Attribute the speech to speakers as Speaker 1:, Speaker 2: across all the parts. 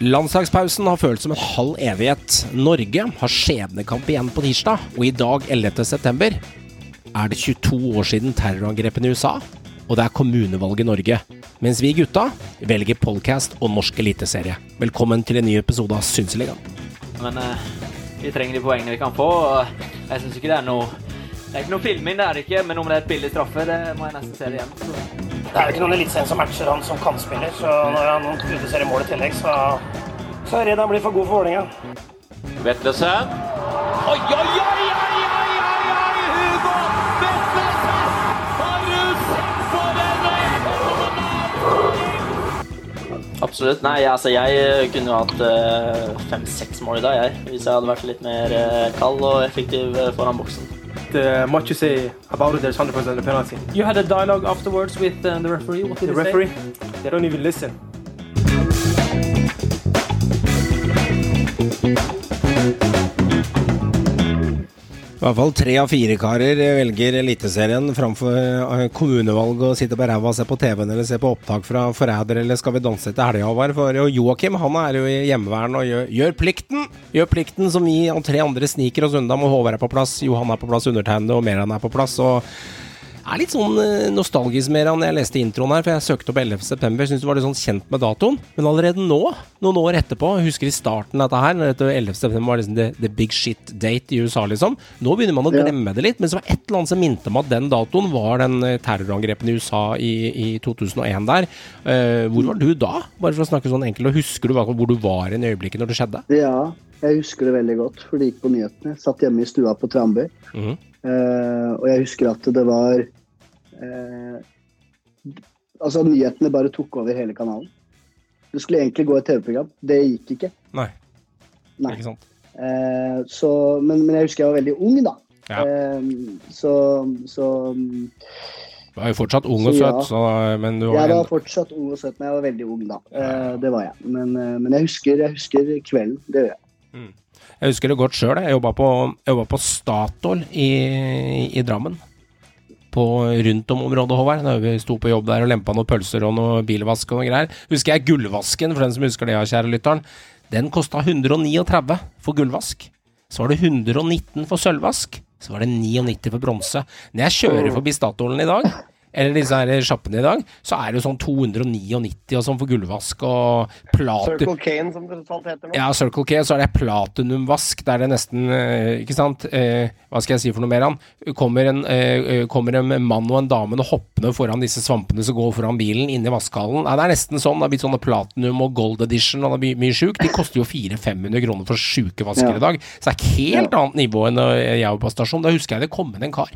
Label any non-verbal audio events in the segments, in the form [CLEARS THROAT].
Speaker 1: Landslagspausen har følt som en halv evighet. Norge har skjebnekamp igjen på tirsdag, og i dag, 11.9, er det 22 år siden terrorangrepene i USA, og det er kommunevalg i Norge. Mens vi gutta velger podcast og norsk eliteserie. Velkommen til en ny episode av Synseligaen.
Speaker 2: Men eh, vi trenger de poengene vi kan få. og Jeg syns ikke det er noe Det er ikke noe filming, det er det ikke, men om det er et billig straffe, det må jeg nesten se det igjen. Så.
Speaker 3: Det er jo ikke noen eliteserien som matcher han som kantspiller, så når han produserer mål i tillegg, så, så er jeg redd han blir for god for Vålerenga.
Speaker 2: Vetlesen. Oi, oi, oi, oi, oi, oi, oi, Hugo Vetlesen! Har du sett på den? Absolutt. Nei, altså jeg eh, kunne jo hatt eh, fem-seks mål i dag, jeg. Hvis jeg hadde vært litt mer eh, kald og effektiv foran boksen.
Speaker 4: Uh, much you say about it, there's 100% a penalty.
Speaker 5: You had a dialogue afterwards with uh, the referee. What did
Speaker 4: The referee,
Speaker 5: say?
Speaker 4: they don't even listen.
Speaker 1: I hvert fall tre av fire karer velger Eliteserien framfor eh, kommunevalg og sitter på ræva og ser på TV-en eller ser på opptak fra Forræder eller Skal vi danse til helga, Håvard. For Joakim han er jo i hjemmevern og gjør, gjør plikten! Gjør plikten som vi og tre andre sniker oss unna med Håvard er på plass, Johan er på plass, undertegnede og Meran er på plass. og er litt sånn eh, nostalgisk mer enn jeg leste introen her, for jeg søkte opp 11. september. Syns du var litt sånn kjent med datoen. Men allerede nå, noen år etterpå, jeg husker i starten dette her, når dette 11. september var liksom the, the big shit date i USA, liksom. Nå begynner man å glemme det litt. Men så var et eller annet som minte meg at den datoen var den terrorangrepen i USA i, i 2001 der. Uh, hvor var du da? Bare for å snakke sånn enkelt. Og husker du hvor du var i øyeblikket når det skjedde?
Speaker 6: Ja, jeg husker det veldig godt, for det gikk på nyhetene. Satt hjemme i stua på Tranby,
Speaker 1: Mm.
Speaker 6: Uh, og jeg husker at det var eh, Altså, nyhetene bare tok over hele kanalen. Det skulle egentlig gå et TV-program. Det gikk ikke.
Speaker 1: Nei.
Speaker 6: Nei.
Speaker 1: Ikke sant?
Speaker 6: Eh, så, men, men jeg husker jeg var veldig ung, da.
Speaker 1: Ja.
Speaker 6: Eh, så, så
Speaker 1: Du er jo fortsatt ung og
Speaker 6: Så ja.
Speaker 1: søt, så, men du var
Speaker 6: Jeg
Speaker 1: en-
Speaker 6: var fortsatt ung og søt, men jeg var veldig ung da. Eh, det var jeg. Men, eh, men jeg, husker, jeg husker kvelden. Det gjør jeg.
Speaker 1: Jeg husker det godt sjøl. Jeg jobba på, jeg på Statoil i, i Drammen. På rundt om området, Håvard. Da vi sto på jobb der og lempa noen pølser og noe bilvask og noe greier. Husker jeg gullvasken, for den som husker det, ja, kjære lytteren. Den kosta 139 for gullvask. Så var det 119 for sølvvask. Så var det 99 for bronse. Når jeg kjører forbi Statoilen i dag, eller disse her sjappene i dag, så er det jo sånn 299 og sånn for gullvask og plater.
Speaker 3: Circle Kane, som det totalt heter nå.
Speaker 1: Ja, Circle K, så er det platinumvask, der det nesten eh, Ikke sant? Eh, hva skal jeg si for noe mer, han? Kommer en, eh, kommer en mann og en dame hoppende foran disse svampene som går foran bilen, inni vaskehallen. Nei, det er nesten sånn. Det har blitt sånne platinum og gold edition, og det er mye, sjukt. De koster jo 400-500 kroner for sjuke vasker
Speaker 6: Ja.
Speaker 1: i dag. Så det er et helt annet nivå enn jeg var på stasjon. Da husker jeg det kom inn en kar.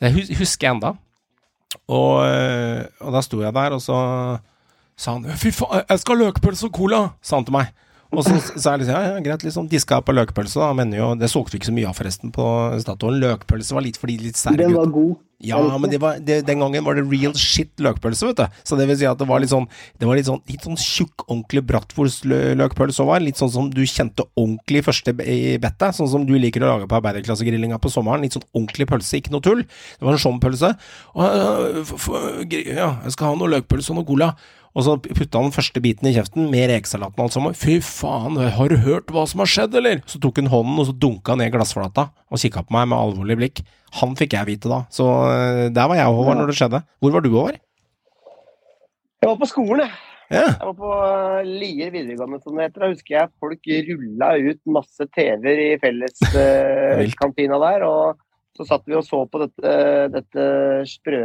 Speaker 1: Det husker jeg enda. Og, øh, og da sto jeg der, og så sa han 'fy faen, jeg skal ha løkpølse og cola', sa han til meg. Og så sa jeg liksom, ja, ja, greit, liksom, diska på løkpølse, da, men jo, det solgte vi ikke så mye av forresten på Statoil. Løkpølse var litt fordi litt særlig
Speaker 6: Den var god.
Speaker 1: Ja, men det var, det, den gangen var det real shit løkpølse, vet du. Så det vil si at det var litt sånn Det var litt sånn, litt sånn tjukk, ordentlig bratwurstløkpølse òg var. Litt sånn som du kjente ordentlig første i bettet. Sånn som du liker å lage på arbeiderklassegrillinga på sommeren. Litt sånn ordentlig pølse, ikke noe tull. Det var en sånn pølse. Og, øh, ja, jeg skal ha noe løkpølse og noe cola. Og så putta han den første biten i kjeften, med rekesalaten og alt sammen. Fy faen, har du hørt hva som har skjedd, eller? Så tok han hånden, og så dunka han ned glassflata, og kikka på meg med alvorlig blikk. Han fikk jeg vite da. Så øh, der var jeg over Håvard når det skjedde. Hvor var du, Håvard?
Speaker 3: Jeg var på skolen, jeg.
Speaker 1: Ja.
Speaker 3: Jeg var på eh, Lier videregående, som det heter. Da husker jeg folk rulla ut masse TV-er i felleskantina [LAUGHS] uh, der. Og så satt vi og så på dette, dette sprø,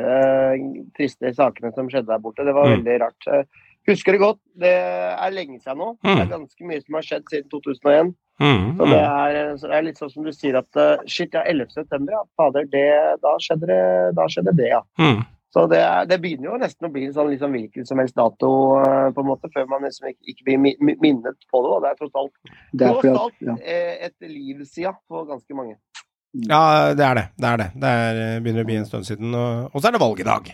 Speaker 3: triste sakene som skjedde der borte. Det var
Speaker 1: Mm.
Speaker 3: veldig rart. Husker det godt. Det er lenge siden nå. Det er ganske mye som har skjedd siden 2001.
Speaker 1: Mm,
Speaker 3: Så det er, så det er litt sånn som du sier at eh, shit, ja, 11. september, ja. Fader, det, da, skjedde det, da skjedde det, ja.
Speaker 1: mm.
Speaker 3: Så det, er, det begynner jo nesten å bli en sånn liksom hvilken som helst dato, eh, på en måte, før man liksom ikke, ikke blir mi- mi- minnet på det. Og det er tross alt,
Speaker 6: Det er
Speaker 3: tross alt
Speaker 6: ja.
Speaker 3: eh, et liv siden for ganske mange.
Speaker 1: Ja, det er det. Det er det. Det er, eh, begynner å bli en stund siden. Og, så er det valg i dag.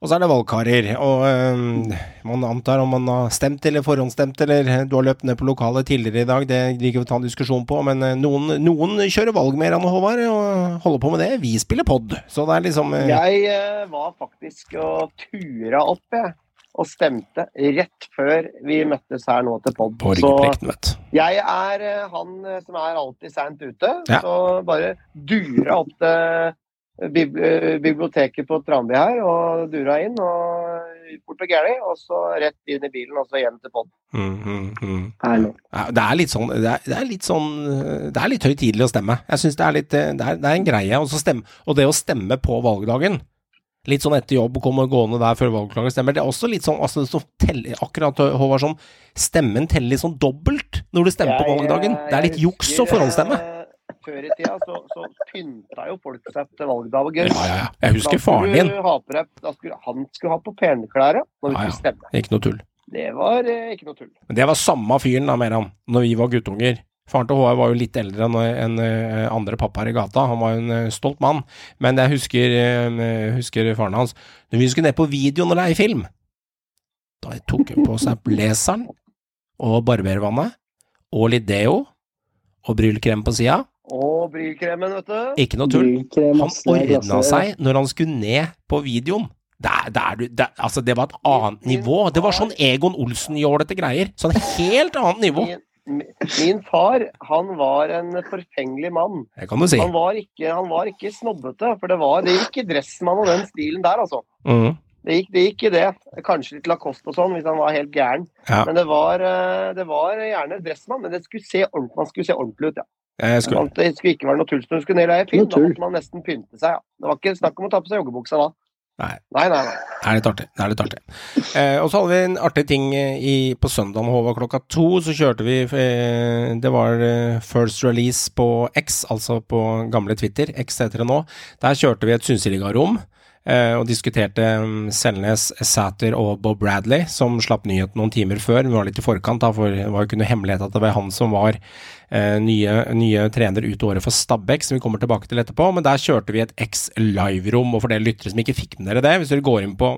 Speaker 1: Og så er det valgkarer. Og øhm, man antar om man har stemt eller forhåndsstemt, eller eh, du har løpt ned på lokalet tidligere i dag, det liker vi å ta en diskusjon på. Men eh, noen, noen kjører valg mer enn Håvard, og holder på med det. Vi spiller pod. Så det er liksom eh,
Speaker 3: Jeg eh, var faktisk og tura opp, jeg. Og stemte rett før vi møttes her nå til pod.
Speaker 1: På
Speaker 3: Så
Speaker 1: vet du.
Speaker 3: jeg er eh, han eh, som er alltid seint ute.
Speaker 1: Ja.
Speaker 3: Så bare dura opp til eh, biblioteket på Tranby her og dura inn. og bort og gæli, og så rett inn i bilen og så hjem til pod.
Speaker 1: Mm, mm, mm. Det er litt sånn Det er, det er litt sånn Det er litt høytidelig å stemme. Jeg syns det er litt Det er, det er en greie. Og, stemme, og det å stemme på valgdagen Litt sånn etter jobb, komme gående der før valgdagen stemmer. Det er også litt sånn altså, så teller, Akkurat Håvard sånn Stemmen teller litt sånn dobbelt når du stemmer på valgdagen.
Speaker 3: eh,
Speaker 1: Det er
Speaker 3: jeg
Speaker 1: litt juks å forhåndsstemme.
Speaker 3: eh, Før i tida så, så pynta jo folk seg til valgdagen.
Speaker 1: Ja, ja, ja. Jeg husker faren din.
Speaker 3: da skulle, han skulle ha på penklærne når vi
Speaker 1: Ja, ja.
Speaker 3: skulle stemme.
Speaker 1: Ikke noe tull.
Speaker 3: Det var eh, ikke noe tull.
Speaker 1: Men det var samme fyren da, Meran, når vi var guttunger. Faren til Håvard var jo litt eldre enn eh, andre pappaer i gata, han var jo en eh, stolt mann. Men jeg husker, eh, husker faren hans Når vi skulle ned på video og i film, da tok hun på seg blazeren og barbervannet og litt deo og brylkrem på sida.
Speaker 3: Og brylkremen, vet du.
Speaker 1: Ikke noe tull. Han
Speaker 6: er
Speaker 1: ordna seg når han skulle ned på videoen. Der, der, du- der, altså det var et annet nivå. Det var sånn Egon Olsen-jålete greier. Sånn helt annet nivå.
Speaker 3: Min, far, han var en forfengelig mann.
Speaker 1: Det kan du si.
Speaker 3: Han var ikke, han var ikke snobbete, for det, var, det gikk i Dressmann og den stilen der, altså.
Speaker 1: Mm.
Speaker 3: Det gikk, det gikk i det. Kanskje litt Lacoste og sånn, hvis han var helt gæren.
Speaker 1: Ja.
Speaker 3: Men det var, eh, det var gjerne Dressmann, men det skulle se ordentlig, man skulle se ordentlig ut, ja.
Speaker 1: Skulle,
Speaker 3: Det skulle ikke være noe tull. Når du skulle ned i film,
Speaker 6: Noe
Speaker 3: da måtte man nesten pynte seg, ja. Det var ikke snakk om å ta på seg joggebuksa da.
Speaker 1: Nei.
Speaker 3: Nei, nei, nei.
Speaker 1: Det er litt artig. Det er litt artig. Eh, og så hadde vi en artig ting eh, i, på søndagen, Håvard, klokka to. Så kjørte vi eh, Det var eh, first release på X, altså på gamle Twitter. X heter det nå. Der kjørte vi et synseligarom. Eh, og diskuterte um, Selnes, Sæter og Bob Bradley, som slapp nyheten noen timer før. Vi var litt i forkant, da, for det var jo ikke noe hemmelighet at det var han som var nye, nye trener ut året for Stabæk, som vi kommer tilbake til etterpå. Men der kjørte vi et X live-rom, og for dere lyttere som ikke fikk med dere det, hvis dere går inn på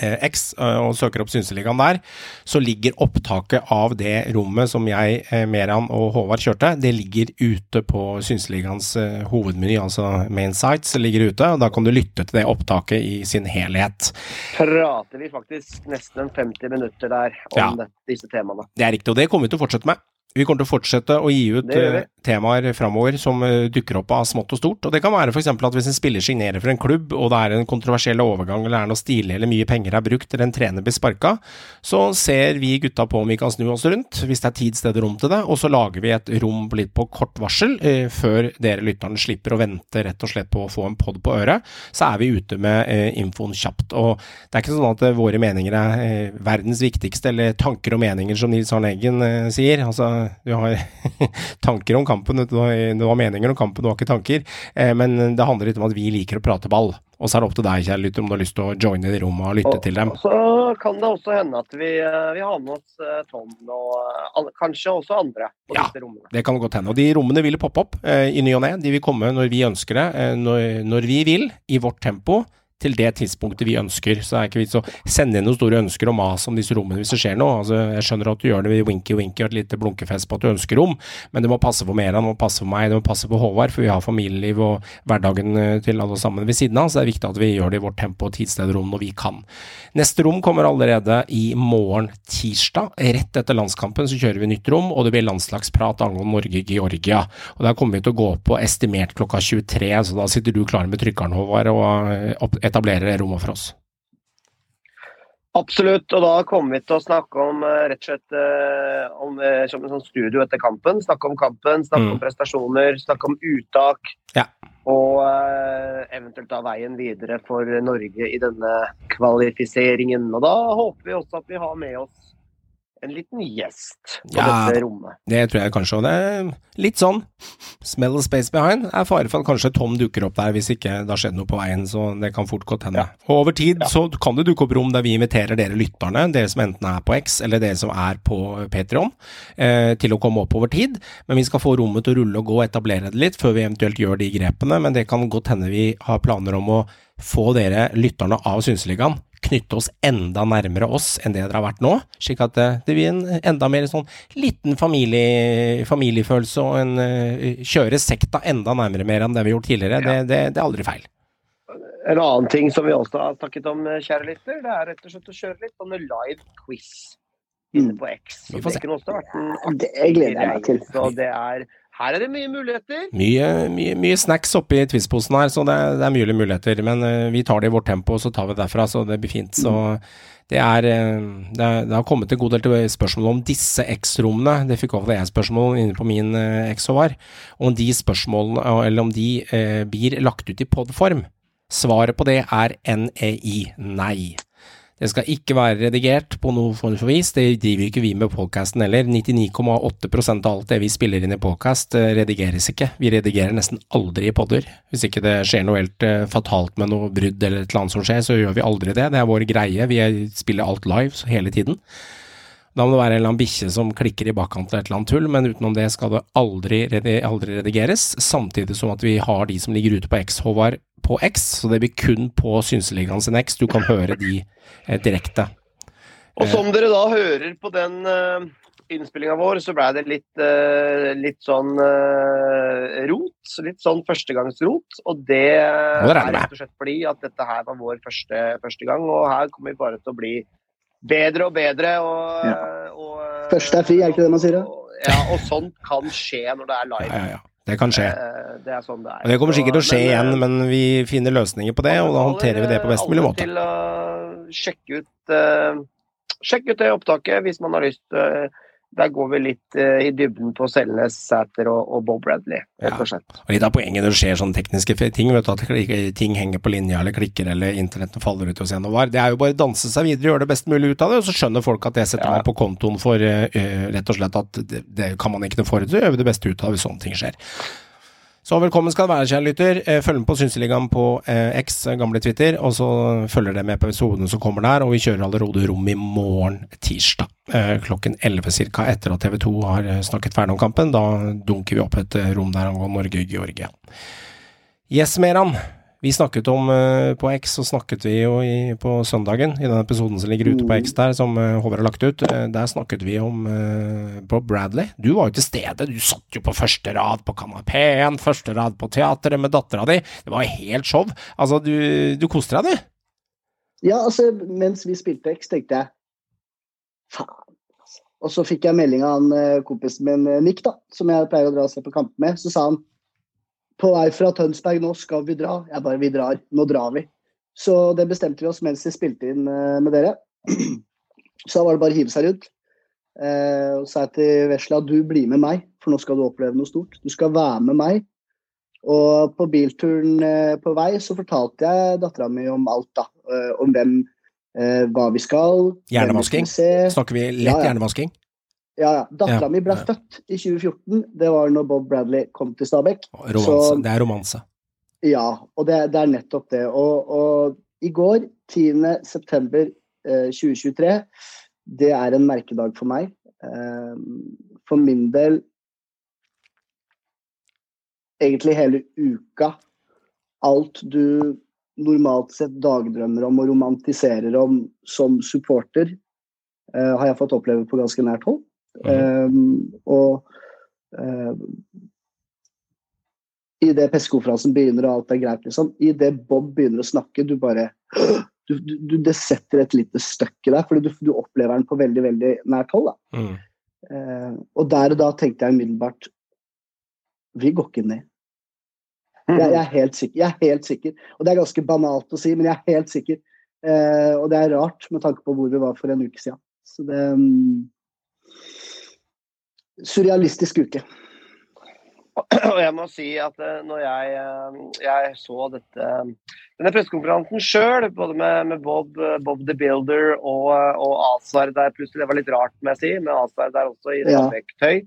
Speaker 1: eh, X eh, og søker opp Synseligaen der, så ligger opptaket av det rommet som jeg, eh, Meran og Håvard kjørte, det ligger ute på Synseligaens eh, hovedmeny, altså main sites, ligger ute, og da kan du lytte til det opptaket i sin helhet.
Speaker 3: Prater vi faktisk nesten 50 minutter der om
Speaker 1: Ja.
Speaker 3: disse temaene.
Speaker 1: Det er riktig, og det kommer vi til å fortsette med. Vi kommer til å fortsette å gi ut eh, temaer framover som eh, dukker opp av smått og stort. Og Det kan være f.eks. at hvis en spiller signerer for en klubb, og det er en kontroversiell overgang, eller er noe stilig, eller mye penger er brukt, eller en trener blir sparka, så ser vi gutta på om vi kan snu oss rundt, hvis det er tid, sted og rom til det, og så lager vi et rom litt på kort varsel, eh, før dere lytterne slipper å vente rett og slett på å få en pod på øret. Så er vi ute med eh, infoen kjapt. Og det er ikke sånn at eh, våre meninger er verdens viktigste, eller tanker og meninger, som Nils Arne Eggen sier. Altså, du har [LAUGHS] tanker om kampen, du har, meninger om kampen, du har ikke tanker. Eh, men det handler litt om at vi liker å prate ball. Og så er det opp til deg, kjære lytter, om du har lyst til å joine i rommet og lytte til dem.
Speaker 3: Så kan det også hende at vi, eh, vi har med oss eh, Tom og eh, kanskje også andre på
Speaker 1: Ja.
Speaker 3: disse rommene.
Speaker 1: Det kan godt hende. Og de rommene vil poppe opp eh, i ny og ne. De vil komme når vi ønsker det, eh, når, når vi vil, i vårt tempo. Til det tidspunktet vi ønsker. Så det er ikke vits å sende inn noen store ønsker og mas om disse rommene hvis det skjer noe. Altså, jeg skjønner at du gjør det ved winky-winky og et lite blunkefest på at du ønsker rom, men det må passe for Meran, det må passe for meg, det må passe for Håvard, for vi har familieliv og hverdagen eh, til alle sammen ved siden av. Så det er viktig at vi gjør det i vårt tempo, og tidssted rom når vi kan. Neste rom kommer allerede i morgen tirsdag. Rett etter landskampen så kjører vi nytt rom, og det blir landslagsprat angående Norge-Georgia. Og Der kommer vi til å gå på estimert klokka 23, så da sitter du klar med trykkeren, Håvard, og etablerer det rommet for oss.
Speaker 3: Absolutt, og da kommer vi til å snakke om eh, rett og slett eh, om, eh, som en sånn studio etter kampen. Snakke om kampen, snakke
Speaker 1: Mm.
Speaker 3: om prestasjoner, snakke om uttak.
Speaker 1: Ja.
Speaker 3: Og eventuelt da veien videre for Norge i denne kvalifiseringen. Og da håper vi også at vi har med oss en liten gjest på
Speaker 1: Ja.
Speaker 3: dette rommet.
Speaker 1: Det tror jeg kanskje, og det er litt sånn smell of space behind. Det er fare for at kanskje Tom dukker opp der hvis ikke det har skjedd noe på veien, så det kan fort godt hende. Og over tid så kan det dukke opp rom der vi inviterer dere lytterne, dere som enten er på X eller dere som er på Patrion, eh, til å komme opp over tid. Men vi skal få rommet til å rulle og gå og etablere det litt før vi eventuelt gjør de grepene, men det kan godt hende vi har planer om å få dere lytterne av Synseligaen knytte oss enda nærmere oss enn det dere har vært nå, slik at det, det blir en enda mer sånn liten familie, familiefølelse og en uh, kjøre sekta enda nærmere mer enn det vi har gjort tidligere. Det, det, det er aldri feil.
Speaker 3: En annen ting som vi også har snakket om, eh, kjære lytter, det er rett og slett å kjøre litt sånne live quiz inne
Speaker 6: Mm.
Speaker 3: på X.
Speaker 1: Vi får se.
Speaker 3: Det, også vært en
Speaker 6: Det gleder jeg meg til.
Speaker 3: Så det er Her er det mye muligheter.
Speaker 1: Mye, mye, mye snacks oppi twistposen her, så det, det er mye muligheter. Men uh, vi tar det i vårt tempo, så tar vi det derfra, så det blir fint. Så det er eh, Det, er, det har kommet en god del til spørsmål om disse X-rommene. Det fikk også jeg spørsmål inne på min eh, X-OVAR. Om de spørsmålene, eller om de eh, blir lagt ut i podform. Svaret på det er NEI, nei. Det skal ikke være redigert på noe form for vis, det driver ikke vi med podcasten heller. 99,8% av alt det vi spiller inn i podcast eh, redigeres ikke. Vi redigerer nesten aldri i podder. Hvis ikke det skjer noe helt eh, fatalt med noe brudd eller et eller annet som skjer, så gjør vi aldri det. Det er vår greie. Vi er- spiller alt live hele tiden. Da må det være en eller annen bikkje som klikker i bakkant eller et eller annet tull, men utenom det skal det aldri, aldri redigeres. Samtidig som at vi har de som ligger ute på X, Håvard, på X, så det blir kun på Synseligaen sin X. Du kan høre de eh, direkte.
Speaker 3: Og som dere da hører på den uh, innspillinga vår, så ble det litt, eh, litt sånn eh, rot. Litt sånn førstegangsrot. Og det
Speaker 1: det
Speaker 3: er rett og slett fordi at dette her var vår første, første gang, og her kommer vi bare til å bli bedre og bedre. Og,
Speaker 6: Ja.
Speaker 3: og, eh,
Speaker 6: Første er fri, er ikke det man sier,
Speaker 3: og- Ja, og sånt kan skje når det er live.
Speaker 1: Ja, ja, ja. Det kan skje.
Speaker 3: Eh, Det er sånn det er.
Speaker 1: Og det kommer sikkert til å skje
Speaker 3: Men,
Speaker 1: igjen,
Speaker 3: eh,
Speaker 1: men vi finner løsninger på det, og da håndterer vi det på best mulig
Speaker 3: alle
Speaker 1: måte.
Speaker 3: Til å sjekke ut, uh, sjekke ut det opptaket hvis man har lyst. eh, der går vi litt eh, i dybden på Selnes, Sæter og, og Bob Bradley, rett og slett.
Speaker 1: Og litt av poenget når det skjer sånne tekniske ting, vet du, at ting henger på linja eller klikker eller internettet faller ut hos en og var, det er jo bare å danse seg videre, gjøre det best mulig ut av det, og så skjønner folk at det setter
Speaker 3: Ja.
Speaker 1: meg på kontoen for eh, rett og slett at det, det kan man ikke noe forutse, vi det beste ut av hvis sånne ting skjer. Så velkommen skal det være, kjære lytter. Eh, Følg med på Synseligaen på eh, X, eh, gamle Twitter, og så følger dere med på episoden som kommer der, og vi kjører allerede rom i morgen tirsdag eh, klokken 11 cirka, etter at TV 2 har eh, snakket ferdig om kampen. Da dunker vi opp et rom der angående Norge-Georgia. Yes, Meran. Vi snakket om eh, på X, så snakket vi jo i, på søndagen, i den episoden som ligger ute på X der, som eh, Håvard har lagt ut. eh, der snakket vi om Bob Bradley. Du var jo til stede, du satt jo på første rad på kanapeen, første rad på teateret med dattera di. Det var helt show. Altså, du, du koste deg, du.
Speaker 6: Ja, altså, mens vi spilte X, tenkte jeg faen. altså. Og så fikk jeg melding av han kompisen min Nick, da, som jeg pleier å dra og se på kamp med. Så sa han på vei fra Tønsberg, nå skal vi dra. Jeg bare, vi drar. Nå drar vi. Så det bestemte vi oss mens vi spilte inn eh, med dere. [CLEARS THROAT] Så da var det bare å hive seg rundt. Eh, og sa jeg til Vesla du blir med meg, for nå skal du oppleve noe stort. Du skal være med meg. Og på bilturen eh, på vei så fortalte jeg dattera mi om alt, da. Eh, om hvem, eh, hva vi skal.
Speaker 1: Hjernevasking? Snakker vi lett
Speaker 6: Ja, ja.
Speaker 1: hjernevasking?
Speaker 6: Ja, ja. Dattera
Speaker 1: Ja,
Speaker 6: mi ble født i 2014. Det var når Bob Bradley kom til Stabekk.
Speaker 1: Det er romanse.
Speaker 6: Ja, og det, det er nettopp det. Og, og i går, 10. september eh, 2023, det er en merkedag for meg. Eh, for min del egentlig hele uka. Alt du normalt sett dagdrømmer om og romantiserer om som supporter, eh, har jeg fått oppleve på ganske nært hold. Um, og i idet pressekonferansen begynner og alt er greit, liksom, idet Bob begynner å snakke, du bare du, du, du, Det setter et lite støkk i deg, fordi du, du opplever den på veldig veldig nært hold. Da.
Speaker 1: Mm.
Speaker 6: Uh, og der og da tenkte jeg umiddelbart Vi går ikke ned. Jeg, jeg, er helt sikker, jeg er helt sikker. Og det er ganske banalt å si, men jeg er helt sikker. Uh, og det er rart med tanke på hvor vi var for en uke siden. Så det um, Surrealistisk uke.
Speaker 3: Og jeg må si at eh, når jeg, eh, jeg så dette denne pressekonferansen sjøl, både med, med Bob, eh, Bob the Builder og, og Azar der plutselig, det var litt rart, må jeg si, med Azar der også i
Speaker 6: Ja.
Speaker 3: Stabæk-tøy.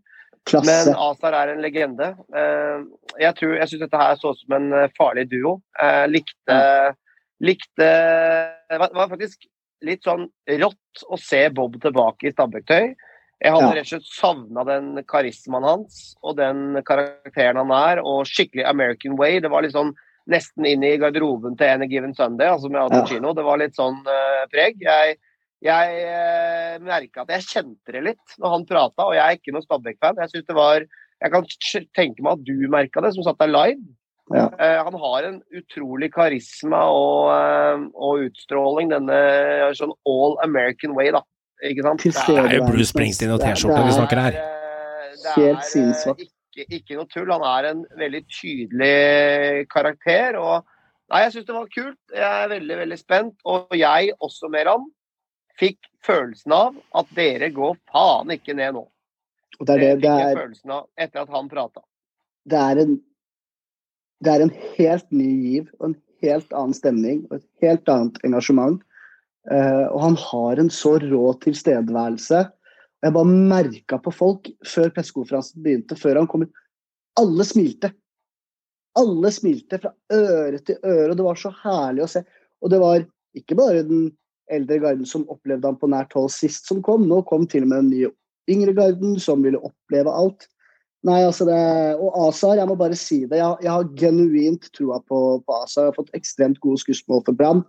Speaker 3: Men. Azar er en legende. Jeg tror, jeg syns dette her så ut som en farlig duo. Jeg likte, likte Det var- faktisk litt sånn rått å se Bob tilbake i Stabæk-tøy. Jeg hadde rett og slett savna den karismaen hans og den karakteren han er, og skikkelig American way. Det var litt sånn nesten inn i garderoben til Any Given Sunday, altså med Al. Pacino. Det var litt sånn uh, preg. Jeg, jeg uh, merka at jeg kjente det litt når han prata, og jeg er ikke noen Stabæk-fan. Jeg synes det var Jeg kan tenke meg at du merka det, som satt der live.
Speaker 6: Ja.
Speaker 3: Uh, han har en utrolig karisma og, eh, og utstråling, denne sånn all American way, da. Ikke sant? Det er-
Speaker 1: jo Bruce Springsteen og T-skjorte vi
Speaker 6: er-
Speaker 1: snakker her.
Speaker 3: eh, det
Speaker 6: Helt
Speaker 3: eh. Ikke, ikke noe tull. Han er en veldig tydelig karakter. og Nei, jeg syns det var kult. Jeg er veldig, veldig spent. Og jeg også, Meran, fikk følelsen av at dere går faen ikke ned nå.
Speaker 6: Og det er det. Det er,
Speaker 3: følelsen av etter at han prata.
Speaker 6: det er en det er en helt ny giv og en helt annen stemning og et helt annet engasjement. Eh, og han har en så rå tilstedeværelse. Jeg bare merka på folk før pressekonferansen begynte, før han kom ut. Alle smilte. Alle smilte fra øre til øre, og det var så herlig å se. Og det var ikke bare den eldre garden som opplevde han på nært hold sist som kom, nå kom til og med den nye yngre garden som ville oppleve alt. Nei, altså det, Og Azar, jeg må bare si det. Jeg, jeg har genuint trua på, på Azar. Jeg har fått ekstremt gode skussmål for Brann.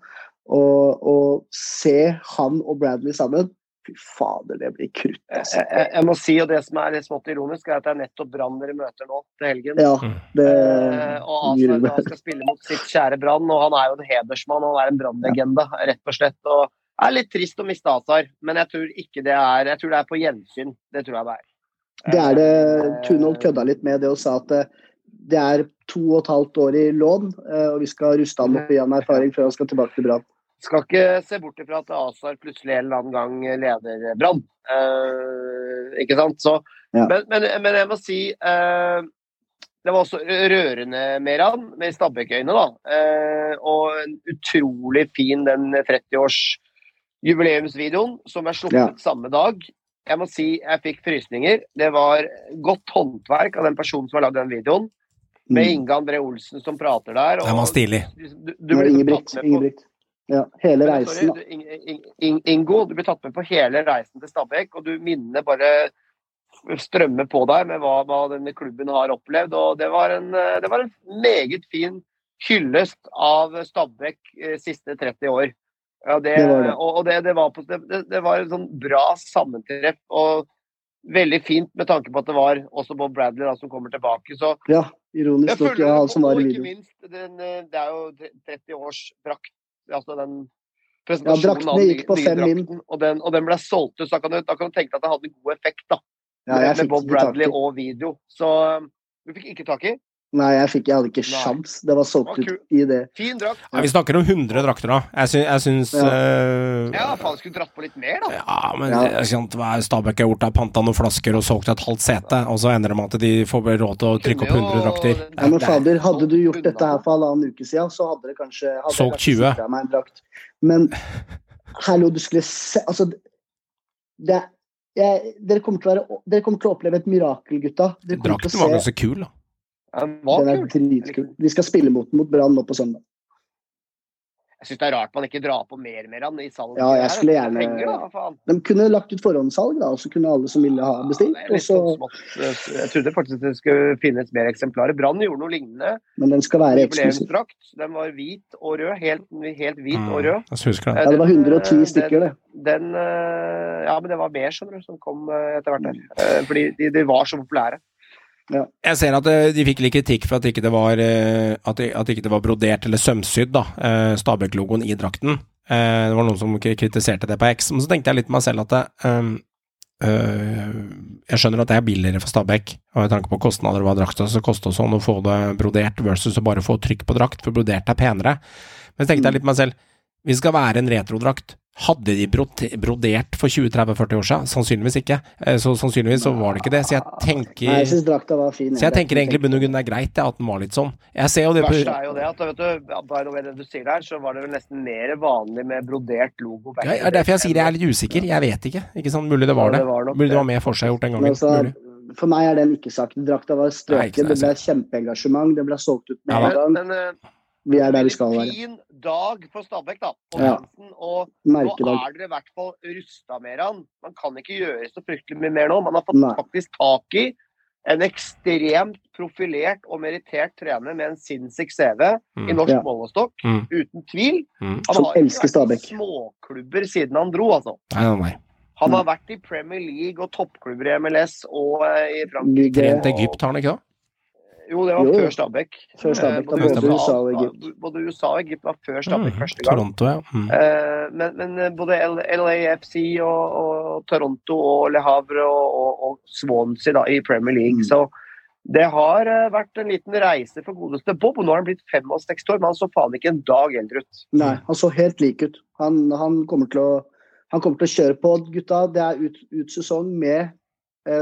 Speaker 6: Og, og se han og Bradley sammen Fy fader, det blir krutt.
Speaker 3: Jeg,
Speaker 6: Altså.
Speaker 3: jeg, jeg må si, og det som er litt smått ironisk, er at det er nettopp Brann dere møter nå til helgen.
Speaker 6: Ja, det
Speaker 3: Eh, og Arsenal da skal spille mot sitt kjære Brann, og han er jo en hedersmann, han er en Brann-legende, rett og slett. Og det er litt trist å miste Asar, men jeg tror ikke det er Jeg tror det er på gjensyn. Det tror jeg det er.
Speaker 6: Det er det
Speaker 3: Eh,
Speaker 6: Tunhold kødda litt med det og sa at det, det er to og et halvt år i lån, eh, og vi skal ruste han opp igjen en erfaring før han skal tilbake til Brann.
Speaker 3: Skal ikke se bort ifra at Azar plutselig en eller annen gang leder Brann. Eh, ikke sant? Så,
Speaker 6: Ja.
Speaker 3: men, men, men jeg må si eh, Det var også rørende med han, med Stabæk-øyne, da. Eh, og en utrolig fin den 30-års jubileumsvideoen som er sluppet samme dag. Jeg må si jeg fikk frysninger. Det var godt håndverk av den personen som har lagd den videoen. Med
Speaker 6: Mm.
Speaker 3: Inge André Olsen som prater der.
Speaker 1: Den var stilig.
Speaker 3: Du, du blir
Speaker 6: Ingebrigt. Ja, hele
Speaker 3: men
Speaker 6: reisen,
Speaker 3: sorry,
Speaker 6: da.
Speaker 3: in, Ingo, du blir tatt med på hele reisen til Stabæk, og du minner bare strømmer på deg med hva, hva denne klubben har opplevd. og Det var en, eh, det var en meget fin hyllest av Stabæk eh, siste 30 år. Ja, det,
Speaker 6: Det var det.
Speaker 3: Og, og det, det, var på, det, det var en sånn bra sammentreff. og Veldig fint med tanke på at det var også Bob Bradley da, som kommer tilbake. så
Speaker 6: Ja, ironisk nok, ja, han som var
Speaker 3: ikke minst, den, eh, det er jo 30 års drakt. Altså den
Speaker 6: Ja,
Speaker 3: presentasjonen
Speaker 6: draktene
Speaker 3: av den nye drakten, og den, og den ble solgt ut. Så da kan, du, da kan du tenke at det hadde god effekt da,
Speaker 6: Ja,
Speaker 3: med, Bob Bradley og video. Så vi du fikk ikke tak i.
Speaker 6: Nei, jeg, fikk, jeg hadde ikke sjans. Det var solgt ut i det.
Speaker 3: Fin drakt.
Speaker 1: Ja, vi snakker om 100 drakter, da. Jeg, sy jeg syns
Speaker 6: Ja.
Speaker 1: uh,
Speaker 3: Ja, faen, skulle dratt på litt mer, da.
Speaker 1: Ja, men
Speaker 6: Ja.
Speaker 1: er sant, hva er Stabæk har gjort? er Panta noen flasker og solgt et halvt sete, og så ender det med at de får råd til å trykke opp 100 drakter.
Speaker 6: Ja, men
Speaker 1: er-
Speaker 6: fader, hadde du gjort dette her for halvannen uke siden, så hadde det kanskje hadde
Speaker 1: Solgt 20.
Speaker 6: meg en drakt. Men hallo, du skulle se Altså, det jeg, dere, kommer til å være, dere kommer til å oppleve et mirakel, gutta.
Speaker 1: Drakten var ganske kul, da.
Speaker 3: Ja, Den
Speaker 6: Den er dritkul. Vi skal spille mot den mot Brann nå på søndag.
Speaker 3: Jeg syns det er rart man ikke drar på mer med han i salget.
Speaker 6: Ja, jeg skulle
Speaker 3: er
Speaker 6: gjerne-
Speaker 3: Penger, da.
Speaker 6: De kunne lagt ut forhåndssalg, da, og så kunne alle som ville ha bestilt.
Speaker 3: Ja, det er
Speaker 6: Og
Speaker 3: litt
Speaker 6: så,
Speaker 3: sånn. Jeg trodde faktisk det skulle finnes mer eksemplarer. Brann gjorde noe lignende.
Speaker 6: men den skal være eksklusiv.
Speaker 3: Den var hvit og rød. Helt, helt hvit
Speaker 1: Mm,
Speaker 3: og rød.
Speaker 1: jeg husker det.
Speaker 6: Ja, det var 110
Speaker 3: eh,
Speaker 6: stykker, det.
Speaker 3: Den, eh, ja, men det var mer, skjønner du, som kom eh, etter hvert der. Eh, Fordi de, de var så populære.
Speaker 1: Jeg ser at eh, de fikk litt kritikk for at ikke det var eh, At, ikke det var brodert eller sømsydd, da, eh, Stabæk-logoen i drakten. Det var noen som kritiserte det på X, men så tenkte jeg litt på meg selv at det, øh, Jeg skjønner at det er billigere for Stabæk, og med tanke på kostnader og hva drakta så koster sånn å få det brodert versus å bare få trykk på drakt, for brodert er penere. Men så tenkte jeg litt på meg selv, vi skal være en retrodrakt, hadde de brodert for 20-30-40 år siden? Sannsynligvis ikke. Eh, Så sannsynligvis så var det ikke det. Så jeg tenker
Speaker 6: Nei, jeg synes drakta var fin.
Speaker 1: så jeg tenker egentlig bunn og grunn det er greit det, at den var litt sånn. Jeg ser jo det
Speaker 3: Det
Speaker 1: på
Speaker 3: verste er jo det at vet du, bare ved det du sier der, så var det vel nesten mer vanlig med brodert logo.
Speaker 1: ja, Det er derfor jeg sier jeg er litt usikker. Jeg vet ikke. Ikke sant? Mulig det var det.
Speaker 3: det
Speaker 1: Mulig det
Speaker 3: det.
Speaker 1: var mer forseggjort den gangen.
Speaker 6: altså,
Speaker 1: Mulig.
Speaker 6: for meg er den ikke sagt. Drakta var strøken, det ble kjempeengasjement, det ble solgt ut med
Speaker 1: Ja,
Speaker 6: en gang.
Speaker 3: men eh,
Speaker 6: Vi er der vi skal være.
Speaker 3: fin dag for Stabæk, da. Og,
Speaker 6: Ja.
Speaker 3: og nå er dere i hvert fall rusta mer an. Man kan ikke gjøre så fryktelig mye mer nå. Man har fått
Speaker 6: Nei.
Speaker 3: faktisk tak i en ekstremt profilert og merittert trener med en sinnssyk CV i
Speaker 1: Mm.
Speaker 3: norsk
Speaker 6: Ja.
Speaker 3: målestokk,
Speaker 1: Mm.
Speaker 3: uten tvil.
Speaker 1: Mm.
Speaker 3: Han
Speaker 6: Som
Speaker 3: har
Speaker 6: elsker
Speaker 3: vært i
Speaker 6: Stabæk.
Speaker 3: småklubber siden han dro, altså.
Speaker 1: Nei.
Speaker 3: Han
Speaker 6: Mm.
Speaker 3: har vært i Premier League og toppklubber i MLS og eh, i Frankrike.
Speaker 1: Trent Egypt har han ikke da?
Speaker 3: Jo, det var
Speaker 6: Jo,
Speaker 3: før Stabæk.
Speaker 6: Før Stabæk,
Speaker 3: Eh, både
Speaker 6: både USA og Egypt.
Speaker 3: Både USA og Egypt var før Stabæk
Speaker 1: Mm,
Speaker 3: første gang.
Speaker 1: Toronto, ja. Mm.
Speaker 3: Eh, men, men eh, både LAFC og, og Toronto og Le Havre og, og, og Swansea da, i Premier League.
Speaker 6: Mm.
Speaker 3: Så det har vært en liten reise for godeste Bob. og Nå har han blitt 65 år, men han så faen ikke en dag eldre ut.
Speaker 6: Nei, han så helt lik ut. Han, han, kommer, til å, han kommer til å kjøre på, gutta. Det er ut, ut sesong med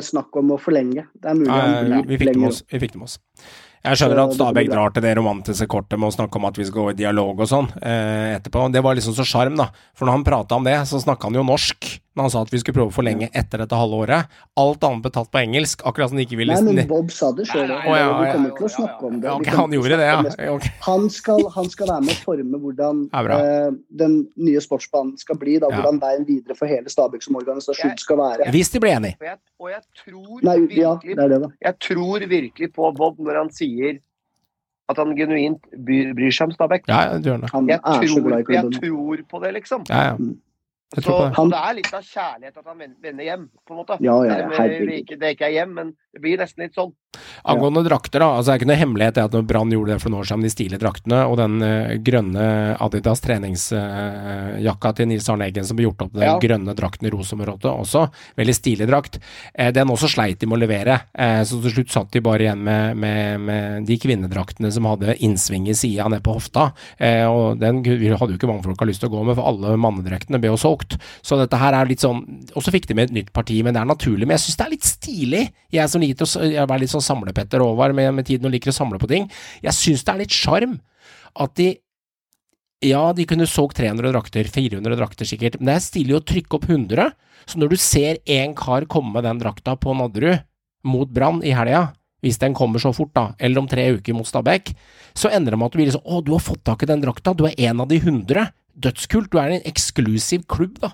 Speaker 6: snakk om å forlenge. Det er mulig han
Speaker 1: vi fikk oss. Vi fikk det med oss. Jeg skjønner at Stabæk drar til det romantiske kortet med å snakke om at vi skal gå i dialog og sånn eh, etterpå. Det var liksom så sjarm, da. For når han prata om det, så snakka han jo norsk. Når han sa at vi skulle prøve å forlenge etter dette halve året. Alt annet ble tatt på engelsk, akkurat som de ikke ville
Speaker 6: Nei, men Bob sa det sjøl.
Speaker 1: Ja,
Speaker 6: Vi kommer
Speaker 3: ikke
Speaker 6: til å snakke om det.
Speaker 1: Ja,
Speaker 6: Vi
Speaker 1: han gjorde det, ja. Okay.
Speaker 6: Han skal, han skal være med å forme hvordan eh, den nye sportsbanen skal bli. Da, hvordan veien videre for hele Stabæk som organisasjon skal være.
Speaker 1: Hvis de ble enige.
Speaker 3: Og jeg, og jeg tror
Speaker 6: Nei, ja, det det.
Speaker 3: Jeg tror virkelig på Bob når han sier at han genuint bryr, seg om Stabæk.
Speaker 1: Ja, ja, du gjør.
Speaker 6: Han
Speaker 3: Jeg
Speaker 6: er så
Speaker 3: tror,
Speaker 6: glad i
Speaker 3: jeg tror på det, liksom.
Speaker 1: Ja, ja.
Speaker 3: Så,
Speaker 1: tror det.
Speaker 3: er litt av kjærlighet at han vender hjem, på en måte.
Speaker 6: Ja, ja,
Speaker 3: det ikke, det ikke er hjem, men det blir nesten litt sånn.
Speaker 1: Angående drakter, da. altså Det er ikke noe hemmelighet det at når Brann gjorde det for noen år siden, de stilige draktene, og den uh, grønne Adidas treningsjakka til Nils Arne Eggen som ble gjort opp, den
Speaker 3: Ja.
Speaker 1: grønne drakten i rosområdet også, veldig stilig drakt, uh, den også sleit de med å levere. Eh, så til slutt satt de bare igjen med, med, med de kvinnedraktene som hadde innsving i sida ned på hofta. Eh, og den hadde jo ikke mannfolk lyst til å gå med, for alle mannedraktene ble jo solgt. Så dette her er litt sånn Og så fikk de med et nytt parti, men det er naturlig. Men jeg syns det er litt stilig. Jeg som liker å være litt sånn samlepetter Håvard med, med tiden og liker å samle på ting. Jeg syns det er litt sjarm at de Ja, de kunne solgt 300 drakter, 400 drakter sikkert, men det er stilig å trykke opp 100. Så når du ser en kar komme med den drakta på Nadderud mot Brann i helga, hvis den kommer så fort, da, eller om tre uker mot Stabæk, så ender det med at du blir sånn Å, du har fått tak i den drakta, du er en av de 100. Dødskult, du er en eksklusiv klubb, da.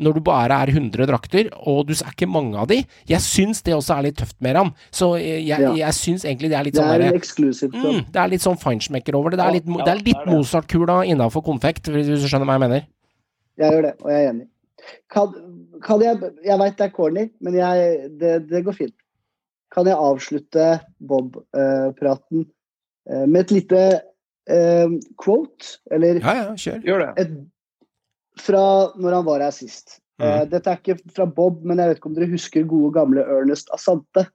Speaker 1: Når du bare er 100 drakter, og du er ikke mange av de. Jeg syns det også er litt tøft med ham. Så jeg, jeg,
Speaker 6: Ja.
Speaker 1: jeg syns egentlig det er litt
Speaker 6: Det
Speaker 1: sånn
Speaker 6: er
Speaker 1: derre
Speaker 6: en eksklusiv klubb.
Speaker 1: Mm, det er litt sånn feinschmecker over det. Det er litt, ja,
Speaker 3: ja,
Speaker 1: det er litt
Speaker 3: det er det.
Speaker 1: Mozart-kula innafor konfekt, hvis du skjønner hva jeg mener.
Speaker 6: Jeg gjør det, og jeg er enig. Kan, kan jeg jeg veit det er corny, men jeg, det, det går fint. Kan jeg avslutte Bob-praten eh, med et lite eh, quote? Eller
Speaker 1: Ja, ja, kjør.
Speaker 3: Gjør det.
Speaker 6: et, fra når han var her sist. Eh,
Speaker 1: Mm.
Speaker 6: dette er ikke fra Bob, men jeg vet ikke om dere husker gode gamle Ernest Asante?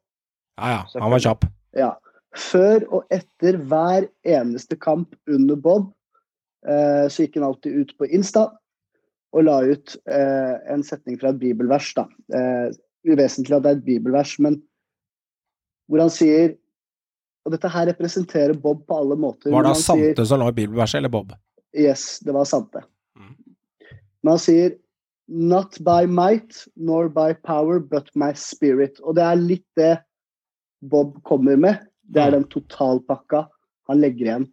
Speaker 1: Ja, ja, han var kjapp.
Speaker 6: Ja. Før og etter hver eneste kamp under Bob, eh, så gikk han alltid ut på Insta og la ut eh, en setning fra et bibelvers. da. Eh, uvesentlig at det er et bibelvers, men hvor han sier Og dette her representerer Bob på alle måter.
Speaker 1: Var det
Speaker 6: han sier-
Speaker 1: som lå i bibelverset, eller Bob?
Speaker 6: Yes, det var Sante.
Speaker 1: Mm.
Speaker 6: Men han sier Not by might nor by power, but my spirit. Og det er litt det Bob kommer med. Det er
Speaker 1: Mm.
Speaker 6: den totalpakka han legger igjen.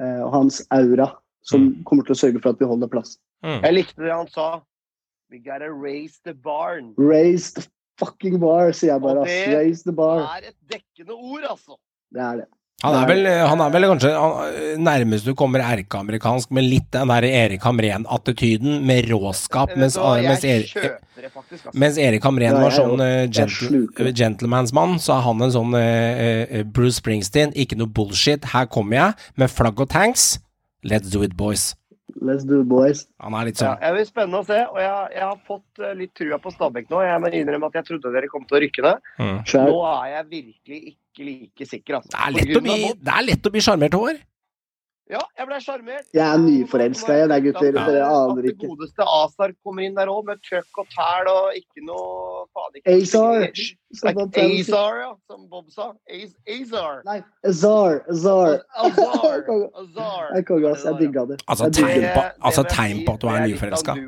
Speaker 6: eh, og hans aura, som kommer til å sørge for at vi holder plass.
Speaker 1: Mm.
Speaker 3: Jeg likte det han sa. We gotta raise the barn.
Speaker 6: Raise the fucking bar, sier jeg bare.
Speaker 3: Og
Speaker 6: ass.
Speaker 3: det
Speaker 6: Raise the bar.
Speaker 3: er et dekkende ord, altså.
Speaker 6: Det er det.
Speaker 1: Han er vel, han er vel kanskje han, nærmest du kommer erkeamerikansk, med litt den der Erik Hamren-attityden, med råskap, mens,
Speaker 3: hva,
Speaker 1: mens, Erik,
Speaker 3: altså.
Speaker 1: mens Erik Hamren var sånn eh, gentle, gentlemansmann, så er han en sånn uh, eh, Bruce Springsteen. Ikke noe bullshit. Her kommer jeg med flagg og tanks. Let's do it, boys.
Speaker 6: Let's do it, boys.
Speaker 1: Han er litt
Speaker 3: Ja, det vil spennende å se, og jeg, jeg har fått eh, litt trua på Stabæk nå. Jeg må innrømme at jeg trodde dere kom til å rykke ned.
Speaker 1: mm.
Speaker 3: Nå er jeg virkelig ikke like sikker, altså.
Speaker 1: Det er lett å bli, er sjarmert, Håvard.
Speaker 3: Ja, jeg ble sjarmert.
Speaker 6: Jeg er nyforelska i deg, gutter.
Speaker 1: Ja.
Speaker 6: Dere aner
Speaker 3: At det
Speaker 6: ikke.
Speaker 3: godeste Azar kommer inn der òg, med trøkk og tæl og ikke noe faen ikke
Speaker 6: Azar.
Speaker 3: Like. Azar, ja, som Bob sa. Azar.
Speaker 6: Nei, Azar. Azar.
Speaker 3: Azar. [LAUGHS] Azar.
Speaker 6: Jeg konge, ass. Jeg digga det.
Speaker 1: Altså, tegn på, altså, tegn på at du er nyforelska.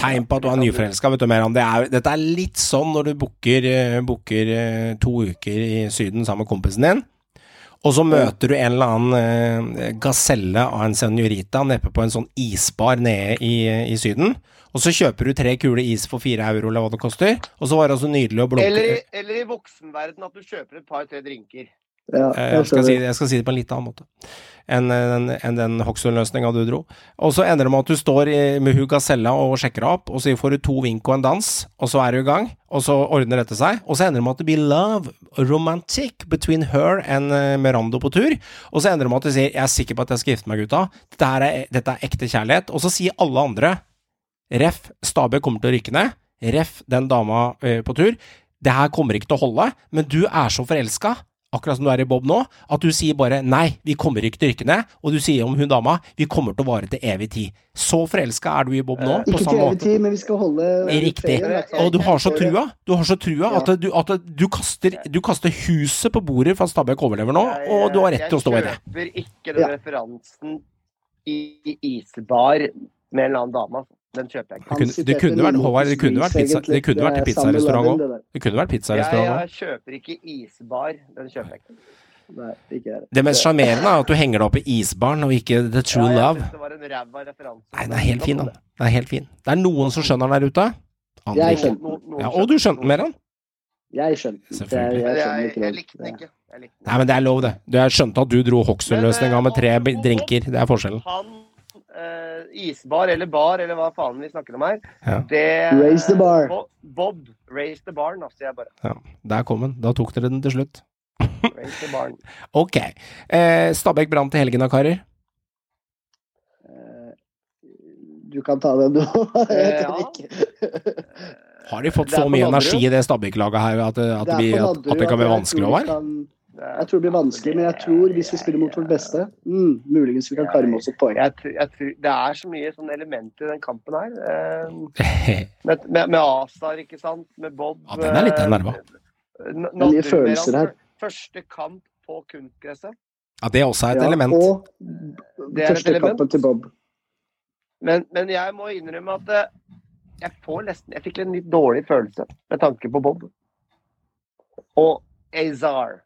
Speaker 1: Tegn på at du er nyforelska, vet du mer om det. Er, dette er litt sånn når du booker, eh, booker eh, to uker i Syden sammen med kompisen din, og så møter du en eller annen eh, gaselle av en senorita neppe på en sånn isbar nede i, i Syden, og så kjøper du tre kuler is for fire euro, eller hva det koster, og så var det altså nydelig å blunke
Speaker 3: Eller i, eller i voksenverden at du kjøper et par-tre drinker.
Speaker 6: Ja,
Speaker 1: Eh,
Speaker 6: jeg
Speaker 1: Jeg skal, si, jeg skal si det på en litt annen måte enn en, en den Hoxton-løsninga du dro. Og så ender det med at du står i, med av cella og sjekker deg opp, og så får du to vink og en dans, og så er du i gang, og så ordner dette seg. Og så ender det med at det blir love, romantic, between her and eh, Merando på tur. Og så ender det med at du sier 'jeg er sikker på at jeg skal gifte meg, gutta', dette, er, dette er ekte kjærlighet. Og så sier alle andre Ref. Stabæk kommer til å rykke ned. Ref. Den dama eh, på tur. Det her kommer ikke til å holde, men du er så forelska, akkurat som du er i Bob nå, at du sier bare 'nei, vi kommer ikke til å rykke ned', og du sier om hun dama 'vi kommer til å vare til evig tid'. Så forelska er du i Bob nå, på
Speaker 6: Ikke til evig tid, men vi skal holde
Speaker 1: Riktig.
Speaker 6: hvert fall.
Speaker 1: Og du har så trua. Du har så trua at, du, at du, kaster, du kaster huset på bordet for at Stabæk overlever nå, og du har rett til å stå i det.
Speaker 3: Jeg kjøper ikke den referansen i, i isbar med en eller annen dame. Den kjøper jeg ikke.
Speaker 1: Det kunne- det kunne vært- Håvard, det kunne vært pizza- det kunne vært pizzarestaurant òg. Det kunne vært pizzarestaurant òg.
Speaker 3: jeg kjøper ikke isbar. Den kjøper jeg ikke.
Speaker 6: Nei, ikke det.
Speaker 1: Det mest sjarmerende er at du henger deg opp i isbaren og ikke The True
Speaker 3: Ja,
Speaker 1: Love.
Speaker 3: det var en ræva referanse.
Speaker 1: Nei, den er helt fin, da. Den er helt fin. Det er noen som skjønner den der ute. Andre ikke. Ja, og du skjønte den mer enn?
Speaker 6: Jeg skjønte den.
Speaker 1: Selvfølgelig.
Speaker 6: Jeg,
Speaker 3: Men
Speaker 6: jeg,
Speaker 3: jeg, jeg
Speaker 6: det.
Speaker 3: likte den ikke. Den.
Speaker 1: Nei, men det er lov, det. Jeg skjønte at du dro Hokksund-løsninga med tre drinker. Det er forskjellen.
Speaker 3: Han, eh, isbar eller bar eller hva faen vi snakker om her,
Speaker 1: Ja.
Speaker 3: det
Speaker 6: Raise the bar.
Speaker 3: Bob, Bob, raise the barn, altså jeg bare.
Speaker 1: Ja, Der kom den. Da tok dere den til slutt.
Speaker 3: Raise the barn. [LAUGHS]
Speaker 1: Ok. Eh, Stabæk Brann til helgen da, karer?
Speaker 6: Eh, Du kan ta den, du. [LAUGHS] Jeg tør ikke.
Speaker 1: Har de fått så mye energi i det Stabæk-laget her at, at, det
Speaker 6: på
Speaker 1: at, at det kan
Speaker 6: være
Speaker 1: vanskelig,
Speaker 6: å vi Jeg tror det blir vanskelig, men jeg tror hvis vi spiller mot vårt beste, mm, muligens vi kan karme oss et poeng.
Speaker 3: Jeg, jeg det er så mye sånne elementer i den kampen her. Eh, med, med, med Azar, ikke sant? Med Bob.
Speaker 1: Ja, den er litt
Speaker 3: eh,
Speaker 1: nerva.
Speaker 6: Er mye følelser her.
Speaker 3: Første kamp på kunstgresset.
Speaker 1: Ja, det er også et
Speaker 6: Ja,
Speaker 1: element.
Speaker 6: Og
Speaker 3: Det er
Speaker 6: første
Speaker 3: element.
Speaker 6: kampen til Bob.
Speaker 3: Men, men jeg må innrømme at eh, jeg får nesten Jeg fikk en litt dårlig følelse med tanke på Bob. Og Azar.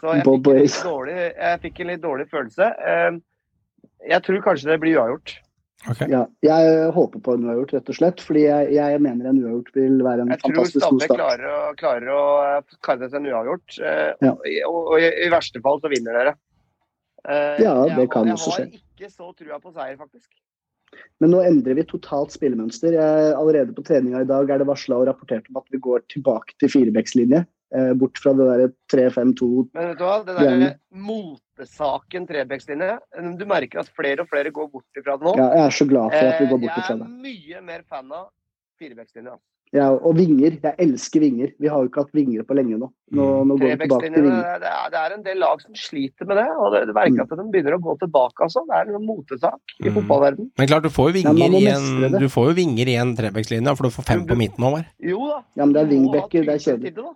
Speaker 3: Så jeg fikk, en dårlig, jeg fikk en litt dårlig følelse. Eh, Jeg tror kanskje det blir uavgjort.
Speaker 1: Okay.
Speaker 6: Ja, jeg håper på en uavgjort, rett og slett. Fordi jeg, jeg mener en uavgjort vil være en
Speaker 3: Jeg
Speaker 6: fantastisk god
Speaker 3: Stabæk
Speaker 6: Jeg
Speaker 3: klarer å, klarer å eh, kalle seg en uavgjort. eh,
Speaker 6: Ja.
Speaker 3: Og, og, og i, i verste fall så vinner dere. Eh,
Speaker 6: Ja, det
Speaker 3: jeg,
Speaker 6: kan også skje.
Speaker 3: Jeg har ikke så trua på seier, faktisk.
Speaker 6: Men nå endrer vi totalt spillemønster. Jeg, allerede på treninga i dag er det varsla og rapportert om at vi går tilbake til firebeckslinje. Eh, bort fra det derre 3-5-2.
Speaker 3: Men vet du hva, det
Speaker 6: Gjerne.
Speaker 3: der motesaken trebekslinje, du merker at flere og flere går bort ifra det nå.
Speaker 6: Ja, jeg er så glad for at vi
Speaker 3: Eh,
Speaker 6: går bort ifra
Speaker 3: jeg
Speaker 6: er
Speaker 3: mye mer fan av firebekslinja.
Speaker 6: Ja, og vinger. Jeg elsker vinger. Vi har jo ikke hatt vinger på lenge nå. Nå,
Speaker 1: Mm.
Speaker 6: nå går vi tilbake til vinger.
Speaker 3: det er, det er en del lag som sliter med det. Og det, det merker at de begynner å gå tilbake. Altså. Det er en motesak i
Speaker 1: Mm.
Speaker 3: fotballverden.
Speaker 1: Men klart, du får jo vinger,
Speaker 6: ja,
Speaker 1: i, en, du får jo vinger i en trebekslinje, for du får fem på midten, over.
Speaker 3: Jo da.
Speaker 6: Ja, men det er
Speaker 3: du
Speaker 6: wingbacker, det er kjedelig.
Speaker 3: Du.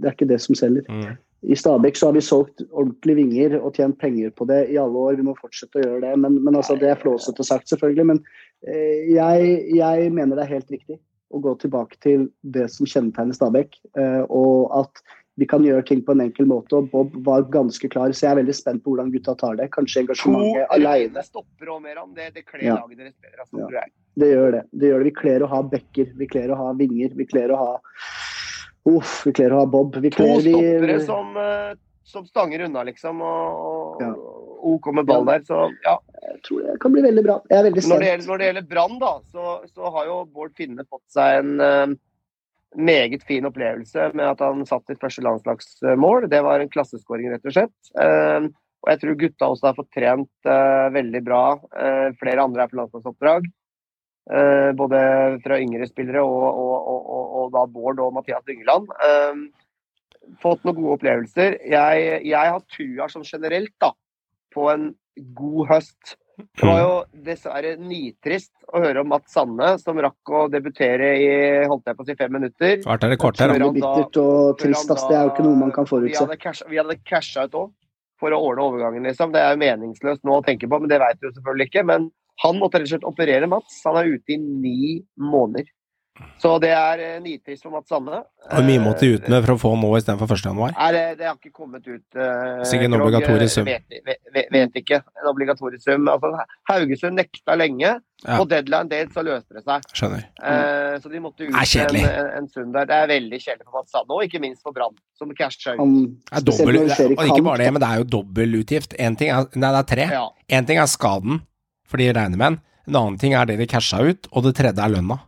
Speaker 6: Det er ikke det som selger.
Speaker 1: Mm.
Speaker 6: I Stabæk så har vi solgt ordentlige vinger og tjent penger på det i alle år. Vi må fortsette å gjøre det. Men, men altså, Det er flåsete sagt, selvfølgelig. Men eh, jeg, jeg mener det er helt riktig å gå tilbake til det som kjennetegner Stabæk. Eh, og at vi kan gjøre ting på en enkel måte. Og Bob var ganske klar, så jeg er veldig spent på hvordan gutta tar det. Kanskje
Speaker 3: To
Speaker 6: engasjementet aleine.
Speaker 3: rene stoppere og mer om det. Det kler
Speaker 6: Ja.
Speaker 3: laget deres bedre. Altså,
Speaker 6: Ja.
Speaker 3: tror jeg.
Speaker 6: Det gjør det. det gjør det. Vi kler å ha bekker, vi kler å ha vinger, vi kler å ha Uff, vi kler å ha Bob. Vi
Speaker 3: To
Speaker 6: stoppere vi,
Speaker 3: som, eh, som stanger unna, liksom. Og, og
Speaker 6: Ja.
Speaker 3: OK med ball der. Så ja.
Speaker 6: Jeg tror det kan bli veldig bra. Jeg er veldig
Speaker 3: Når det
Speaker 6: spent.
Speaker 3: når det gjelder Brann, da, så, så har jo Bård Finne fått seg en uh, meget fin opplevelse med at han satt sitt første landslagsmål. Det var en klasseskåring, rett og slett. Uh, og jeg tror gutta også har fått trent uh, veldig bra. Flere andre er på landslagsoppdrag. Både fra yngre spillere og, og, og, og, da Bård og Mathias Dyngeland. Fått noen gode opplevelser. Jeg, jeg har trua sånn generelt da, på en god høst. Det var jo dessverre nitrist å høre om Mats Sanne, som rakk å debutere i holdt jeg på å si fem minutter.
Speaker 1: Hvert er det kort
Speaker 6: her,
Speaker 1: da.
Speaker 6: bittert og trist. ass. Det er jo ikke noe man kan
Speaker 3: Vi
Speaker 6: forutse.
Speaker 3: Vi hadde casha ut òg for å ordne overgangen, liksom. Det er jo meningsløst nå å tenke på, men det vet vi jo selvfølgelig ikke. Men han måtte rett og slett operere Mats. Han er ute i ni måneder. Så det er eh, nitrist for Mats Sanne.
Speaker 1: Hvor mye måtte de
Speaker 3: Eh,
Speaker 1: ut med for å få nå istedenfor 1. januar?
Speaker 3: Nei, det, det har ikke kommet ut. Uh,
Speaker 1: Sikkert en obligatorisk sum.
Speaker 3: Vet, vet, vet, ikke. En obligatorisk sum. Altså, Haugesund nekta lenge.
Speaker 1: Ja.
Speaker 3: På deadline date så løste det seg.
Speaker 1: Skjønner.
Speaker 3: Uh, så de måtte ut en, en, en sum der. Det er veldig kjedelig for Mats Sanne, og ikke minst for Brann, som casha ut.
Speaker 6: Han,
Speaker 1: Det er dobbel, og ikke bare det, men det er jo dobbelutgift. En ting er, nei, det er tre.
Speaker 3: Ja.
Speaker 1: En ting er skaden, for de regner med den. En annen ting er det de casha ut, og det tredje er lønna.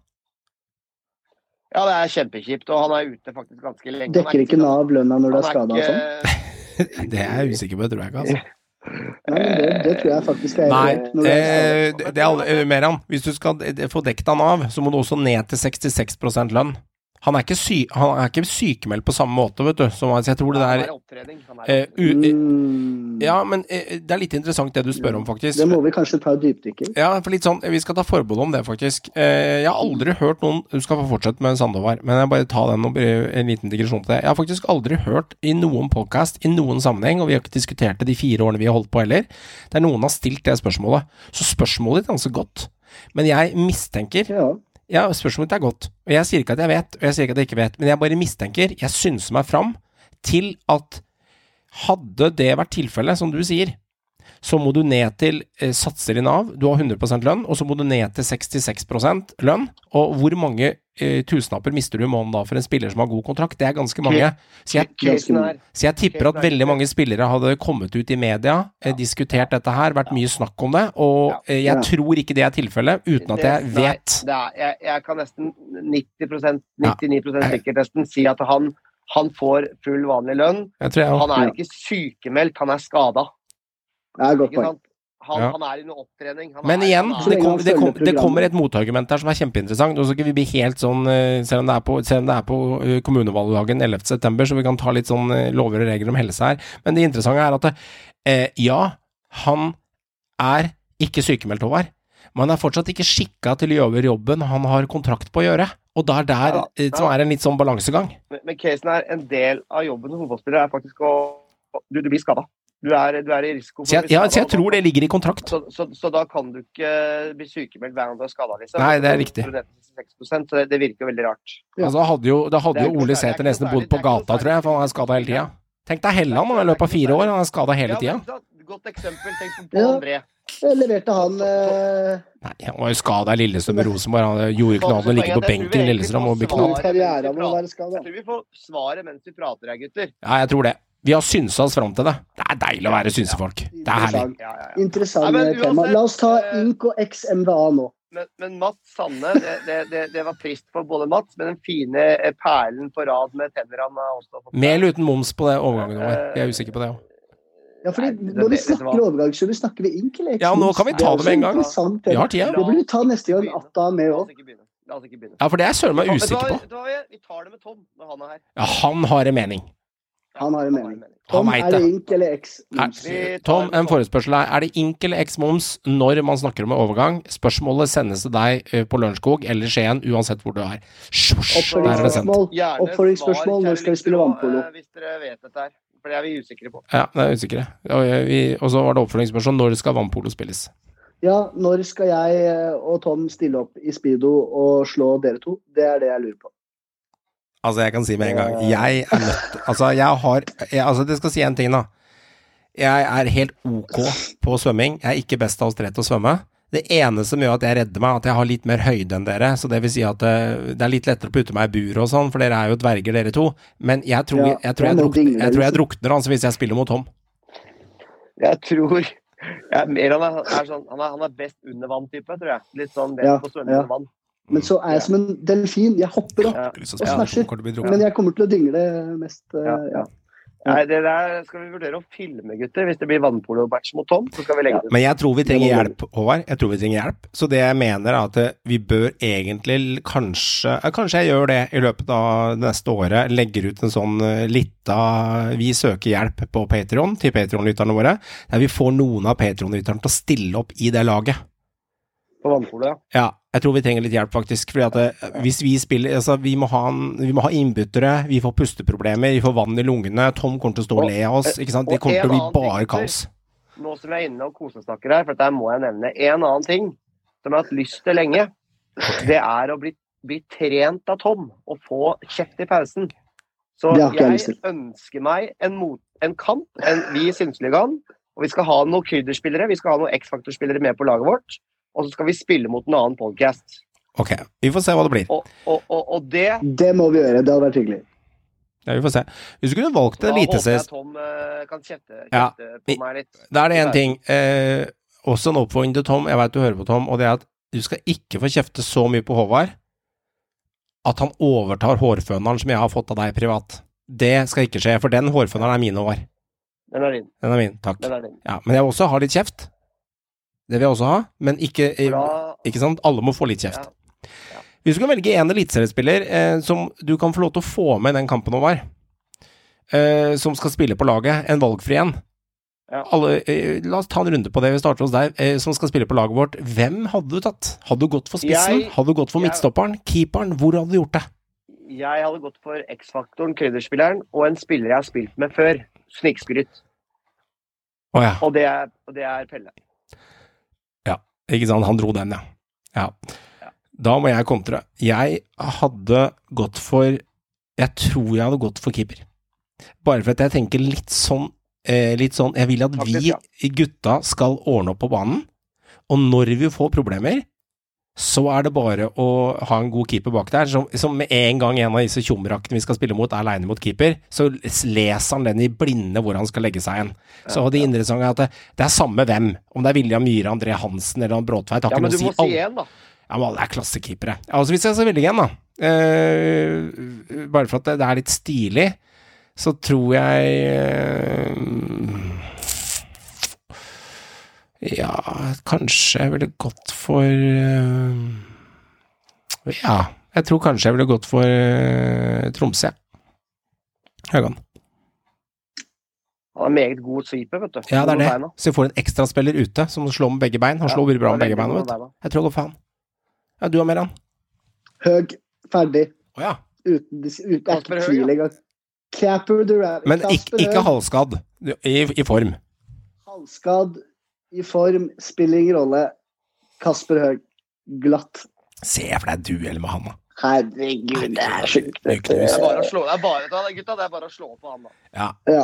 Speaker 3: Ja, det er kjempekjipt, og han er ute faktisk ganske lenge. Er
Speaker 6: Dekker ikke Nav lønna når du er skada og sånn? [LAUGHS]
Speaker 1: Det er jeg usikker på, tror jeg ikke. altså.
Speaker 6: Nei, det, det tror jeg faktisk er
Speaker 1: Nei,
Speaker 6: er
Speaker 1: eh, det det er eh, Meran, hvis du skal eh, få dekket han av, så må du også ned til 66% lønn. Han er ikke, sy han er ikke sykemeldt på samme måte, vet du. Som, altså, jeg tror det
Speaker 3: Han
Speaker 1: der
Speaker 3: er opptrening. Han er opptreding.
Speaker 1: eh,
Speaker 3: opptrening.
Speaker 1: u,
Speaker 6: Mm.
Speaker 1: Ja, men uh, det er litt interessant det du spør om, faktisk.
Speaker 6: Det må vi kanskje ta et dypdykk i.
Speaker 1: Ja, for litt sånn, Vi skal ta forbehold om det, faktisk. Eh, jeg har aldri hørt noen Du skal få fortsette med Sandovar, men jeg bare ta den og en liten digresjon til det. Jeg har faktisk aldri hørt i noen podkast, i noen sammenheng, og vi har ikke diskutert det de fire årene vi har holdt på heller, der noen har stilt det spørsmålet. Så spørsmålet ditt er ganske godt. Men jeg mistenker
Speaker 6: Ja.
Speaker 1: Ja, spørsmålet er godt. Og jeg sier ikke at jeg vet, og jeg sier ikke at jeg ikke vet, men jeg bare mistenker, jeg synser meg fram til at hadde det vært tilfellet, som du sier, så må du ned til eh, satser i Nav, du har 100% lønn, og så må du ned til 66% lønn. Og hvor mange eh, tusenlapper mister du i måneden da for en spiller som har god kontrakt? Det er ganske mange. Så jeg, så jeg tipper at veldig mange spillere hadde kommet ut i media, eh, diskutert dette her, vært mye snakk om det, og eh, jeg tror ikke det er tilfellet, uten at jeg vet.
Speaker 3: Nei, det er, jeg, jeg kan nesten 90% 99% sikkert nesten si at han, han får full vanlig lønn.
Speaker 1: Jeg jeg
Speaker 3: Han er ikke sykemeldt, han er skada.
Speaker 6: Det er et godt poeng.
Speaker 3: Han,
Speaker 1: Ja.
Speaker 3: han er under opptrening. Han
Speaker 1: Men
Speaker 3: er,
Speaker 1: igjen, det, kom, det, kom, det kommer et motargument her som er kjempeinteressant. Og så skal vi bli helt sånn, eh, selv om det er på, selv om det er på eh, kommunevalgdagen 11.9., så vi kan ta litt sånn eh, lover og regler om helse her. Men det interessante er at eh, ja, han er ikke sykemeldt, Håvard. Men han er fortsatt ikke skikka til å gjøre jobben han har kontrakt på å gjøre. Og det er der
Speaker 3: Ja,
Speaker 1: som er en litt sånn balansegang.
Speaker 3: Men, men casen er en del av jobben som fotballspiller er faktisk å Du, du blir skada. Du er, du er i risiko for
Speaker 1: Så
Speaker 3: å
Speaker 1: jeg, ja, så jeg tror det ligger i kontrakt.
Speaker 3: Så, så, så da kan du ikke bli sykemeldt hver gang du er skada, liksom.
Speaker 1: Nei, det er riktig.
Speaker 3: du ned til 66%, så det, det virker jo veldig rart.
Speaker 6: Ja.
Speaker 1: Altså, hadde jo, da hadde jo Ole
Speaker 3: noe særlig-
Speaker 1: Sæter
Speaker 3: det er
Speaker 1: nesten bodd på gata, tror jeg, for han er skada hele tida. Tenk deg Helland, han i løpet av fire år, han er skada hele tida.
Speaker 3: Ja. Godt eksempel. Tenk på. Paul André.
Speaker 6: Jeg leverte han eh,
Speaker 1: Nei, han var jo skada i Lillestrøm Rosenborg. Han gjorde ikke noe annet enn å ligge på benken i Lillestrøm og bli knall.
Speaker 3: Jeg tror vi får svaret mens vi prater her, gutter.
Speaker 1: Ja, jeg tror det. Vi har synsa oss fram til det. Det er deilig å være synsefolk. Det er herlig.
Speaker 6: Interessant,
Speaker 3: Ja, ja, ja.
Speaker 6: interessant
Speaker 3: men
Speaker 6: eh, tema. La oss ta
Speaker 3: eh,
Speaker 6: Ink og XMVA nå.
Speaker 3: Men, men Mats Sanne, det, det, det, var trist for både Mats, men den fine eh, perlen på rad med tenner han har også fått.
Speaker 1: Med eller uten moms på det overgangen vår. Jeg er usikker på det òg.
Speaker 6: Ja, fordi
Speaker 3: Nei, det-
Speaker 6: Når vi snakker
Speaker 3: overgang,
Speaker 6: så snakker vi Ink eller XMVA?
Speaker 1: Ja, nå kan vi ta det med en gang. Vi har tida.
Speaker 6: Det burde vi ta neste gang Atta er med òg.
Speaker 1: Ja, for det er jeg søren meg usikker på.
Speaker 3: Vi tar det med Tom når han er her.
Speaker 1: Ja, han har en mening.
Speaker 6: Han har en mening. Tom, er det. Ink eller
Speaker 3: X-moms?
Speaker 1: Tom, en forespørsel her. Er det ink eller x moms når man snakker om overgang? Spørsmålet sendes til deg eh, på Lørenskog eller Skien, uansett hvor du er.
Speaker 6: Oppfølgingsspørsmål. Oppfølgingsspørsmål. Når skal vi spille vannpolo?
Speaker 3: Hvis dere vet dette her. For det er vi usikre på.
Speaker 1: Ja, det er usikre. Og, vi- og så var det oppfølgingsspørsmål når skal vannpolo spilles?
Speaker 6: Ja, når skal jeg eh, og Tom stille opp i speedo og slå dere to? Det er det jeg lurer på.
Speaker 1: Altså, jeg kan si med en gang Jeg er nødt Altså, jeg har jeg, Altså, det skal si en ting, da. Jeg er helt ok på svømming. Jeg er ikke best av oss tre til å svømme. Det eneste som gjør at jeg redder meg, at jeg har litt mer høyde enn dere. Så det vil si at det, det er litt lettere å putte meg i bur og sånn, for dere er jo dverger, dere to. Men jeg tror jeg, jeg, tror
Speaker 6: jeg
Speaker 1: drukner, jeg, tror jeg
Speaker 6: liksom.
Speaker 1: drukner altså, hvis jeg spiller mot Tom.
Speaker 3: Jeg tror jeg, mer han er, er sånn, han, er, han er best under vann-type, tror jeg. Litt sånn best
Speaker 6: Ja,
Speaker 3: på svømming
Speaker 6: ja.
Speaker 3: vann.
Speaker 6: Men så er jeg som en delfin. Jeg hopper opp, Og
Speaker 1: druknet.
Speaker 6: men jeg kommer til å dingle mest. eh,
Speaker 3: Ja.
Speaker 6: ja.
Speaker 3: Nei, det der skal vi vurdere å filme, gutter. Hvis det blir vannpolo-match mot Tom, så skal vi legge det ut.
Speaker 1: Men jeg tror vi trenger hjelp, Håvard. Jeg tror vi trenger hjelp. Så det jeg mener er at eh, vi bør egentlig kanskje eh, Kanskje jeg gjør det i løpet av det neste året. Legger ut en sånn lita Vi søker hjelp på Patreon til Patreon-lytterne våre. Der vi får noen av Patreon-lytterne til å stille opp i det laget.
Speaker 3: På vannpolet, ja.
Speaker 1: Ja, jeg tror vi trenger litt hjelp, faktisk. Fordi at det, hvis vi spiller Altså, vi må ha, en, vi må ha innbyttere, vi får pusteproblemer, vi får vann i lungene, Tom kommer til å stå og le av oss, ikke sant. Det kommer til å bli bare
Speaker 3: ting,
Speaker 1: kaos.
Speaker 3: Nå som vi er inne og kosesnakker her, for dette må jeg nevne. En annen ting som jeg har hatt lyst til lenge, det er å bli bli trent av Tom og få kjeft i pausen. Så
Speaker 6: jeg
Speaker 3: jeg ønsker meg en, mot, en kamp, en, vi i Synseligaen, og vi skal ha noen krydderspillere, vi skal ha noen X-faktorspillere med på laget vårt, og så skal vi spille mot en annen podcast.
Speaker 1: Ok, vi får se hva det blir.
Speaker 3: Og, og, og, og det
Speaker 6: Det må vi gjøre. Det hadde vært hyggelig.
Speaker 1: Ja, vi får se. Hvis du kunne valgt
Speaker 3: Da håper jeg Tom eh, kan kjefte,
Speaker 1: Ja,
Speaker 3: kjefte
Speaker 1: vi-
Speaker 3: på meg litt.
Speaker 1: Da er det én ting. Eh, også en oppfordring til Tom. Jeg veit du hører på Tom, og det er at du skal ikke få kjefte så mye på Håvard at han overtar hårføneren som jeg har fått av deg privat. Det skal ikke skje, for den hårføneren er min, Håvard.
Speaker 3: Den er din.
Speaker 1: Den er min, takk.
Speaker 3: Den er din.
Speaker 1: Ja, men jeg vil også ha litt kjeft. Det vil jeg også ha, men ikke, eh, ikke sant? Alle må få litt kjeft.
Speaker 3: Ja. Ja.
Speaker 1: Hvis du kan velge en eliteseriespiller eh, som du kan få lov til å få med i den kampen, Håvard, eh, som skal spille på laget, en valgfri en
Speaker 3: Ja.
Speaker 1: Alle, eh, La oss ta en runde på det. Vi starter hos deg, eh, som skal spille på laget vårt. Hvem hadde du tatt? Hadde du gått for spissen?
Speaker 3: Jeg-
Speaker 1: hadde du gått for
Speaker 3: jeg-
Speaker 1: midtstopperen? Keeperen? Hvor hadde du gjort det?
Speaker 3: Jeg hadde gått for X-faktoren, krydderspilleren, og en spiller jeg har spilt med før. Snikskryt.
Speaker 1: Oh, ja.
Speaker 3: Og det er, og det er Pelle.
Speaker 1: Ikke sant, han dro den, ja. ja. Da må jeg kontre. Jeg hadde gått for Jeg tror jeg hadde gått for keeper. Bare for at jeg tenker litt sånn eh, Litt sånn Jeg vil at vi gutta skal ordne opp på banen, og når vi får problemer, så er det bare å ha en god keeper bak der. Som, som med en gang en av disse tjomrakkene vi skal spille mot, er aleine mot keeper, så leser han den i blinde hvor han skal legge seg hen. Så det interessante er at det, det er samme hvem. Om det er William Myhre, André Hansen eller han Bråtveit, har
Speaker 3: Ja,
Speaker 1: ikke
Speaker 3: men du må
Speaker 1: si.
Speaker 3: én, da.
Speaker 1: ja, men alle er klassekeepere. Altså, hvis jeg skal velge en, da Uh, Bare for at det, det er litt stilig, så tror jeg eh, Ja, kanskje jeg ville gått for eh, Ja, jeg tror kanskje jeg ville gått for eh, Tromsø. Høgan.
Speaker 3: Han er meget god sweeper, vet du.
Speaker 1: Ja, det er det. Så jeg får en ekstraspiller ute som slår med begge bein. Han slår veldig bra med begge
Speaker 3: bein
Speaker 1: vet du. Jeg tror jeg går for han. Ja, du har mer, han?
Speaker 6: Høg, ferdig.
Speaker 1: Å ja.
Speaker 6: Uten, uten, det er ikke tvil engang. Capper Durant.
Speaker 1: Men ikke, ikke halvskadd. I, I form.
Speaker 6: halvskadd, i form, spiller ingen rolle. Kasper Høeg, glatt.
Speaker 1: Se for deg duell med han, da.
Speaker 6: Herregud, det er sjukt.
Speaker 1: Det
Speaker 3: Det er bare å slå, det er bare, gutta, det er bare å slå på han, da.
Speaker 1: Ja.
Speaker 6: Ja.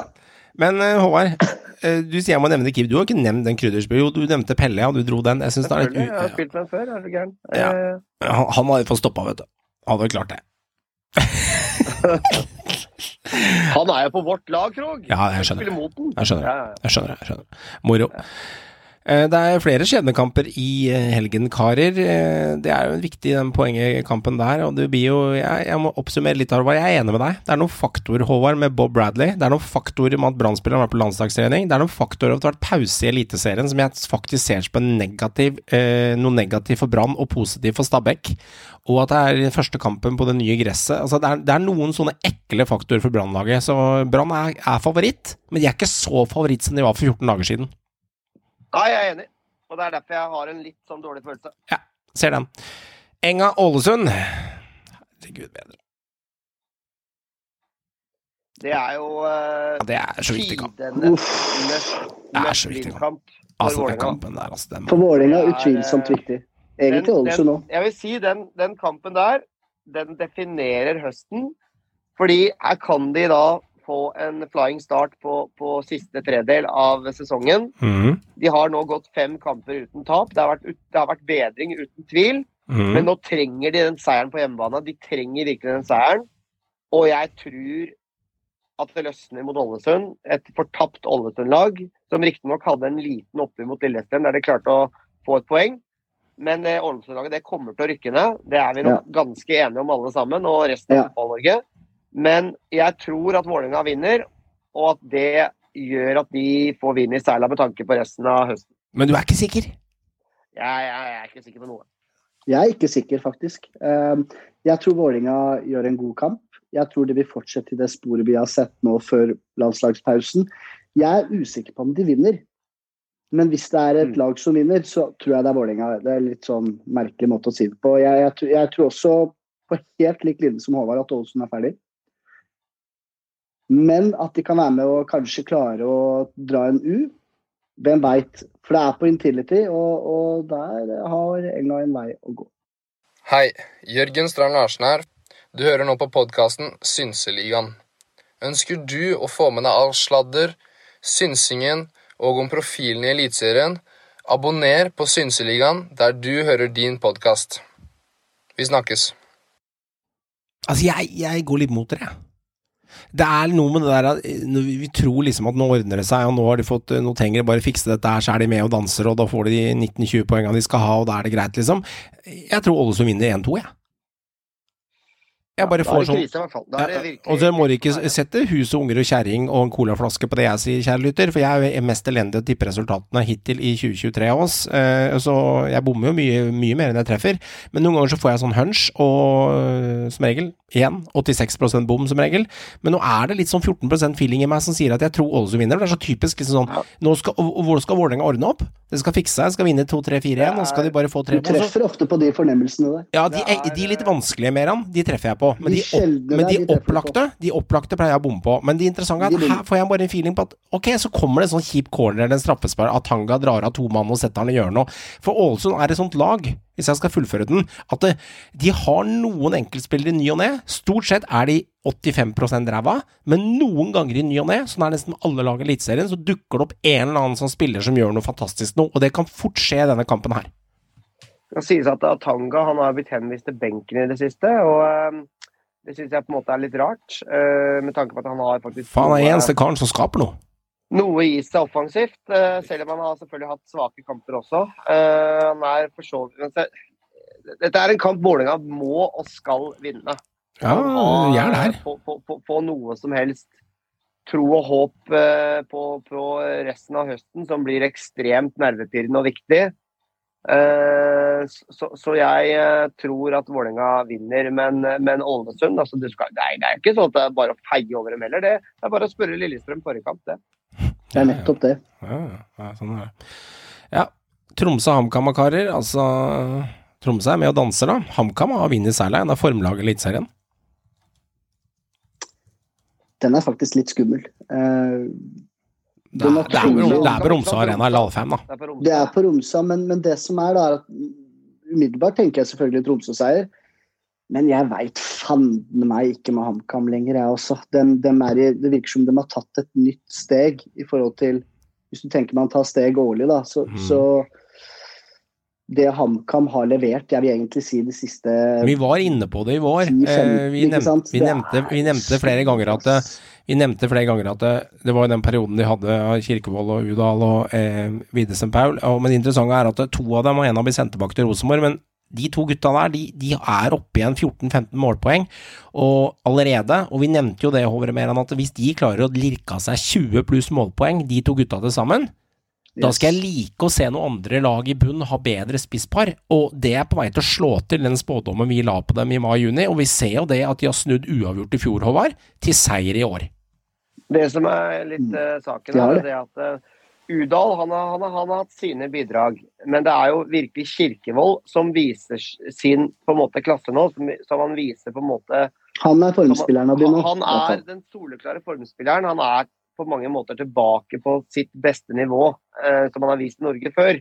Speaker 1: Men eh, Håvard, eh, du sier jeg må nevne Kiv Du har ikke nevnt den krydderspillet. Jo, du nevnte Pelle, og du dro den. Jeg syns det er litt
Speaker 3: Jeg har spilt med den før, er du gæren.
Speaker 1: Ja.
Speaker 3: Eh,
Speaker 1: Han, han hadde fått stoppa, vet du. Han hadde klart det.
Speaker 3: Han er jo på vårt lag, Krog.
Speaker 1: Ja, jeg skjønner. Jeg skjønner. Jeg skjønner. jeg skjønner. Moro. Eh, Det er flere skjebnekamper i eh, helgen, karer. Eh, Det er jo en viktig den poengkampen der. Og det blir jo Jeg, jeg må oppsummere litt, Håvard. Jeg er enig med deg. Det er noen faktorer, Håvard, med Bob Bradley. Det er noen faktorer med at Brann-spilleren var på landslagstrening. Det er noen faktorer at det har vært pause i Eliteserien som jeg faktisk ser en negativ, noe negativt for Brann og positivt for Stabæk. Og at det er første kampen på det nye gresset. Altså, det, er, det er noen sånne ekle faktorer for Brannlaget. Så Brann er, er favoritt, men de er ikke så favoritt som de var for 14 dager siden.
Speaker 3: Nei, jeg er enig. Og det er derfor jeg har en litt sånn dårlig følelse.
Speaker 1: Ja, Ser den. Enga Ålesund. Herregud bedre.
Speaker 3: Det er jo uh,
Speaker 1: Ja, det er så viktig kamp.
Speaker 3: tidenes
Speaker 6: Uff.
Speaker 3: det
Speaker 1: er så viktig
Speaker 3: for
Speaker 1: Altså, den kampen der, altså. Den,
Speaker 6: For Vålerenga
Speaker 3: er,
Speaker 6: utvilsomt
Speaker 3: eh,
Speaker 6: viktig. Egentlig Ålesund òg.
Speaker 3: Jeg vil si den, den kampen der, den definerer høsten. Fordi her kan de da få en flying start på, på siste tredel av sesongen.
Speaker 1: Mm.
Speaker 3: De har nå gått fem kamper uten tap. Det har vært, det har vært bedring uten tvil.
Speaker 1: Mm.
Speaker 3: Men nå trenger de den seieren på hjemmebane. De trenger virkelig den seieren. Og jeg tror at det løsner mot Ålesund. Et fortapt Ålesund-lag, som riktignok hadde en liten opptur mot Lillestrøm, der de klarte å få et poeng. Men eh, Ålesund-laget det kommer til å rykke ned. Det er vi nok ganske enige om alle sammen, og resten av
Speaker 6: Ja.
Speaker 3: fotball-Norge. Men jeg tror at Vålerenga vinner, og at det gjør at de får vind i seila med tanke på resten av høsten.
Speaker 1: Men du er ikke sikker?
Speaker 3: Jeg, jeg, jeg er ikke sikker på noe.
Speaker 6: Jeg er ikke sikker, faktisk. Um, Jeg tror Vålerenga gjør en god kamp. Jeg tror de vil fortsette i det sporet vi har sett nå før landslagspausen. Jeg er usikker på om de vinner. Men hvis det er et
Speaker 3: Mm.
Speaker 6: lag som vinner, så tror jeg det er Vålerenga. Det er litt sånn merkelig måte å si det på. Jeg, jeg, tror- jeg tror også på helt lik linje som Håvard at Ålesund er ferdig. Men at de kan være med og kanskje klare å dra en U, hvem veit. For det er på Intility, og, og der har Enga en vei å gå.
Speaker 7: Hei, Jørgen Strand Larsen her. Du hører nå på podkasten Synseligaen. Ønsker du å få med deg all sladder, synsingen og om profilen i Eliteserien? Abonner på Synseligaen der du hører din podkast. Vi snakkes.
Speaker 1: Altså, jeg, jeg går litt mot dere, jeg. Det er noe med det der at eh, vi tror liksom at nå ordner det seg, og nå har de fått Nå trenger de bare fikse dette her, så er de med og danser, og da får de de 19-20 poengene de skal ha, og da er det greit, liksom. Jeg tror Ålesund vinner 1-2, jeg. Jeg bare får sånn Og så må du ikke sette hus og unger og kjerring og en colaflaske på det jeg sier, kjære lytter, for jeg er mest elendig til å tippe resultatene hittil i 2023 av oss, eh, så jeg bommer jo mye, mye mer enn jeg treffer. Men noen ganger så får jeg sånn hunch, og eh, som regel igjen 86 bom som regel. Men nå er det litt sånn 14% feeling i meg som sier at jeg tror Ålesund vinner. Det er så typisk liksom sånn nå skal, Hvor skal Vålerenga ordne opp? Det skal fikse seg, skal vinne 2-3-4-1, og skal de bare få tre Du så-
Speaker 6: treffer ofte på de fornemmelsene der.
Speaker 1: ja, de, de litt vanskelige, Meran, de treffer jeg på. Men
Speaker 6: De
Speaker 1: opp, men de opplagte De opplagte pleier jeg å bomme på. Men det interessante er at her får jeg bare en feeling på at ok, så kommer det en sånn kjip corner eller en straffespark, at Tanga drar av to mann og setter han i hjørnet. For Ålesund er et sånt lag, hvis jeg skal fullføre den, at det, de har noen enkeltspillere i ny og ne. Stort sett er de 85% ræva, men noen ganger i ny og ne, sånn er nesten alle lag i Eliteserien, så dukker det opp en eller annen som spiller som gjør noe fantastisk nå, og det kan fort skje i denne kampen her.
Speaker 3: Det sies at Atanga han har blitt henvist til benken i det siste. og eh, Det syns jeg på en måte er litt rart, eh, med tanke på at han har faktisk
Speaker 1: Faen, han er eneste karen som skaper noe.
Speaker 3: noe i seg offensivt. eh, Selv om han har selvfølgelig hatt svake kamper også. Eh, Han er for så vidt Dette er en kamp Vålerenga må og skal vinne.
Speaker 1: Ja, gjør det her.
Speaker 3: Få noe som helst tro og håp eh, på, på resten av høsten, som blir ekstremt nervepirrende og viktig. Eh, Så, så jeg eh, tror at Vålerenga vinner, men, men Ålesund altså, du skal, det, er, det er ikke sånn at det er bare å feie over dem heller. Det, det er bare å spørre Lillestrøm forrige kamp, det.
Speaker 6: Det er nettopp det.
Speaker 1: Ja, ja, sånn er det. Ja, Tromsø HamKam, karer. Altså, Tromsø er med og danser, da. HamKam har vunnet seieren. Det er formlaget i Eliteserien.
Speaker 6: Den er faktisk litt skummel. Eh,
Speaker 1: Det er, det er, på- det er på Romsa Arena, Lalfem, da.
Speaker 3: Det er på Romsø.
Speaker 6: Det på Romsa, men, men det som er, da, er at umiddelbart tenker jeg selvfølgelig Tromsø-seier. Men jeg veit fanden meg ikke med HamKam lenger, jeg også. Dem, dem er i, det virker som de har tatt et nytt steg i forhold til Hvis du tenker man tar steg årlig, da, så,
Speaker 1: mm.
Speaker 6: så Det HamKam har levert, jeg vil egentlig si det siste
Speaker 1: Vi var inne på det i vår.
Speaker 6: 10-15,
Speaker 1: Eh, Vi nevnte, vi nevnte,
Speaker 6: er
Speaker 1: vi nevnte flere ganger at det, vi nevnte flere ganger at det, det var den perioden de hadde av Kirkevold og Udal og eh, Widesen Paul. Og, men det interessante er at to av dem, og en av blir sendt tilbake til Rosenborg, men de to gutta der, de, de er oppe igjen 14-15 målpoeng og allerede. Og vi nevnte jo det, Hovre Meran, at hvis de klarer å lirke av seg 20 pluss målpoeng, de to gutta til sammen, da skal jeg like å se noen andre lag i bunn ha bedre spisspar, og det er på vei til å slå til den spådommen vi la på dem i mai-juni, og vi ser jo det at de har snudd uavgjort i fjor, Håvard, til seier i år.
Speaker 3: Det som er litt uh, saken, er
Speaker 6: det.
Speaker 3: at uh, Udal han har, han, har, han har hatt sine bidrag, men det er jo virkelig Kirkevold som viser sin på en måte klasse nå. Som, som han viser på en måte
Speaker 6: Han er formspilleren av nå.
Speaker 3: Han, han er den soleklare formspilleren. Han er på mange måter tilbake på sitt beste nivå, eh, som han har vist i Norge før.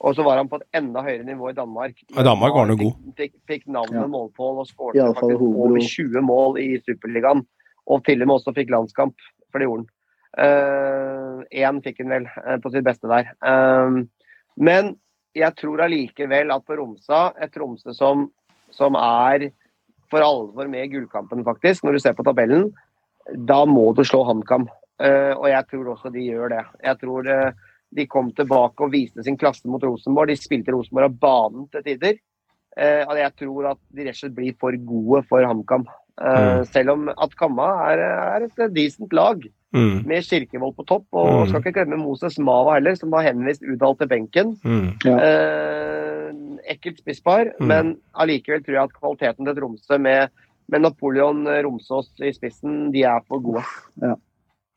Speaker 3: Og så var han på et enda høyere nivå i Danmark.
Speaker 1: I Danmark var han jo god.
Speaker 3: Fikk, fikk, navnet
Speaker 6: Ja.
Speaker 3: målpål og
Speaker 6: I
Speaker 3: skåret faktisk over 20 mål i Superligaen. Og til og med også fikk landskamp, for det gjorde han. Én fikk han vel eh, på sitt beste der. Eh, men jeg tror allikevel at på Romsa, et Tromsø som, som er for alvor med i gullkampen, faktisk, når du ser på tabellen, da må du slå HamKam. Eh, og jeg tror også de gjør det. Jeg tror eh, de kom tilbake og viste sin klasse mot Rosenborg. De spilte Rosenborg av banen til tider. Eh, og jeg tror at de rett og slett blir for gode for HamKam. Mm. Selv om at Kamma er, er et decent lag
Speaker 1: Mm,
Speaker 3: med Kirkevold på topp. Og
Speaker 1: Mm.
Speaker 3: skal ikke glemme Moses Mava heller, som har henvist Udal til benken.
Speaker 1: mm.
Speaker 3: Eh, ekkelt spisspar,
Speaker 1: Mm.
Speaker 3: men allikevel tror jeg at kvaliteten til Tromsø med, med Napoleon Romsås i spissen, de er for gode.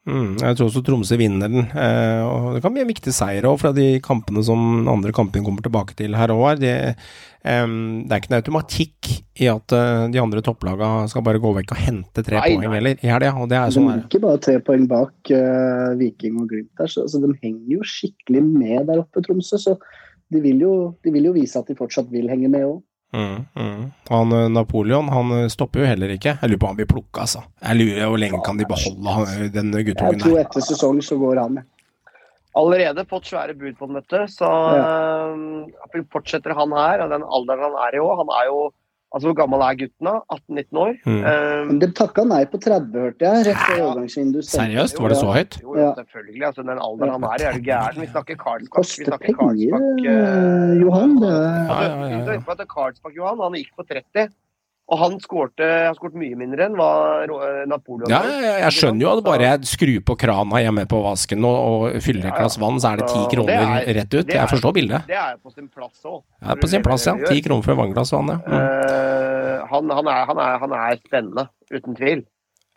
Speaker 1: Mm, jeg tror også Tromsø vinner den. Eh, og det kan bli en viktig seier òg, fra de kampene som andre kampene kommer tilbake til her òg. Det, eh, det er ikke noe automatikk i at eh, de andre topplagene skal bare gå vekk og hente tre
Speaker 3: Nei,
Speaker 1: poeng heller i helga. Og det er sånn de
Speaker 6: ikke bare tre poeng bak uh, Viking og Glimt der, så altså, de henger jo skikkelig med der oppe, Tromsø. Så de vil jo, de vil jo vise at de fortsatt vil henge med òg.
Speaker 1: Mm, mm. Han eh, Napoleon han eh, stopper jo heller ikke. Jeg lurer på om han blir plukka, altså. Jeg lurer Hvor lenge kan de beholde han, guttungen den
Speaker 6: Jeg tror etter sesong så går han. med.
Speaker 3: Allerede fått svære bud på den, vet du. Så eh, fortsetter han her, og den alderen han er i òg Han er jo Altså, hvor gammel er gutten da? 18-19 år?
Speaker 1: Mm.
Speaker 3: Um,
Speaker 6: Men de takka nei på 30, hørte jeg. Rett før
Speaker 3: Ja.
Speaker 6: overgangsvinduet.
Speaker 1: Seriøst? Var det så høyt?
Speaker 3: Jo, jo,
Speaker 6: Ja.
Speaker 3: selvfølgelig. Altså, den alderen han er i, er du gæren? Vi snakker Karlsbakk. Vi snakker Karlsbakk,
Speaker 6: eh, Johan. Det er...
Speaker 1: Ja,
Speaker 3: Altså,
Speaker 1: ja, ja, ja.
Speaker 3: vi skal huske på at Karlsbakk Johan han gikk på 30, og han skårte han skåret mye mindre enn hva eh, Napoleon
Speaker 1: Ja,
Speaker 3: gjorde.
Speaker 1: ja, ja, jeg skjønner jo at bare jeg skrur på krana hjemme på vasken og, og fyller et
Speaker 3: Ja, ja.
Speaker 1: glass vann, så er det ti kroner
Speaker 3: det er-
Speaker 1: rett ut.
Speaker 3: er-
Speaker 1: Jeg forstår bildet.
Speaker 3: Det er på sin plass òg.
Speaker 1: Det er på sin plass, ja. Ti kroner for et vannglass vann, ja. Mm.
Speaker 3: han, han, er, han, er, han er spennende, uten tvil.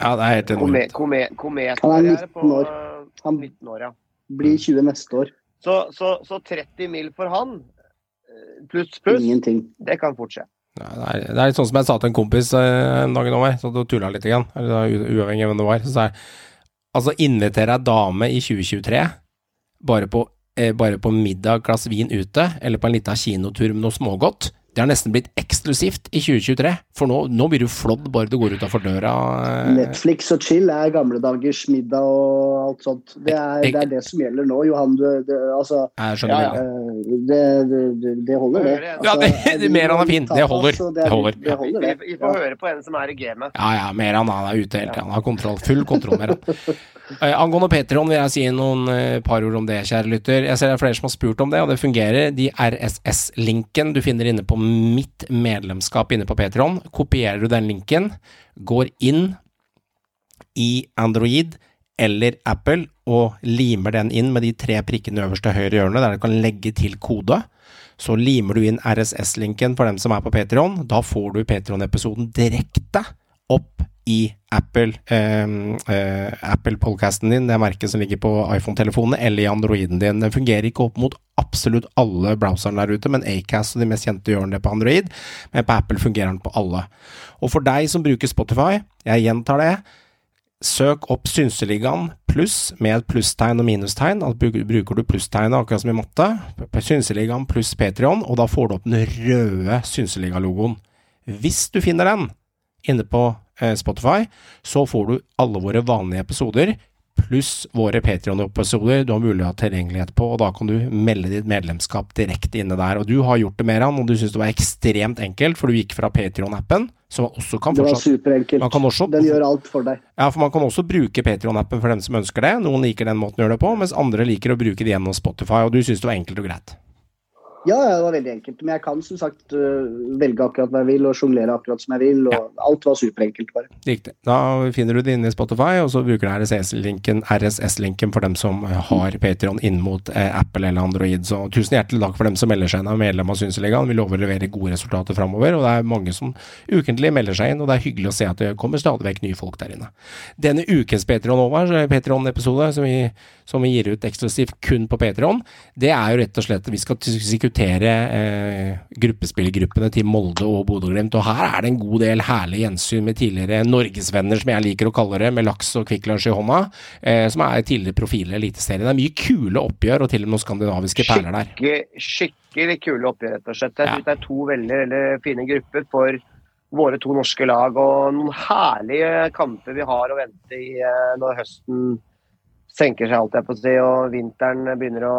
Speaker 1: Ja, det er helt enormt.
Speaker 3: Komet, komet
Speaker 6: Han er 19 år.
Speaker 3: eh,
Speaker 6: Han-
Speaker 3: 19 år, ja.
Speaker 6: Blir 20 neste år.
Speaker 3: Så, så, så 30 mil for han, eh, pluss pluss,
Speaker 6: Ingenting.
Speaker 3: det kan fort skje.
Speaker 1: Det, er, det er litt sånn som jeg sa til en kompis eh, en dag nå, så du tulla litt, igjen, uavhengig av hvem det var. Så sa jeg altså, inviterer jeg dame i 2023 bare på, eh, bare på middag, glass vin ute, eller på en liten kinotur med noe smågodt. Det har nesten blitt eksklusivt i 2023, for nå, nå blir du flådd bare du går utafor døra. eh.
Speaker 6: Netflix og chill er gamle dagers middag og alt sånt. Det er det, er det som gjelder nå, Johan. Du, det, altså,
Speaker 1: Jeg skjønner
Speaker 3: Ja, ja.
Speaker 6: det, det, det, holder, det.
Speaker 3: Ja,
Speaker 6: Altså,
Speaker 1: det- det- Meran er fin. Det holder. Det holder.
Speaker 6: Det holder,
Speaker 3: Vi,
Speaker 6: det.
Speaker 3: vi får høre på en som er i gamet.
Speaker 1: Ja, ja, Meran han, han er ute hele tida. Han har kontroll. Full kontroll med han. [LAUGHS] Eh, angående Patreon vil jeg si noen eh, par ord om det, kjære lytter. Jeg ser det er flere som har spurt om det, og det fungerer. De RSS-linken du finner inne på mitt medlemskap inne på Patreon, kopierer du den linken, går inn i Android eller Apple og limer den inn med de tre prikkene øverst til høyre hjørne, der du kan legge til kode. Så limer du inn RSS-linken for dem som er på Patreon. Da får du Patreon-episoden direkte opp i Apple, eh, eh, Apple-podcasten din, det merket som ligger på iPhone-telefonene, eller i Androiden din. Den fungerer ikke opp mot absolutt alle browserne der ute, men Acast og de mest kjente gjør det på Android, men på Apple fungerer den på alle. Og for deg som bruker Spotify, jeg gjentar det, søk opp Synseligaen pluss med et plusstegn og minustegn. Bruker, bruker du plusstegnet akkurat som i matte. Synseligaen pluss Patrion, og da får du opp den røde Synseliga-logoen. Hvis du finner den inne på eh, Spotify, så får du alle våre vanlige episoder pluss våre Patrion-episoder du har mulighet til tilgjengelighet på, og da kan du melde ditt medlemskap direkte inne der. Og du har gjort det, Meran, og du syns det var ekstremt enkelt, for du gikk fra Patrion-appen, som også kan fortsatt
Speaker 6: Det var superenkelt.
Speaker 1: Man kan også-
Speaker 6: Den gjør alt for deg.
Speaker 1: ja, for man kan også bruke Patreon-appen for dem som ønsker det. Noen liker den måten å gjøre det på, mens andre liker å bruke det gjennom Spotify, og du syns det var enkelt og greit.
Speaker 6: Ja, ja, det var veldig enkelt. Men jeg kan som sagt øh, velge akkurat hva jeg vil, og sjonglere akkurat som jeg vil. og Alt var superenkelt, bare.
Speaker 1: Riktig. Da finner du det inne i Spotify, og så bruker du RSS-linken RSS-linken for dem som eh, har Patreon inn mot eh, Apple eller Android. Så tusen hjertelig takk for dem som melder seg inn og er medlem av Synseligaen. Vi lover å levere gode resultater framover, og det er mange som ukentlig melder seg inn, og det er hyggelig å se at det kommer stadig vekk nye folk der inne. Denne ukens Patreon over, Patreon-episode som, vi- som vi gir ut eksklusivt kun på Patreon, det er jo rett og slett vi skal diskutere eh, gruppespillergruppene til Molde og Bodø-Glimt. Og her er det en god del herlige gjensyn med tidligere norgesvenner, som jeg liker å kalle det, med laks og Kvikk Lunsj i hånda, eh, som er tidligere profiler i Eliteserien. Det er mye kule oppgjør, og til og med noen skandinaviske perler der.
Speaker 3: Skikkelig, skikkelig kule oppgjør, rett og slett. Jeg
Speaker 1: Ja.
Speaker 3: det er to veldig, veldig fine grupper for våre to norske lag. Og noen herlige kamper vi har å vente i eh, når høsten senker seg, alt jeg på å si, og vinteren begynner å,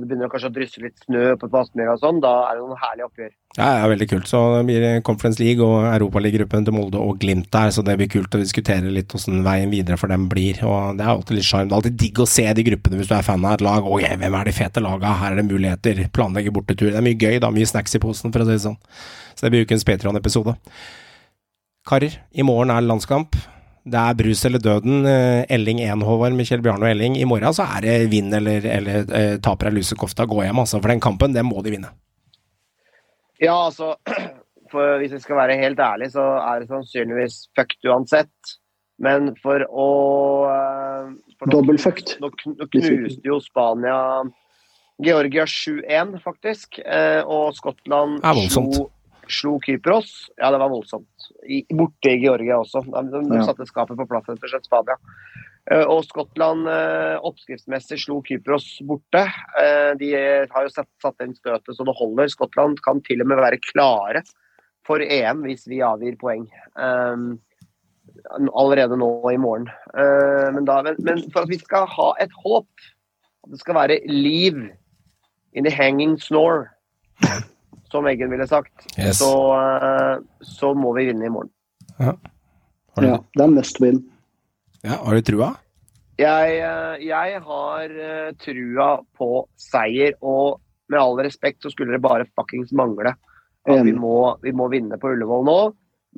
Speaker 3: det begynner kanskje å drysse litt snø på Aspmyra og sånn. Da er det noen herlige oppgjør.
Speaker 1: Ja, det er veldig kult. Så det blir Conference League og Europaliga-gruppen til Molde og Glimt der, så det blir kult å diskutere litt hvordan veien videre for dem blir. Og det er alltid litt sjarm. Det er alltid digg å se de gruppene hvis du er fan av et lag. Ok, hvem er de fete laga? Her er det muligheter. Planlegge bortetur. Det er mye gøy, da. Mye snacks i posen, for å si det sånn. Så det blir ukens Patrion-episode. Karer, i morgen er landskamp. Det er brus eller døden. Eh, Elling 1, Håvard, med Kjell Bjarne og Elling. I morgen så er det vinn eller, eller eh, taper av lusekofta. Gå hjem, altså. For den kampen, den må de vinne.
Speaker 3: Ja, altså [CLEARS THROAT] for Hvis jeg skal være helt ærlig, så er det sannsynligvis fucked uansett. Men for å eh, for nå-
Speaker 6: fucked.
Speaker 3: Nå, nå knuste jo Spania Georgia 7-1, faktisk. eh, Og Skottland
Speaker 1: Det er voldsomt.
Speaker 3: Slo, Kypros. Ja, det var voldsomt. I, borte i Georgia også. De, de, de
Speaker 6: Ja.
Speaker 3: satte skapet på plass, rett og slett, Spania. Uh, Og Skottland uh, oppskriftsmessig slo Kypros borte. Uh, De har jo satt, satt inn støtet så det holder. Skottland kan til og med være klare for EM hvis vi avgir poeng. Um, allerede nå i morgen. Men, da, men, men for at vi skal ha et håp, at det skal være liv in the hanging snore, som Eggen ville sagt,
Speaker 1: Yes.
Speaker 3: så, uh, så må vi vinne i morgen.
Speaker 1: Ja, du,
Speaker 6: Ja, det er must win.
Speaker 1: ja, har du trua?
Speaker 3: Jeg, eh, jeg har eh, trua på seier, og med all respekt så skulle det bare fuckings mangle at vi må, vi må vinne på Ullevål nå.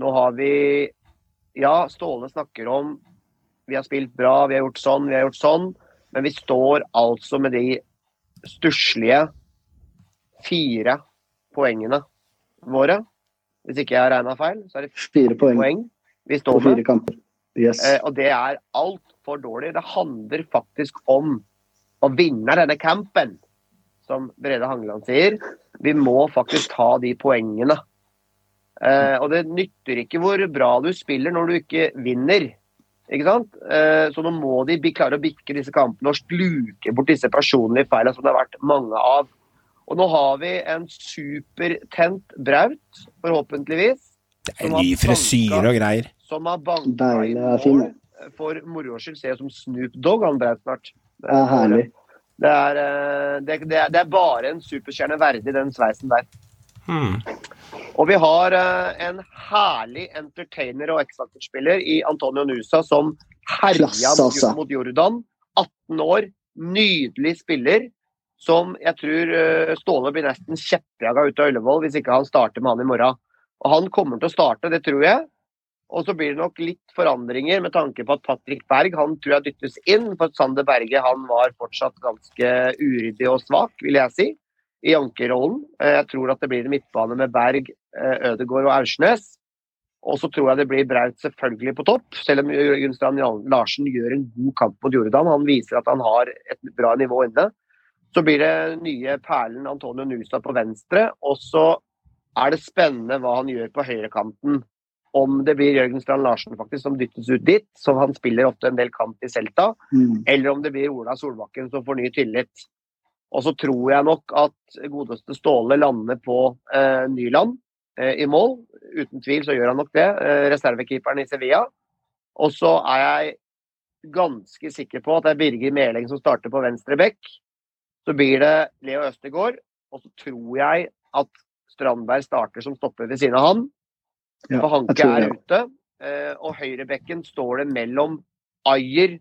Speaker 3: Nå har vi Ja, Ståle snakker om vi har spilt bra, vi har gjort sånn, vi har gjort sånn, men vi står altså med de stusslige fire poengene våre. Hvis ikke jeg har regna feil, så er det
Speaker 6: Fire poeng
Speaker 3: poeng vi står med.
Speaker 6: Yes.
Speaker 3: Eh, og det er altfor dårlig. Det handler faktisk om å vinne denne campen, som Brede Hangeland sier. Vi må faktisk ta de poengene. Eh, og det nytter ikke hvor bra du spiller når du ikke vinner. Ikke sant? Eh, så nå må de klare å bikke disse kampene og sluke bort disse personlige feilene som det har vært mange av. Og nå har vi en supertent Braut, forhåpentligvis,
Speaker 1: Det er ny frisyre og greier.
Speaker 3: som har banka
Speaker 6: i
Speaker 3: inn mål for moro skyld. Ser ut som Snoop Dogg, han Braut snart.
Speaker 6: Det er herlig.
Speaker 3: Det er, det, det, er, det er bare en superstjerne verdig, den sveisen der.
Speaker 1: Hmm.
Speaker 3: Og vi har eh, en herlig entertainer og X-Factor-spiller i Antonio Nusa som herja
Speaker 6: Klasse, altså.
Speaker 3: mot Jordan. 18 år, nydelig spiller. Som jeg tror eh, Ståle blir nesten kjeppjaga ut av Ullevål hvis ikke han starter med han i morgen. Og han kommer til å starte, det tror jeg. Og så blir det nok litt forandringer med tanke på at Patrick Berg han tror jeg dyttes inn. For Sander Berge han var fortsatt ganske uryddig og svak, vil jeg si, i ankerrollen. Eh, Jeg tror at det blir en midtbane med Berg, Ødegård Ødegaard og Aursnes. Og så tror jeg det blir Braut selvfølgelig på topp, selv om Jørgen Strand Larsen gjør en god kamp mot Jordan. Han viser at han har et bra nivå inne. Så blir det nye perlen Antonio Nusa på venstre. Og så er det spennende hva han gjør på høyrekanten. Om det blir Jørgen Strand Larsen faktisk som dyttes ut dit, som han spiller ofte en del kamp i Celta,
Speaker 6: Mm.
Speaker 3: eller om det blir Ola Solbakken som får ny tillit. Og så tror jeg nok at godeste Ståle lander på eh, Nyland eh, i mål. Uten tvil så gjør han nok det. Eh, reservekeeperen i Sevilla. Og så er jeg ganske sikker på at det er Birger Meling som starter på venstre bekk. Så blir det Leo Østegård. Og så tror jeg at Strandberg starter som stopper ved siden av han.
Speaker 6: Ja,
Speaker 3: For Hanke er ute. eh, Og høyrebekken står det mellom Ayer,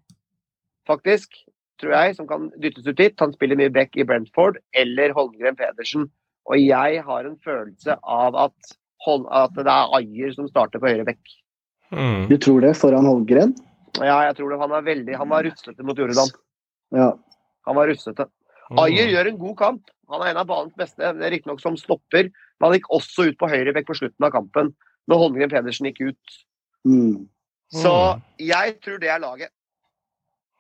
Speaker 3: faktisk, tror jeg, som kan dyttes ut dit. Han spiller mye back i Brentford. Eller Holmgren Pedersen. Og jeg har en følelse av at, at det er Ayer som starter på høyre bekk.
Speaker 1: Hmm.
Speaker 6: Du tror det foran Holmgren?
Speaker 3: Ja, jeg tror det. Han er veldig Han var rustete mot Jordan.
Speaker 6: Ja.
Speaker 3: Han var rustete.
Speaker 1: Hmm.
Speaker 3: Ayer gjør en god kamp. Han er en av banens beste, det er riktignok som stopper. Men han gikk også ut på høyre bekk på slutten av kampen, når Holmgren Pedersen gikk ut.
Speaker 6: Mm.
Speaker 3: Så
Speaker 1: Mm.
Speaker 3: jeg tror det er laget.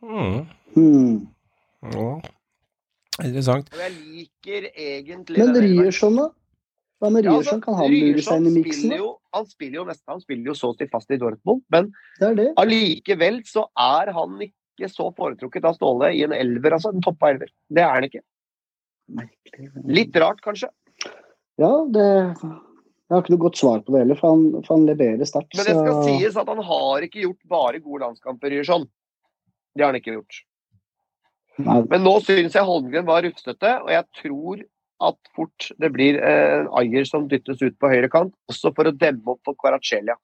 Speaker 1: Mm.
Speaker 6: Mm.
Speaker 1: Ja. Interessant.
Speaker 3: Og jeg liker egentlig
Speaker 6: Men Ryerson, da? Hva med
Speaker 3: altså,
Speaker 6: Ryerson? Kan han lure seg inn i miksen?
Speaker 3: spiller jo, han spiller jo nesten Han spiller jo så til fast i Dortmund, men
Speaker 6: Det
Speaker 3: allikevel så er han ikke så foretrukket av Ståle i en elver, altså. En toppa elver. Det er han ikke.
Speaker 6: Merkelig.
Speaker 3: Litt rart, kanskje.
Speaker 6: Ja, det Jeg har ikke noe godt svar på det heller, for han, for han leverer sterkt.
Speaker 3: Men det skal
Speaker 6: så-
Speaker 3: sies at han har ikke gjort bare gode landskamper, Ryerson. Det har han ikke gjort.
Speaker 6: Nei,
Speaker 3: Men nå syns jeg Holmgren var rufsete, og jeg tror at fort det blir eh, Ayer som dyttes ut på høyre kant, også for å demme opp for Kvaratskhelia.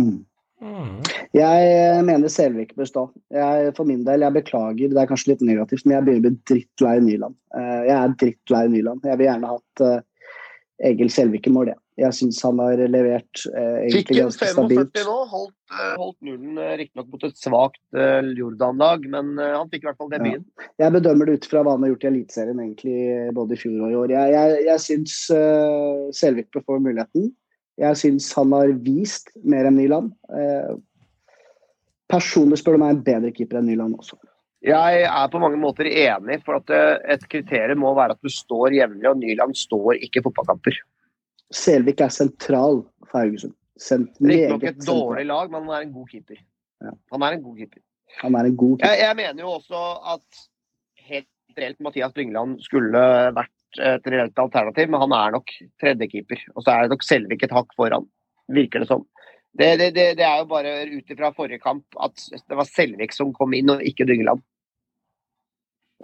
Speaker 6: mm.
Speaker 1: Hmm.
Speaker 6: Jeg mener Selvik bør stå. Jeg, for min del, jeg beklager, det er kanskje litt negativt, men jeg begynner å bli drittlei Nyland. Eh, Jeg er drittlei Nyland. Jeg vil gjerne hatt eh, Egil Selvik i mål, jeg. Jeg syns han har levert eh,
Speaker 3: Fikk
Speaker 6: egentlig
Speaker 3: en
Speaker 6: ganske
Speaker 3: 45 nå, holdt, eh, holdt nullen eh, riktignok mot et svakt uh, Jordan-lag, men uh, han fikk i hvert fall debuten.
Speaker 6: Jeg bedømmer det ut fra hva han har gjort i Eliteserien, egentlig både i fjor og i år. Jeg, jeg, jeg syns uh, Selvik bør få muligheten. Jeg syns han har vist mer enn Nyland. Eh, personlig spør du meg en bedre keeper enn Nyland også.
Speaker 3: Jeg er på mange måter enig, for at eh, et kriterium må være at du står jevnlig, og Nyland står ikke fotballkamper.
Speaker 6: Selvik er sentral for Haugesund.
Speaker 3: Riktignok et dårlig lag, men han er en god keeper.
Speaker 6: Ja.
Speaker 3: Han er en god keeper.
Speaker 6: Han er en god keeper.
Speaker 3: Jeg, jeg mener jo også at helt reelt Mathias Dyngeland skulle vært et reelt alternativ, men han er nok tredjekeeper. Og så er det nok Selvik et hakk foran, virker det som. Det, det, det, det er jo bare ut ifra forrige kamp at det var Selvik som kom inn, og ikke Dyngeland.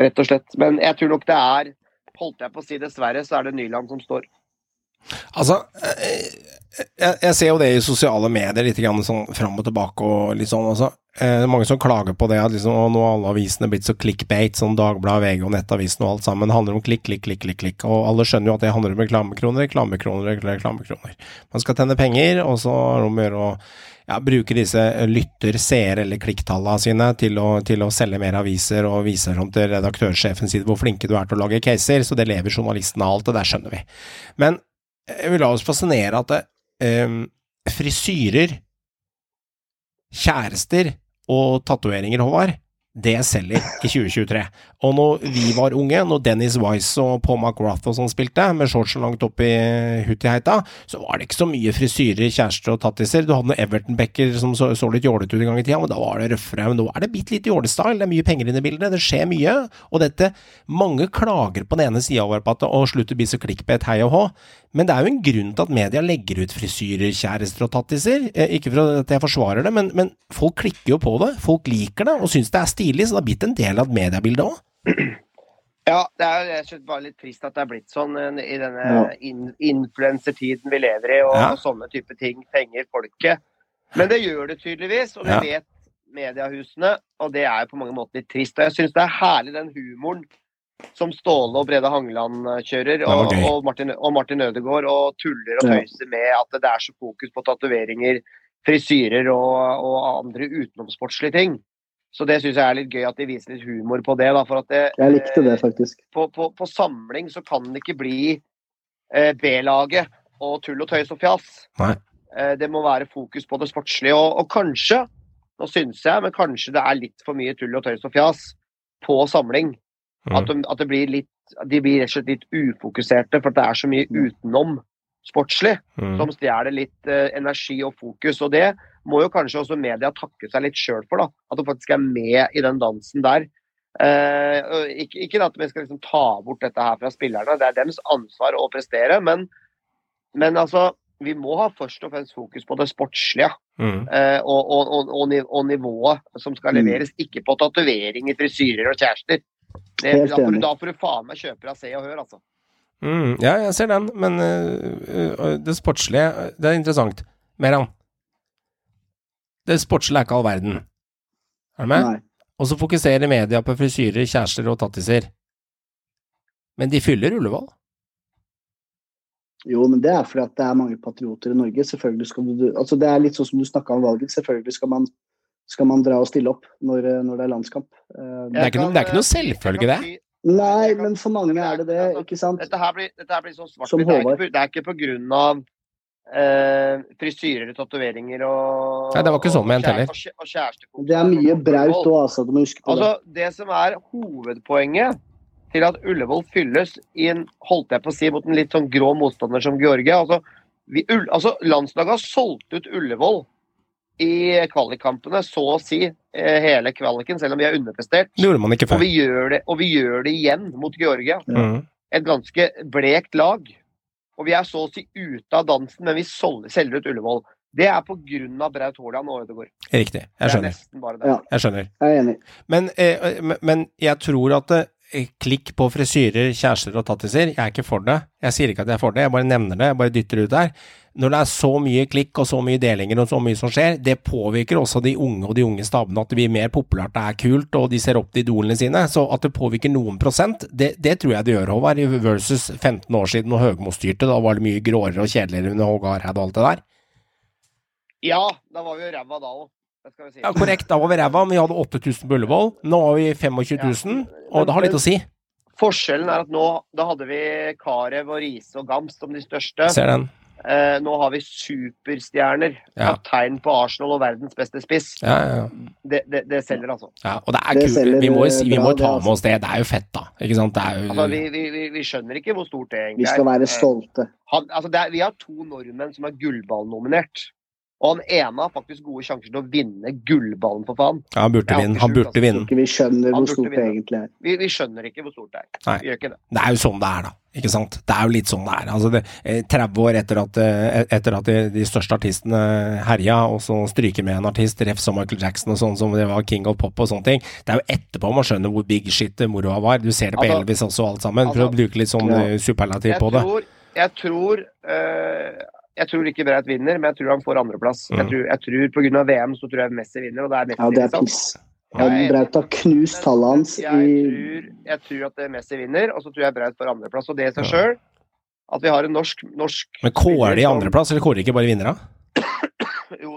Speaker 3: Rett og slett. Men jeg tror nok det er Holdt jeg på å si dessverre, så er det Nyland som står.
Speaker 1: Altså, eh, jeg, jeg ser jo det i sosiale medier, litt grann sånn fram og tilbake og litt sånn. Altså. Eh, mange som klager på det, at liksom, nå har alle avisene blitt så clickbait, sånn Dagbladet, VG og Nettavisen og alt sammen. Handler om klikk, klikk, klikk, klikk, klikk. Og alle skjønner jo at det handler om reklamekroner, reklamekroner, reklamekroner. Man skal tjene penger, og så har det gjøre å ja, bruke disse lytter-, seer- eller klikktallene sine til å, til å selge mer aviser og vise fram til redaktørsjefen sin hvor flinke du er til å lage caser, så det lever journalistene av alt, det der skjønner vi. Men jeg vil la oss fascinere at det, eh, frisyrer, kjærester og tatoveringer, Håvard, det selger i 2023. Og når vi var unge, når Dennis Wise og Paul McGrath og sånn spilte, med shortsen langt opp i hutiheita, så var det ikke så mye frisyrer, kjærester og tattiser. Du hadde noen Everton-backer som så, så litt jålete ut en gang i tida, men da var det røffere. Men nå er det bitte litt jålestyle, det er mye penger inne i bildet, det skjer mye. Og dette Mange klager på den ene sida over på at å slutte å bli så klikkbet, hei og hå. Men det er jo en grunn til at media legger ut frisyrer, kjærester og tattiser. Eh, Ikke for at jeg forsvarer det, men, men folk klikker jo på det. Folk liker det og syns det er stilig, så det har blitt en del av mediebildet òg. [CLEARS THROAT]
Speaker 3: Ja, det er rett og slett bare litt trist at det er blitt sånn eh, i denne
Speaker 6: Ja.
Speaker 3: in influensertiden vi lever i, og,
Speaker 1: Ja.
Speaker 3: og sånne type ting. Penger folket. Men det gjør det tydeligvis, og det
Speaker 1: Ja.
Speaker 3: vet mediehusene. Og det er jo på mange måter litt trist. Og jeg syns det er herlig den humoren som Ståle og Brede Hangeland eh, kjører, og, og, Martin, og Martin Ødegaard, og tuller og
Speaker 6: Ja.
Speaker 3: tøyser med at det er så fokus på tatoveringer, frisyrer og, og andre utenomsportslige ting. Så det syns jeg er litt gøy at de viser litt humor på det. Da, for at det,
Speaker 6: Jeg likte det, faktisk.
Speaker 3: på, på, på samling så kan det ikke bli eh, B-laget og tull og tøys og fjas.
Speaker 1: Nei.
Speaker 3: Eh, det må være fokus på det sportslige. Og, og kanskje, nå syns jeg, men kanskje det er litt for mye tull og tøys og fjas på samling.
Speaker 1: Mm.
Speaker 3: At, de, at det blir litt, de blir rett og slett litt ufokuserte, for at det er så mye utenom sportslig
Speaker 1: Mm.
Speaker 3: som stjeler litt eh, energi og fokus. Og det må jo kanskje også media takke seg litt sjøl for, da. At de faktisk er med i den dansen der. Eh, ikke, ikke at vi skal liksom ta bort dette her fra spillerne, det er deres ansvar å prestere. Men, men altså, vi må ha først og fremst fokus på det sportslige
Speaker 1: Mm.
Speaker 3: eh, og, og, og, og, nivået som skal
Speaker 6: Mm.
Speaker 3: leveres. Ikke på tatoveringer, frisyrer og kjærester. Det, da, får du, da får du faen meg kjøpe deg Se og Hør, altså.
Speaker 1: Mm. Ja, jeg ser den, men uh, uh, det sportslige Det er interessant. Meran. Det sportslige er ikke all verden. Er du med?
Speaker 6: Nei.
Speaker 1: Og så fokuserer media på frisyrer, kjærester og tattiser. Men de fyller Ullevål.
Speaker 6: Jo, men det er fordi at det er mange patrioter i Norge. Selvfølgelig skal du, altså Det er litt sånn som du snakka om valget. Selvfølgelig skal man, skal man dra og stille opp når, når det er landskamp. Eh,
Speaker 1: Det er ikke noe- det er ikke noe selvfølge, det.
Speaker 6: Nei,
Speaker 3: kan-
Speaker 6: men for mange er det det, ikke sant?
Speaker 3: Dette her blir, dette her blir sånn svart
Speaker 6: Som
Speaker 3: det, er ikke det er ikke på grunn av eh, frisyrer, tatoveringer og
Speaker 1: Nei, det var ikke sånn
Speaker 3: og
Speaker 1: ment heller.
Speaker 3: Og, kjæreste, og.
Speaker 6: Det er mye braut òg, altså. Du må huske på det.
Speaker 3: Altså, det som er hovedpoenget til at Ullevål fylles i en, holdt jeg på å si, mot en litt sånn grå motstander som Georgia altså, vi, altså, Landslaget har solgt ut Ullevål i kvalikkampene, så å si eh, hele kvaliken, selv om vi er underprestert.
Speaker 1: Det gjorde man ikke
Speaker 3: Og vi gjør det, og vi gjør det igjen mot Georgia.
Speaker 1: Mm.
Speaker 3: Et ganske blekt lag. Og vi er så å si ute av dansen, men vi selger ut Ullevål. Det er pga. Braut Haaland og Ødegaard.
Speaker 1: Riktig. Jeg
Speaker 3: er
Speaker 1: skjønner.
Speaker 3: det.
Speaker 6: Ja.
Speaker 1: Jeg skjønner.
Speaker 6: Jeg er enig.
Speaker 1: Men, eh, men- men jeg tror at eh, klikk på frisyrer, kjærester og tattiser, jeg er ikke for det. Jeg sier ikke at jeg er for det, jeg bare nevner det, jeg bare dytter ut der. Når det er så mye klikk og så mye delinger og så mye som skjer, det påvirker også de unge og de unge stabene at det blir mer populært, det er kult, og de ser opp til idolene sine. Så at det påvirker noen prosent, det, det tror jeg det gjør, Håvard, versus 15 år siden og Høgmo styrte. Da var det mye gråere og kjedeligere under Håge Hareide og alt det der.
Speaker 3: Ja, da var vi jo ræva da òg. Si.
Speaker 1: Ja, korrekt, da var vi ræva, men vi hadde 8000 på Ullevål. Nå har vi 25 000, og det har litt å si.
Speaker 3: Forskjellen er at nå da hadde vi Karev og Riise og Gams som de største.
Speaker 1: Ser den.
Speaker 3: Eh, nå har vi superstjerner.
Speaker 1: Ja.
Speaker 3: Kaptein på Arsenal og verdens beste spiss.
Speaker 1: Ja, ja, ja.
Speaker 3: Det, det, det selger, altså.
Speaker 1: Ja, og det er
Speaker 6: Det
Speaker 1: kult. Vi må, jo si, vi må ta
Speaker 6: altså.
Speaker 1: med oss det. Det er jo fett, da. Ikke sant? Det er jo
Speaker 3: altså vi, vi, vi, vi skjønner ikke hvor stort det
Speaker 6: Vi
Speaker 3: egentlig er.
Speaker 6: skal være
Speaker 3: Eh,
Speaker 6: stolte.
Speaker 3: Han, altså det er, vi har to nordmenn som er gullballnominert. Og han ene har faktisk gode sjanser til å vinne gullballen, for faen.
Speaker 1: Ja, han burde
Speaker 3: Ja,
Speaker 1: vinne. Han burde
Speaker 3: altså.
Speaker 1: vinne.
Speaker 6: Vi skjønner hvor stort det egentlig er.
Speaker 3: Vi, vi skjønner ikke hvor stort det er.
Speaker 1: Nei.
Speaker 3: Vi gjør ikke det.
Speaker 1: Det er jo sånn det er, da. Ikke sant? Det er jo litt sånn det er. Altså det, eh, 30 år etter at, eh, etter at de, de største artistene herja, og så stryker med en artist, ref som Michael Jackson og sånn, som det var King of Pop og sånne ting. Det er jo etterpå man skjønner hvor big shit moroa var. Du ser det på
Speaker 3: Altså-
Speaker 1: Elvis også, alt sammen. For å
Speaker 3: altså-
Speaker 1: bruke litt sånn
Speaker 6: Ja.
Speaker 1: eh, superlativ på det.
Speaker 3: tror, jeg tror eh, jeg tror ikke Braut vinner, men jeg tror han får andreplass.
Speaker 1: Mm.
Speaker 3: Jeg tror, jeg tror av VM så tror jeg Messi vinner, og det er Messi.
Speaker 6: Ja, det er piss.
Speaker 3: Ja, jeg er.
Speaker 6: Braut har knust tallet hans
Speaker 3: jeg,
Speaker 6: i
Speaker 3: tror, jeg tror at det er Messi vinner, og så tror jeg Braut får andreplass. Og det i seg
Speaker 1: Ja.
Speaker 3: sjøl, at vi har en norsk, norsk
Speaker 1: Men kårer de andreplass, eller kårer de ikke bare vinnere?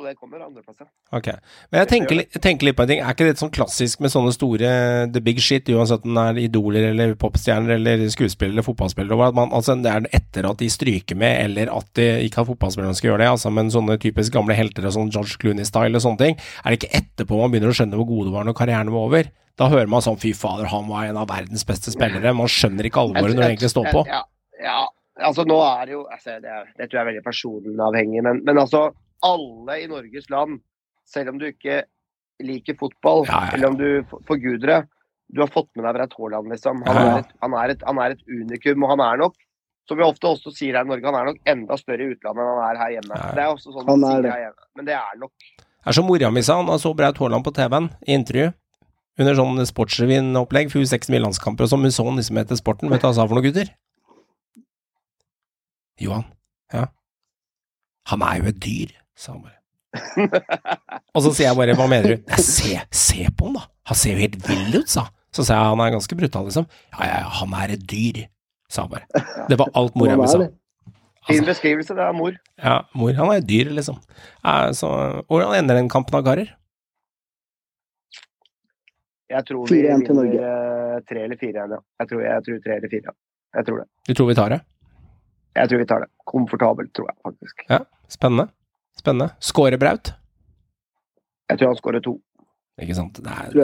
Speaker 3: Det kommer andreplass, ja.
Speaker 1: Ok. Men jeg tenker, jeg tenker litt på en ting. Er ikke det sånn klassisk med sånne store the big shit, uansett om det er idoler eller popstjerner eller skuespillere eller fotballspillere, man, altså, det er etter at de stryker med, eller at de ikke har fotballspillerne skal gjøre det, altså, men sånne typisk gamle helter og sånn George Clooney-style og sånne ting, er det ikke etterpå man begynner å skjønne hvor gode de var når karrieren var over? Da hører man sånn fy fader, han var en av verdens beste spillere. Man skjønner ikke alvoret når det egentlig står på.
Speaker 3: Ja, ja, altså nå er det jo altså, det, det tror jeg er veldig personavhengig, men, men altså alle i Norges land, selv om du ikke liker fotball,
Speaker 1: Ja, ja,
Speaker 3: eller om du forguder det, du har fått med deg Breit Haaland, liksom. Han,
Speaker 1: Ja, ja.
Speaker 3: er et, han, er et, han er et unikum, og han er nok som vi ofte også sier her i Norge, han er nok enda større i utlandet enn han er her hjemme.
Speaker 1: Ja, ja.
Speaker 3: Det er også sånn
Speaker 6: Han er
Speaker 3: sier
Speaker 6: det.
Speaker 3: her hjemme. Men det er nok.
Speaker 1: Det er som mora mi sa, han så Braut Haaland på TV-en i intervju. Under sånn Sportsrevyen-opplegg for U6 Milandskamper og sånn, med sånn liksom heter Sporten. Vet du hva han sa for noe, gutter? Johan. Ja. Han er jo et dyr, sa han bare. og så sier jeg bare, hva mener du? «Nei, Se, se på han, da! Han ser jo helt vill ut, sa Så sa jeg han er ganske brutal, liksom. Ja, ja, han er et dyr, sa han bare. Det var alt mora mi sa.
Speaker 3: Fin beskrivelse, det er mor.
Speaker 1: Ja, mor, han er et dyr, liksom. Så, hvordan ender den kampen av karer?
Speaker 3: Jeg tror vi
Speaker 6: 4-1 til Norge.
Speaker 3: vinner eh, tre eller fire igjen, ja. Jeg tror, jeg tror tre eller fire. Ja. Jeg tror det.
Speaker 1: Du tror vi tar det?
Speaker 3: Jeg tror vi tar det. Komfortabelt, tror jeg faktisk.
Speaker 1: Ja, spennende. Spennende. Skårer Braut?
Speaker 3: Jeg tror han skårer to.
Speaker 1: Ikke sant. Det er,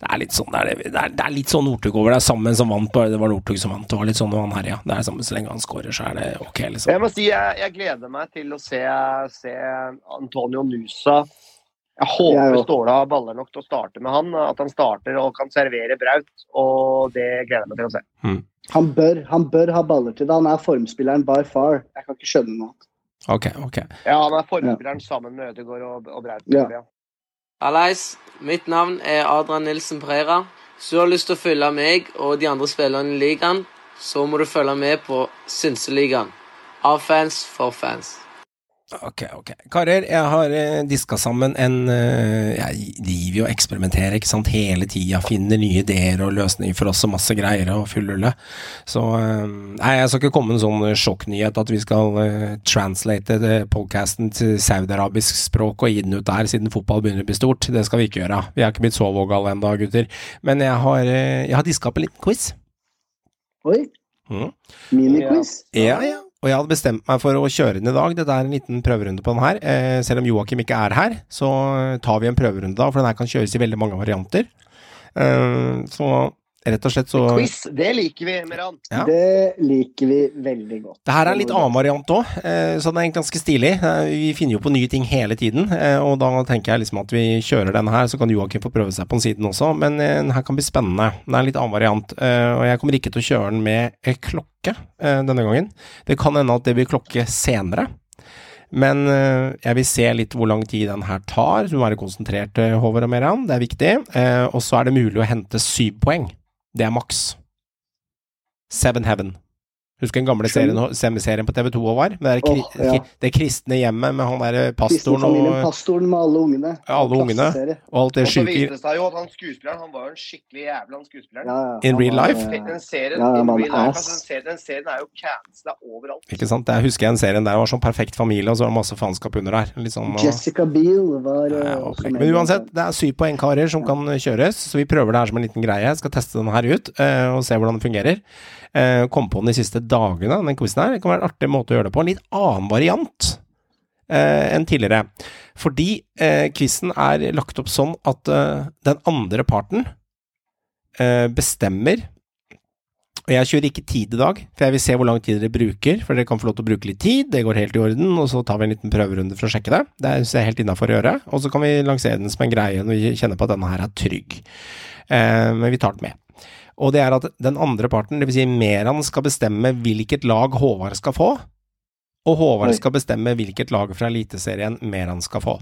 Speaker 1: det er litt sånn det er, det er, det er litt sånn Northug over det. er Sammen som vant, bare det var Northug som vant. Det var litt sånn han herja. Det er samme så lenge han scorer, så er det ok, liksom.
Speaker 3: Jeg må si jeg, jeg gleder meg til å se, se Antonio Nusa. Jeg håper
Speaker 6: Jeg.
Speaker 3: Ståle har baller nok til å starte med han. At han starter og kan servere Braut. Og det gleder jeg meg til å se.
Speaker 6: Han bør, han bør ha baller til det. Han er formspilleren by far. Jeg kan ikke skjønne noe annet.
Speaker 1: Ok, ok.
Speaker 3: Ja, han er formspilleren sammen med Ødegaard og, og Braut.
Speaker 6: Ja.
Speaker 3: Ja.
Speaker 8: Hallais, mitt navn er Adrian Nilsen Preira. Hvis du har lyst til å følge meg og de andre spillerne i ligaen, så må du følge med på Synseligaen. Av fans for fans.
Speaker 1: Ok, ok. Karer, jeg har eh, diska sammen en eh, Jeg driver jo og eksperimenterer ikke sant, hele tida. Finner nye ideer og løsninger for oss og masse greier og fullrulle. Så eh, Nei, jeg skal ikke komme med en sånn sjokknyhet at vi skal eh, translate podkasten podcasten til saudiarabisk språk og gi den ut der, siden fotball begynner å bli stort. Det skal vi ikke gjøre. Vi er ikke blitt så vågale ennå, gutter. Men jeg har, eh, jeg har diska opp en liten quiz.
Speaker 6: Oi,
Speaker 1: Mm.
Speaker 6: miniquiz.
Speaker 1: Ja, ja. Og jeg hadde bestemt meg for å kjøre den i dag. Dette er en liten prøverunde på den her. Eh, selv om Joakim ikke er her, så tar vi en prøverunde da, for den her kan kjøres i veldig mange varianter. Eh, så rett og slett så
Speaker 3: Quiz, det liker vi, Meran.
Speaker 1: Ja.
Speaker 6: Det liker vi veldig godt.
Speaker 1: Det her er en litt annen variant òg, så den er egentlig ganske stilig. Eh, Vi finner jo på nye ting hele tiden, eh, og da tenker jeg liksom at vi kjører denne her, så kan Joakim få prøve seg på den siden også. Men eh, den her kan bli spennende. Den er en litt annen variant, eh, og jeg kommer ikke til å kjøre den med eh, klokke eh, denne gangen. Det kan hende at det blir klokke senere. Men eh, jeg vil se litt hvor lang tid den her tar. Du må være konsentrert, eh, Håvard og Meran. Det er viktig. Eh, og så er det mulig å hente syv poeng. Det er maks. Seven Heaven. Husker den gamle serien, serien på TV2 og var? Med det, kri,
Speaker 6: oh, ja.
Speaker 1: det kristne hjemmet med han derre pastoren og,
Speaker 6: pastoren med alle ungene.
Speaker 1: Alle ungene. Og alt det
Speaker 3: Og så viste det seg jo at han skuespilleren han var jo en skikkelig jævla skuespiller.
Speaker 6: Ja, ja.
Speaker 1: In real life?
Speaker 3: Den serien,
Speaker 6: en
Speaker 3: altså, den, serien, er jo cancela overalt.
Speaker 1: Ikke sant? Jeg husker jeg den serien der det var sånn perfekt familie, og så var det masse faenskap under der. Sånn, og-
Speaker 6: Jessica Biel var eh,
Speaker 1: Ja,
Speaker 6: også med.
Speaker 1: Men uansett, det er syv poeng, karer, som kan kjøres, så vi prøver det her som en liten greie. Jeg skal teste den her ut, eh, og se hvordan den fungerer. Eh, Kom på den i siste dagene, den quizen her. Det kan være en artig måte å gjøre det på. En litt annen variant eh, enn tidligere. Fordi eh, quizen er lagt opp sånn at eh, den andre parten eh, bestemmer Og jeg kjører ikke tid i dag, for jeg vil se hvor lang tid dere bruker. For dere kan få lov til å bruke litt tid, det går helt i orden, og så tar vi en liten prøverunde for å sjekke det. Det er jeg er helt innafor å gjøre. Og så kan vi lansere den som en greie når vi kjenner på at denne her er trygg. Eh, men vi tar den med. Og det er at den andre parten, dvs. Si Meran, skal bestemme hvilket lag Håvard skal få. Og Håvard skal bestemme hvilket lag fra Eliteserien Meran skal få.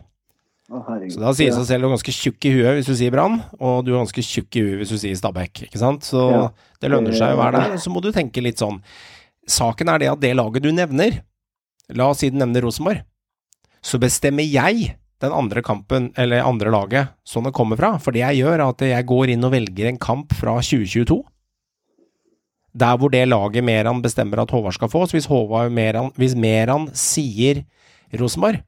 Speaker 6: Å.
Speaker 1: Så da sier det seg selv du er ganske tjukk i huet hvis du sier Brann, og du er ganske tjukk i huet hvis du sier Stabæk, ikke sant? Så
Speaker 6: Ja.
Speaker 1: det lønner seg å være der. Så må du tenke litt sånn. Saken er det at det laget du nevner, la oss si du nevner Rosenborg, så bestemmer jeg den andre kampen, eller andre laget, sånn det kommer fra. For det jeg gjør, er at jeg går inn og velger en kamp fra 2022. Der hvor det laget Meran bestemmer at Håvard skal få. Så hvis, Håvard Meran, hvis Meran sier Rosenborg,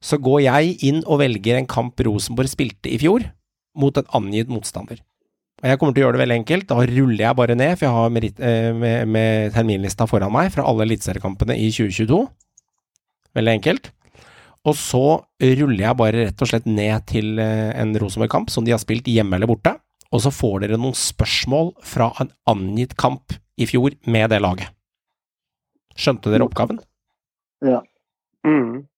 Speaker 1: så går jeg inn og velger en kamp Rosenborg spilte i fjor, mot en angitt motstander. Og jeg kommer til å gjøre det veldig enkelt. Da ruller jeg bare ned, for jeg har meritt, eh, med, med terminlista foran meg fra alle eliteseriekampene i 2022. Veldig enkelt. Og så ruller jeg bare rett og slett ned til eh, en Rosenborg-kamp som de har spilt hjemme eller borte. Og så får dere noen spørsmål fra en angitt kamp i fjor med det laget. Skjønte dere oppgaven?
Speaker 6: Ja.
Speaker 3: Mm.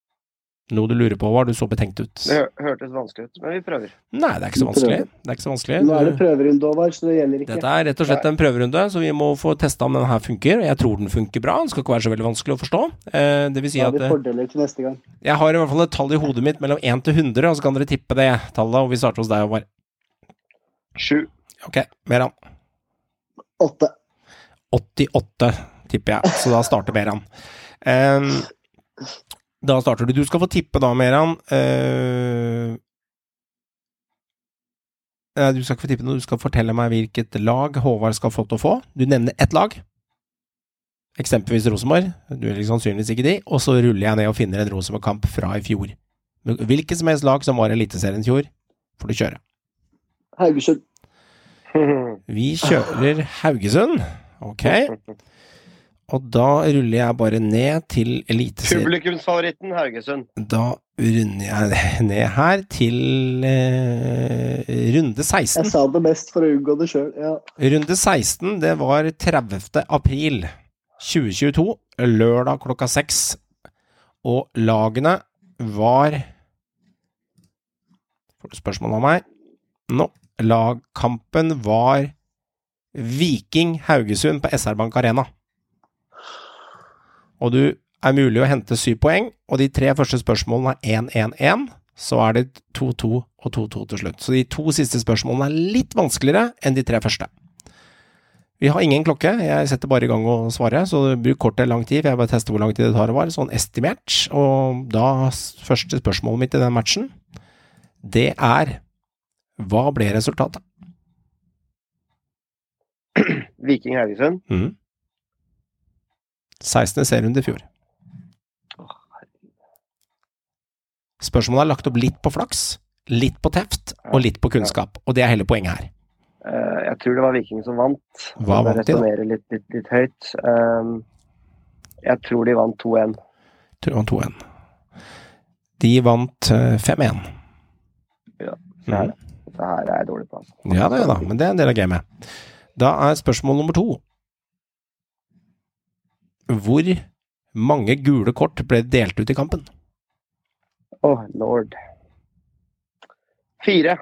Speaker 1: Noe du lurer på, var du så betenkt ut?
Speaker 3: Det hørtes vanskelig ut, men vi prøver.
Speaker 1: Nei, det er ikke så vanskelig. Det er ikke så vanskelig.
Speaker 6: Nå er det prøverunde, over, så det gjelder ikke.
Speaker 1: Dette er rett og slett en prøverunde, så vi må få testa om den her funker. Jeg tror den funker bra, den skal ikke være så veldig vanskelig å forstå. Eh, det vil si at
Speaker 6: vi
Speaker 1: eh, jeg har i hvert fall et tall i hodet mitt mellom 1 til 100, og så kan dere tippe det tallet, og vi starter hos deg, Håvard.
Speaker 3: Sju.
Speaker 1: Ok, Meran.
Speaker 6: Åtte.
Speaker 1: 88, tipper jeg, så da starter Meran. Ehm, da starter du. Du skal få tippe da, Meran. Uh, du skal ikke få tippe noe, du skal fortelle meg hvilket lag Håvard skal få til å få. Du nevner ett lag. Eksempelvis Rosenborg. Du er sannsynligvis ikke de. Og så ruller jeg ned og finner en Rosenborg-kamp fra i fjor. Hvilket som helst lag som var i Eliteserien i fjor, får du kjøre.
Speaker 6: Haugesund.
Speaker 1: Vi kjører Haugesund. Ok. [LAUGHS] Og da ruller jeg bare ned til Eliteserien.
Speaker 3: Publikumsfavoritten Haugesund.
Speaker 1: Da runder jeg [LAUGHS] ned her til eh, runde 16.
Speaker 6: Jeg sa det mest for å unngå det sjøl. Ja.
Speaker 1: Runde 16, det var 30. april 2022, lørdag klokka seks. Og lagene var Får du spørsmål av meg? Nå. Lagkampen var Viking Haugesund på SR Bank Arena. Og du er mulig å hente syv poeng, og de tre første spørsmålene er 1-1-1. Så er det 2-2 og 2-2 til slutt. Så de to siste spørsmålene er litt vanskeligere enn de tre første. Vi har ingen klokke, jeg setter bare i gang å svare, så bruk kortet lang tid, for jeg bare tester hvor lang tid det tar å være, sånn estimert. Og da, første spørsmålet mitt i den matchen, det er hva ble resultatet?
Speaker 3: Viking Haugesund.
Speaker 1: Mhm. 16. serierunde i fjor. Spørsmålet er lagt opp litt på flaks, litt på teft og litt på kunnskap, og det er hele poenget her.
Speaker 3: Eh, jeg tror det var Viking som vant.
Speaker 1: Hva vant de, da?
Speaker 3: litt, litt, litt høyt. Um, jeg tror de vant 2-1.
Speaker 1: Tror de vant 2-1. De vant eh, 5-1.
Speaker 3: Ja, Det her, det her er jeg dårlig på, altså.
Speaker 1: Ja det er da, men det er en del av gamet. Da er spørsmål nummer to. Hvor mange gule kort ble delt ut i kampen?
Speaker 3: Åh, lord. Fire.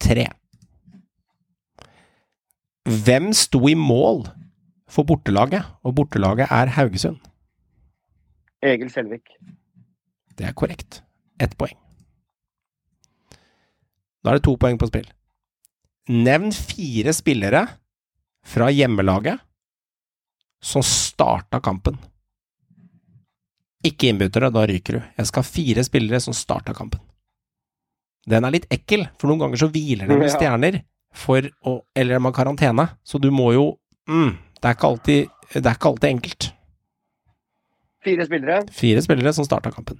Speaker 1: Tre. Hvem sto i mål for bortelaget? Og bortelaget er Haugesund.
Speaker 3: Egil Selvik.
Speaker 1: Det er korrekt. Ett poeng. Da er det to poeng på spill. Nevn fire spillere fra hjemmelaget som starta kampen. Ikke innbyttere, da ryker du. Jeg skal ha fire spillere som starta kampen. Den er litt ekkel, for noen ganger så hviler det med stjerner for å Eller med karantene, så du må jo mm, det, er ikke alltid, det er ikke alltid enkelt.
Speaker 3: Fire spillere.
Speaker 1: Fire spillere som starta kampen.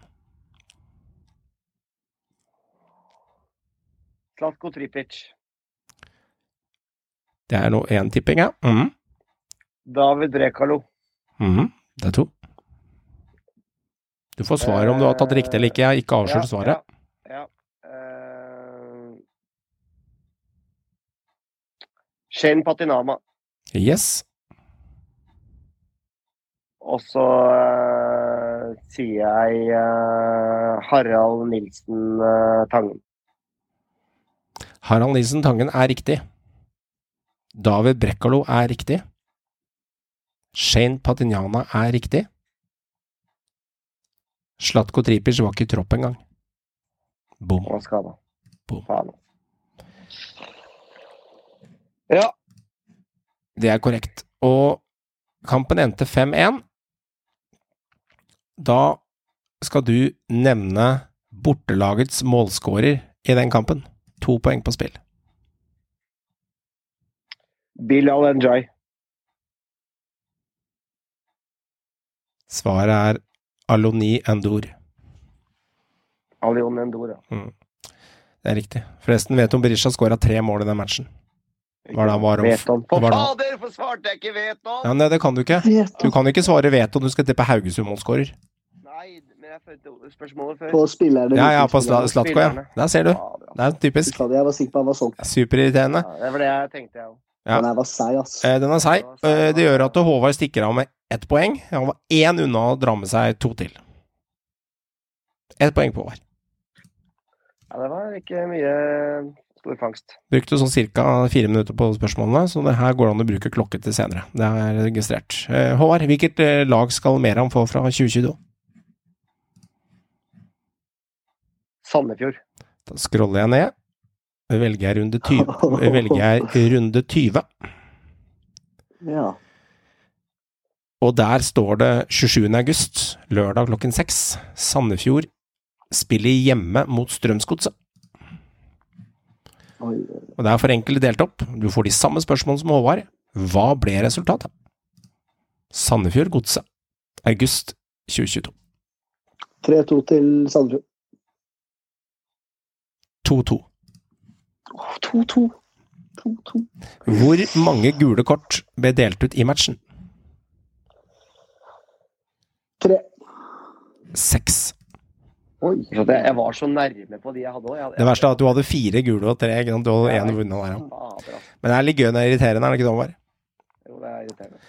Speaker 3: Slatko Tripic.
Speaker 1: Det er nå én tipping, ja. Mhm.
Speaker 3: David Brekalo.
Speaker 1: Mhm, Det er to. Du får svar om du har tatt riktig eller ikke. Jeg har ikke avslørt svaret.
Speaker 3: Ja. ja. Uh... Shane Patinama.
Speaker 1: Yes.
Speaker 3: Og så uh, sier jeg uh, Harald Nilsen uh, Tangen.
Speaker 1: Harald Nilsen Tangen er riktig. David Brekkalo er riktig. Shane Patignana er riktig. Slatko Tripic var ikke i tropp engang. Bom. Bom.
Speaker 3: Ja.
Speaker 1: Det er korrekt. Og kampen endte 5-1. Da skal du nevne bortelagets målskårer i den kampen. To poeng på spill.
Speaker 3: Bilal Njay.
Speaker 1: Svaret er Aloni Endor.
Speaker 3: Alion Endor, ja.
Speaker 1: Det er riktig. Forresten, vet du om Berisha skåra tre mål i den matchen? Var det han var om-
Speaker 3: Vet. For fader, hvorfor svarte jeg ikke Veton?
Speaker 1: Ja, nei, det kan du ikke. Du kan ikke svare Veton, du skal tippe Haugesund-målskårer.
Speaker 3: Nei, men jeg følte spørsmålet før.
Speaker 6: På spillerne.
Speaker 1: Ja, ja, på. Slatko, ja. Der ser du. Det er typisk.
Speaker 6: Jeg var sikker på han var solgt.
Speaker 1: Superirriterende.
Speaker 3: Ja, det var det jeg tenkte, jeg òg.
Speaker 1: Ja.
Speaker 6: Den her var seig, ass.
Speaker 1: Eh, Den er seig. Eh, Det gjør at Håvard stikker av med ett poeng. Han var én unna å dra med seg to til. Ett poeng på Håvard.
Speaker 3: Ja, det var ikke mye stor fangst.
Speaker 1: Brukte sånn ca. fire minutter på spørsmålene, så det her går an å bruke klokke til senere. Det er registrert. Eh, Håvard, hvilket lag skal Meram få fra 2022?
Speaker 3: Sandefjord.
Speaker 1: Da scroller jeg ned. Velger jeg runde 20. Velger [LAUGHS] jeg runde 20.
Speaker 6: Ja.
Speaker 1: Og der står det 27. august, lørdag klokken seks. Sandefjord spiller hjemme mot Strømsgodset. Og det er for enkelt delt opp. Du får de samme spørsmålene som Håvard. Hva ble resultatet? Sandefjord Godset. August 2022.
Speaker 6: 3-2 til Sandefjord.
Speaker 1: 2-2.
Speaker 6: Åh, 2-2. 2-2.
Speaker 1: Hvor mange gule kort ble delt ut i matchen?
Speaker 6: 3.
Speaker 1: Seks.
Speaker 6: Oi.
Speaker 3: Så det, jeg var så nærme på de jeg hadde òg.
Speaker 1: Det verste er at du hadde fire gule og tre. ikke sant? Du hadde én vunnet der. ja. Men det er litt gøy og irriterende, er det ikke det, Håvard?
Speaker 3: Jo, det er irriterende.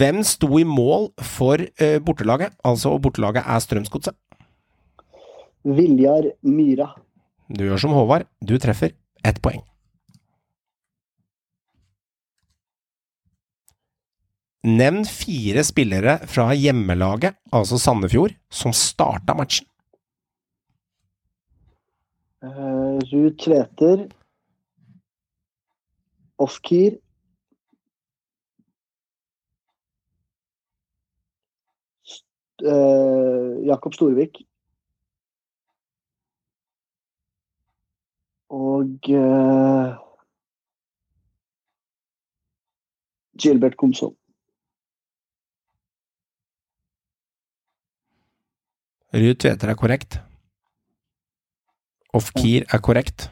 Speaker 1: Hvem sto i mål for uh, bortelaget? Altså, bortelaget er Strømsgodset.
Speaker 6: Viljar Myra.
Speaker 1: Du gjør som Håvard. Du treffer ett poeng. Nevn fire spillere fra hjemmelaget, altså Sandefjord, som starta matchen.
Speaker 6: Uh, Ruud Tveter. Ofkir. St- eh, Jakob Storvik. Og uh, Gilbert Komsom.
Speaker 1: Ruud Tveter er korrekt. Ofkir er korrekt.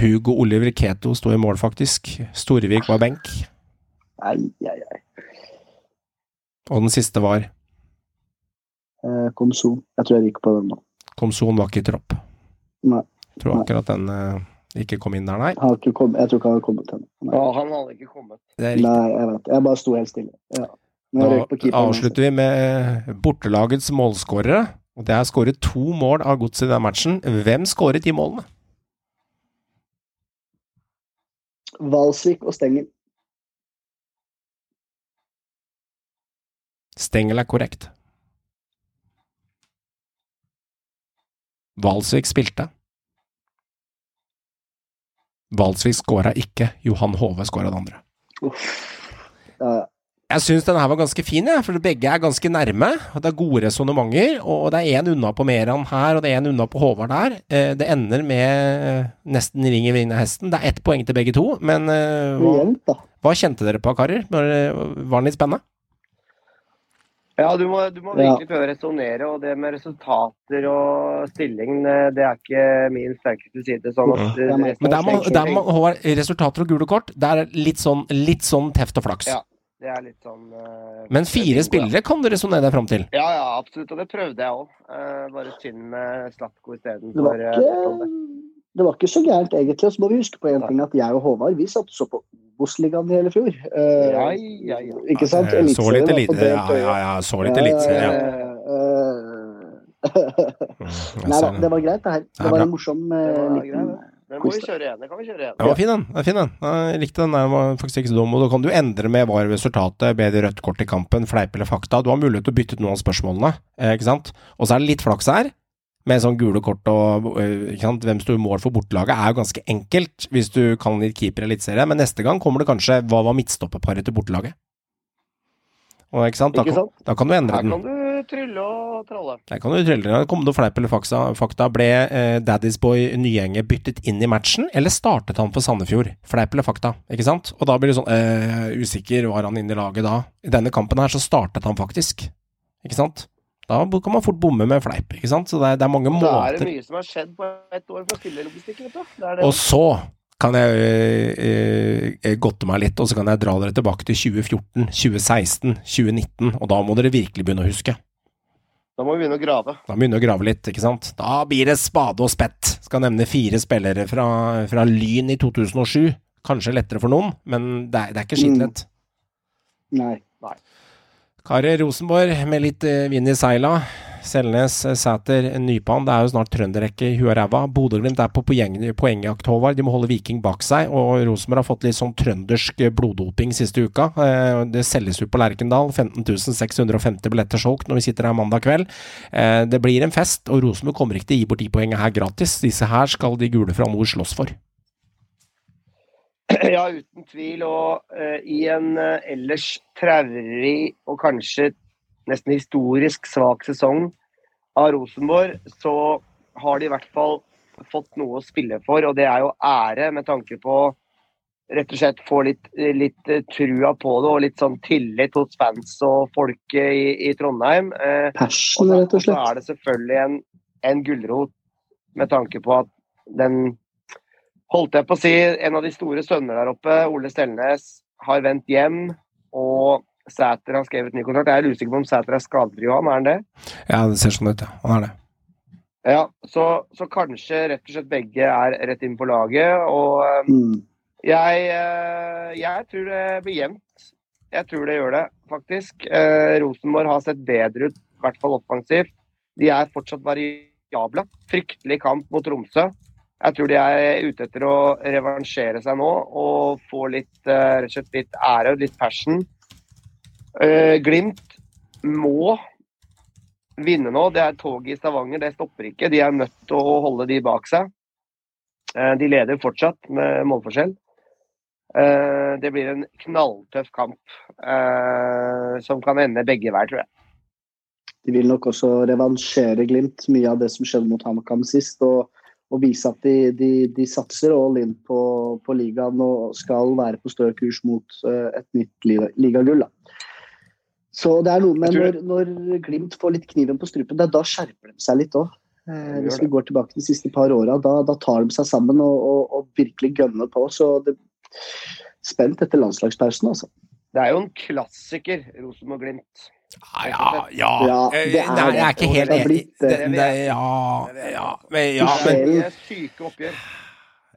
Speaker 1: Hugo Oliver Keto sto i mål, faktisk. Storvik var benk.
Speaker 6: Ai, ai, ai.
Speaker 1: Og den siste var
Speaker 6: Eh, Komsom. Jeg tror jeg gikk på den nå.
Speaker 1: Komson var ikke i tropp.
Speaker 6: Nei.
Speaker 1: Tror akkurat den eh, ikke kom inn der, nei.
Speaker 6: Han ikke kommet, jeg tror ikke han hadde kommet ennå.
Speaker 3: Ja, han hadde ikke kommet.
Speaker 1: Det er.
Speaker 6: Nei, jeg vet. Jeg bare sto helt stille. Ja. Jeg
Speaker 1: Da
Speaker 6: altså.
Speaker 1: avslutter vi med bortelagets målskårere. Og det er skåret to mål av godset i den matchen. Hvem skåret de målene?
Speaker 6: Valsvik og Stengel.
Speaker 1: Stengel er korrekt. Valsvik spilte. Valsvik skåra ikke. Johan Hove skåra det andre. Jeg syns denne her var ganske fin, ja, for begge er ganske nærme. og Det er gode resonnementer, og det er én unna på Meran her, og det er én unna på Håvard der. Eh, Det ender med eh, nesten ring i vinner hesten. Det er ett poeng til begge to, men eh, hva, hva kjente dere på, karer? Var den litt spennende?
Speaker 3: Ja, du må, du må virkelig prøve å resonnere, og det med resultater og stilling, eh, det er ikke min sterkeste side. Sånn at
Speaker 6: Ja, men-
Speaker 1: der må, der må Håvard, resultater og gule kort, det er litt sånn, litt sånn teft og flaks.
Speaker 3: Ja. Det er litt sånn uh,
Speaker 1: Men fire spillere kan du resonnere deg fram til.
Speaker 3: Ja, ja, absolutt. Og det prøvde jeg òg. bare synd med Slatko istedenfor.
Speaker 6: ikke det var ikke så gærent egentlig. Og så må vi huske på en ting at jeg og Håvard vi satt så på Obos-ligaen i hele fjor. Uh,
Speaker 3: Ja, ja, ja.
Speaker 6: Ikke sant?
Speaker 1: Eh, Så litt
Speaker 6: Eliteserien var
Speaker 1: elite, ja, ja, ja, så litt eliteserie, ja.
Speaker 6: Eh,
Speaker 1: Mm, [LAUGHS] jeg
Speaker 6: Nei da,
Speaker 1: det.
Speaker 6: var greit, det her. Det var en morsom
Speaker 3: Det
Speaker 6: eh,
Speaker 3: var
Speaker 6: liten
Speaker 3: Den må vi kjøre igjen. Det kan vi kjøre igjen.
Speaker 1: Den var fin, den. Den fin, den. Jeg likte den. Den var faktisk ikke så dum. Og da kan du endre med hva resultatet, be det rødt kort i kampen, fleip eller fakta. Du har mulighet til å bytte ut noen av spørsmålene, eh, ikke sant. Og så er det litt flaks her. Med sånn gule kort og eh, ikke sant? hvem står i mål for bortelaget, er jo ganske enkelt hvis du kan litt keeper i Eliteserien. Men neste gang kommer det kanskje hva var midtstopperparet til bortelaget? Og, ikke sant? Da,
Speaker 3: Ikke
Speaker 1: kan-
Speaker 3: sant?
Speaker 1: da kan du endre
Speaker 3: Her
Speaker 1: den.
Speaker 3: kan du trylle og tralle.
Speaker 1: Der kan du trylle. Kom det fleip eller fakta? fakta? Ble eh, Daddy's Boy Nyenge byttet inn i matchen, eller startet han for Sandefjord? Fleip eller fakta, ikke sant? Og da blir du sånn eh, usikker, var han inne i laget da? I denne kampen her så startet han faktisk, ikke sant? Da kan man fort bomme med fleip, ikke sant? Så det er, det er mange
Speaker 3: Da er det
Speaker 1: måter.
Speaker 3: mye som har skjedd på ett år for spillerlogistikk, vet du. Det det.
Speaker 1: Og så kan jeg eh, eh, godte meg litt, og så kan jeg dra dere tilbake til 2014, 2016, 2019, og da må dere virkelig begynne å huske.
Speaker 3: Da må vi begynne å grave.
Speaker 1: Da begynner vi å grave litt, ikke sant. Da blir det spade og spett. Skal nevne fire spillere fra, fra Lyn i 2007. Kanskje lettere for noen, men det er, det er ikke skittlett.
Speaker 6: Nei.
Speaker 1: Kari Rosenborg med litt eh, vind i seila. Selnes, eh, Sæter, Nypan. Det er jo snart trønderrekke i huet og ræva. Bodø-Glimt er på poeng, poengjakt, Håvard. De må holde Viking bak seg. Og Rosenborg har fått litt sånn trøndersk eh, bloddoping siste uka. Det selges ut på Lerkendal. 15.650 billetter solgt når vi sitter her mandag kveld. Det blir en fest, og Rosenborg kommer ikke til å gi bort de poengene her gratis. Disse her skal de gule fra nord slåss for. [CLEARS THROAT]
Speaker 3: Ja, uten tvil. Og uh, i en uh, ellers traurig og kanskje nesten historisk svak sesong av Rosenborg, så har de i hvert fall fått noe å spille for, og det er jo ære med tanke på rett og slett få litt, litt eh, trua på det og litt sånn tillit hos fans og folket i, i Trondheim. Så-
Speaker 6: rett og
Speaker 3: Og så er det selvfølgelig en, en gulrot med tanke på at den Holdt jeg på å si, en av de store sønner der oppe, Ole Stelnes, har vendt hjem. Og Sæter har skrevet ny kontrakt. Jeg er usikker på om Sæter er skadefri, Johan. Er han det?
Speaker 1: Ja, det ser sånn ut, ja. Han er det.
Speaker 3: Ja, så, så kanskje rett og slett begge er rett inn på laget. Og eh,
Speaker 6: Mm.
Speaker 3: jeg, eh, jeg tror det blir jevnt. Jeg tror det gjør det, faktisk. Eh, Rosenborg har sett bedre ut, i hvert fall offensivt. De er fortsatt variable. Fryktelig kamp mot Tromsø. Jeg tror de er ute etter å revansjere seg nå og få litt, eh, rett og slett litt ære og litt passion. Eh, Glimt må vinne nå. Det er toget i Stavanger, det stopper ikke. De er nødt til å holde de bak seg. Eh, De leder fortsatt med målforskjell. Det blir en knalltøff kamp som kan ende begge veier, tror jeg.
Speaker 6: De vil nok også revansjere Glimt, mye av det som skjedde mot HamKam sist. Og, og vise at de, de, de satser all in på, på ligaen og skal være på stø kurs mot eh, et nytt ligagull. Så det er noe med når, når Glimt får litt kniven på strupen, det er da skjerper de seg litt òg.
Speaker 3: Eh,
Speaker 6: hvis vi går tilbake de siste par åra, da, da tar de seg sammen og, og, og virkelig gønner på. Så det spent etter landslagspausen, altså.
Speaker 3: Det er jo en klassiker, Rosenborg-Glimt.
Speaker 1: Ja, ja, ja.
Speaker 6: Ja,
Speaker 1: Eh,
Speaker 6: det er
Speaker 1: Nei, jeg er ikke helt
Speaker 6: Det
Speaker 1: enig.
Speaker 6: blitt det.
Speaker 1: Det, det, ja, ja, men, ja, men.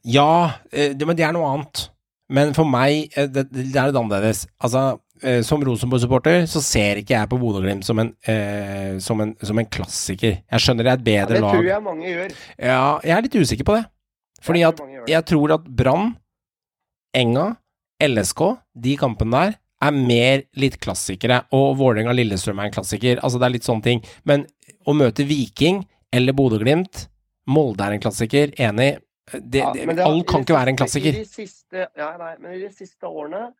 Speaker 1: Ja, eh, det, men det er noe annet. Men for meg, eh, det, det er litt annerledes. Altså, eh, som Rosenborg-supporter så ser ikke jeg på Bodø-Glimt som, en, eh, som, som en klassiker. Jeg skjønner det er et
Speaker 3: Ja,
Speaker 1: bedre
Speaker 3: det tror jeg mange gjør.
Speaker 1: Ja, jeg er litt usikker på det. Fordi at
Speaker 3: det.
Speaker 1: jeg tror at Brann, Enga, LSK, de kampene der, er mer litt klassikere. Og Vålerenga-Lillestrøm er en klassiker. Altså, det er litt sånne ting. Men å møte Viking eller Bodø-Glimt, Molde er en klassiker, enig. Det,
Speaker 3: Ja,
Speaker 1: det, alt kan ikke være en klassiker.
Speaker 3: I de siste, ja, nei, men i de siste årene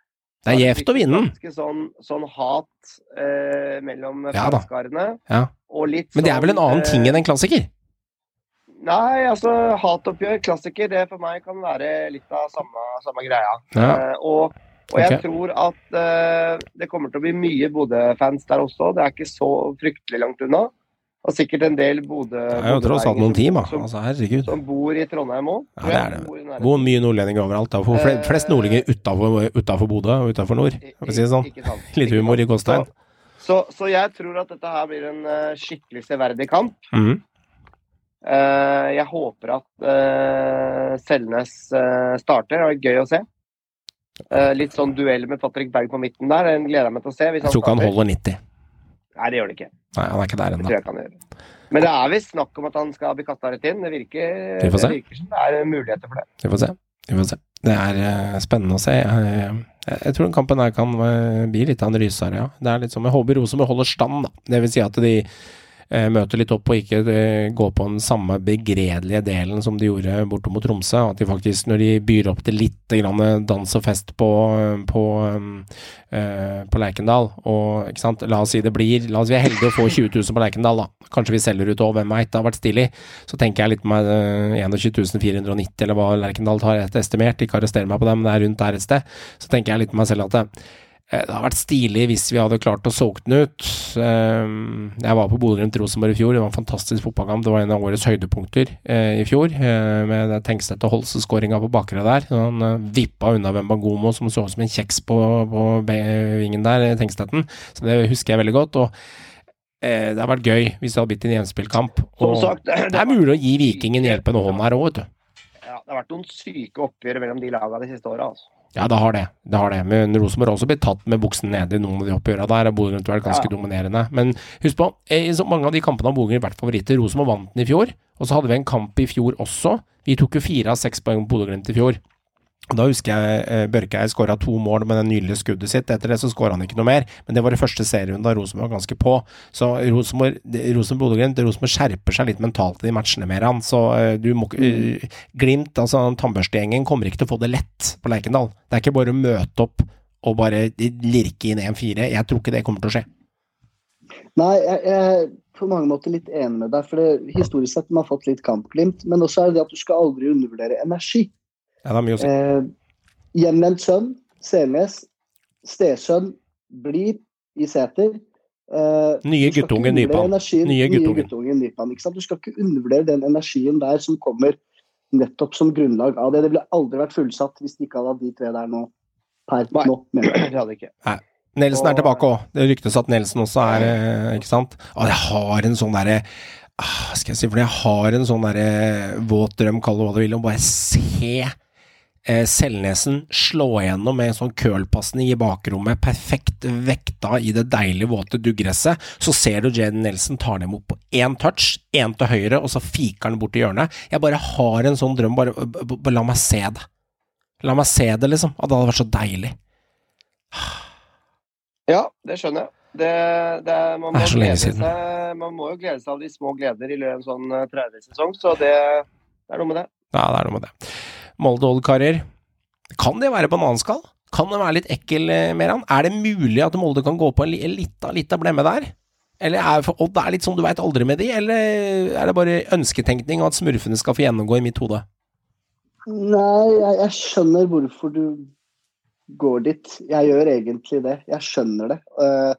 Speaker 1: Det er gjevt å vinne den.
Speaker 3: Sånn, sånn hat eh, mellom
Speaker 1: Ja
Speaker 3: fanskarene.
Speaker 1: Ja. Men det er vel en
Speaker 3: sånn,
Speaker 1: annen ting
Speaker 3: eh,
Speaker 1: enn en klassiker?
Speaker 3: Nei, altså hatoppgjør, klassiker, det for meg kan være litt av samme, samme greia.
Speaker 1: Ja.
Speaker 3: Eh, og, og jeg
Speaker 1: okay.
Speaker 3: tror at uh, det kommer til å bli mye Bodø-fans der også. Det er ikke så fryktelig langt unna. Og sikkert en del Bodø
Speaker 1: Det er jo tross alt noen timer.
Speaker 3: som,
Speaker 1: Altså, herregud.
Speaker 3: som bor i Trondheim òg.
Speaker 1: Ja, det er det. Hvor mye nordlendinger overalt. Da. Fle- flest nordlendinger utafor Bodø og utafor nord, for å si det sånn. [LAUGHS] Litt humor i Gåstein.
Speaker 3: Så, så jeg tror at dette her blir en uh, skikkelig severdig kamp.
Speaker 1: Mm.
Speaker 3: Uh, jeg håper at uh, Selnes eh, starter. Det er gøy å se. Eh, litt sånn duell med Patrick Berg på midten der. Den gleder jeg meg til å se. Hvis
Speaker 1: Jeg tror ikke han holder 90.
Speaker 3: Nei, det gjør det ikke.
Speaker 1: Nei, han er ikke der ennå.
Speaker 3: Men det er visst snakk om at han skal bli kasta rett inn. Det virker, det virker som det er muligheter for det.
Speaker 1: Vi får se. Vi får se. Det er uh, spennende å se. Jeg, jeg, jeg tror den kampen her kan uh, bli litt av en rysere, ja. Det er litt som Jeg håper Rosenborg holder stand, da. Det vil si at de møter litt opp og ikke gå går på den samme begredelige delen som de gjorde bortom Tromsø. At de faktisk, når de byr opp til litt dans og fest på, på, eh, på Lerkendal og? La oss si det blir La oss si vi er heldige å få 20 000 på Lerkendal, da. Kanskje vi selger ut òg, hvem veit. Det har vært stilig. Så tenker jeg litt med eh, 21 490, eller hva Lerkendal har estimert. Ikke arrester meg på det, men det er rundt der et sted. Så tenker jeg litt med meg selv at det, eh, det har vært stilig hvis vi hadde klart å solgt den ut. Eh, Jeg var på Bodø-Glimt-Rosenborg i fjor. Det var en fantastisk fotballkamp. Det var en av årets høydepunkter eh, i fjor, eh, med Tengstedt og Holse-skåringa på bakre der. Han eh, vippa unna Wembangomo, som så ut som en kjeks på, på vingen der, eh, Tengstedten. Så det husker jeg veldig godt. og eh, det har vært gøy hvis det hadde blitt en
Speaker 3: gjenspillkamp.
Speaker 1: Og
Speaker 3: sagt, [CLEARS THROAT]
Speaker 1: det er mulig å gi Vikingen hjelpende hånd her òg, vet du.
Speaker 3: Ja, det har vært noen syke oppgjør mellom de lagene de siste åra. Altså.
Speaker 1: Ja, det har det. det har det. Men Rosenborg har også blitt tatt med buksen nede i noen av de oppgjørene der. har Bodø-Glimt har vært ganske
Speaker 3: Ja.
Speaker 1: dominerende. Men husk på, i så mange av de kampene har Bodø-Glimt vært favoritter. Rosenborg vant den i fjor, og så hadde vi en kamp i fjor også. Vi tok jo fire av seks poeng på Bodø-Glimt i fjor. Da husker jeg eh, Børkeid skåra to mål med det nydelige skuddet sitt. Etter det så skåra han ikke noe mer, men det var det første serien da Rosenborg var ganske på. Så Rosenborg, Rosenborg skjerper seg litt mentalt i de matchene mer, han. Så eh, du må eh, Glimt, altså tannbørstegjengen, kommer ikke til å få det lett på Lerkendal. Det er ikke bare å møte opp og bare lirke inn 1-4. Jeg tror ikke det kommer til å skje.
Speaker 6: Nei, jeg, jeg på mange måter litt enig med deg. for det, Historisk sett man har fått litt kampglimt, men også er det det at du skal aldri undervurdere energi.
Speaker 1: Ja, det har mye å si.
Speaker 6: Eh, hjemvendt sønn, senes, stesønn, blir i seter. Eh,
Speaker 1: Nye guttungen Nypan.
Speaker 6: energien-
Speaker 1: Nye guttungen.
Speaker 6: guttungen Nypan. Ikke sant? Du skal ikke undervurdere den energien der som kommer nettopp som grunnlag av det. Det ville aldri vært fullsatt hvis de ikke hadde hatt de tre der nå. Per
Speaker 3: Nei.
Speaker 6: nå, mener jeg.
Speaker 3: Det hadde ikke.
Speaker 1: Nelson er tilbake òg. Det ryktes at Nelson også er eh, Ikke sant? Og jeg har en sånn derre ah, Skal jeg si for det? Jeg har en sånn derre våt drøm, kall det hva du vil, om bare se eh, Selnesen slå igjennom med en sånn curlpasning i bakrommet, perfekt vekta i det deilige, våte duggresset. Så ser du Jaden Nelson tar dem imot på én touch, én til høyre, og så fiker han bort i hjørnet. Jeg bare har en sånn drøm. Bare, la meg se det. La meg se det, liksom. At det hadde vært så deilig.
Speaker 3: Ja, det skjønner jeg. Det, det, man, må
Speaker 1: Det er så lenge siden.
Speaker 3: Seg, man må jo glede seg av de små gleder i løpet av en sånn eh, 30-sesong, så det, det er noe med det.
Speaker 1: Ja, det er noe med det. Molde Old karer. Kan det være bananskall? Kan det være litt ekkel, eh, Meran? Er det mulig at Molde kan gå på en li- en lita, lita blemme der? Eller er for Odd er litt sånn du veit aldri med de, eller er det bare ønsketenkning og at smurfene skal få gjennomgå i mitt hode?
Speaker 6: Nei, jeg, jeg skjønner hvorfor du går dit. Jeg gjør egentlig det. Jeg skjønner det. Uh,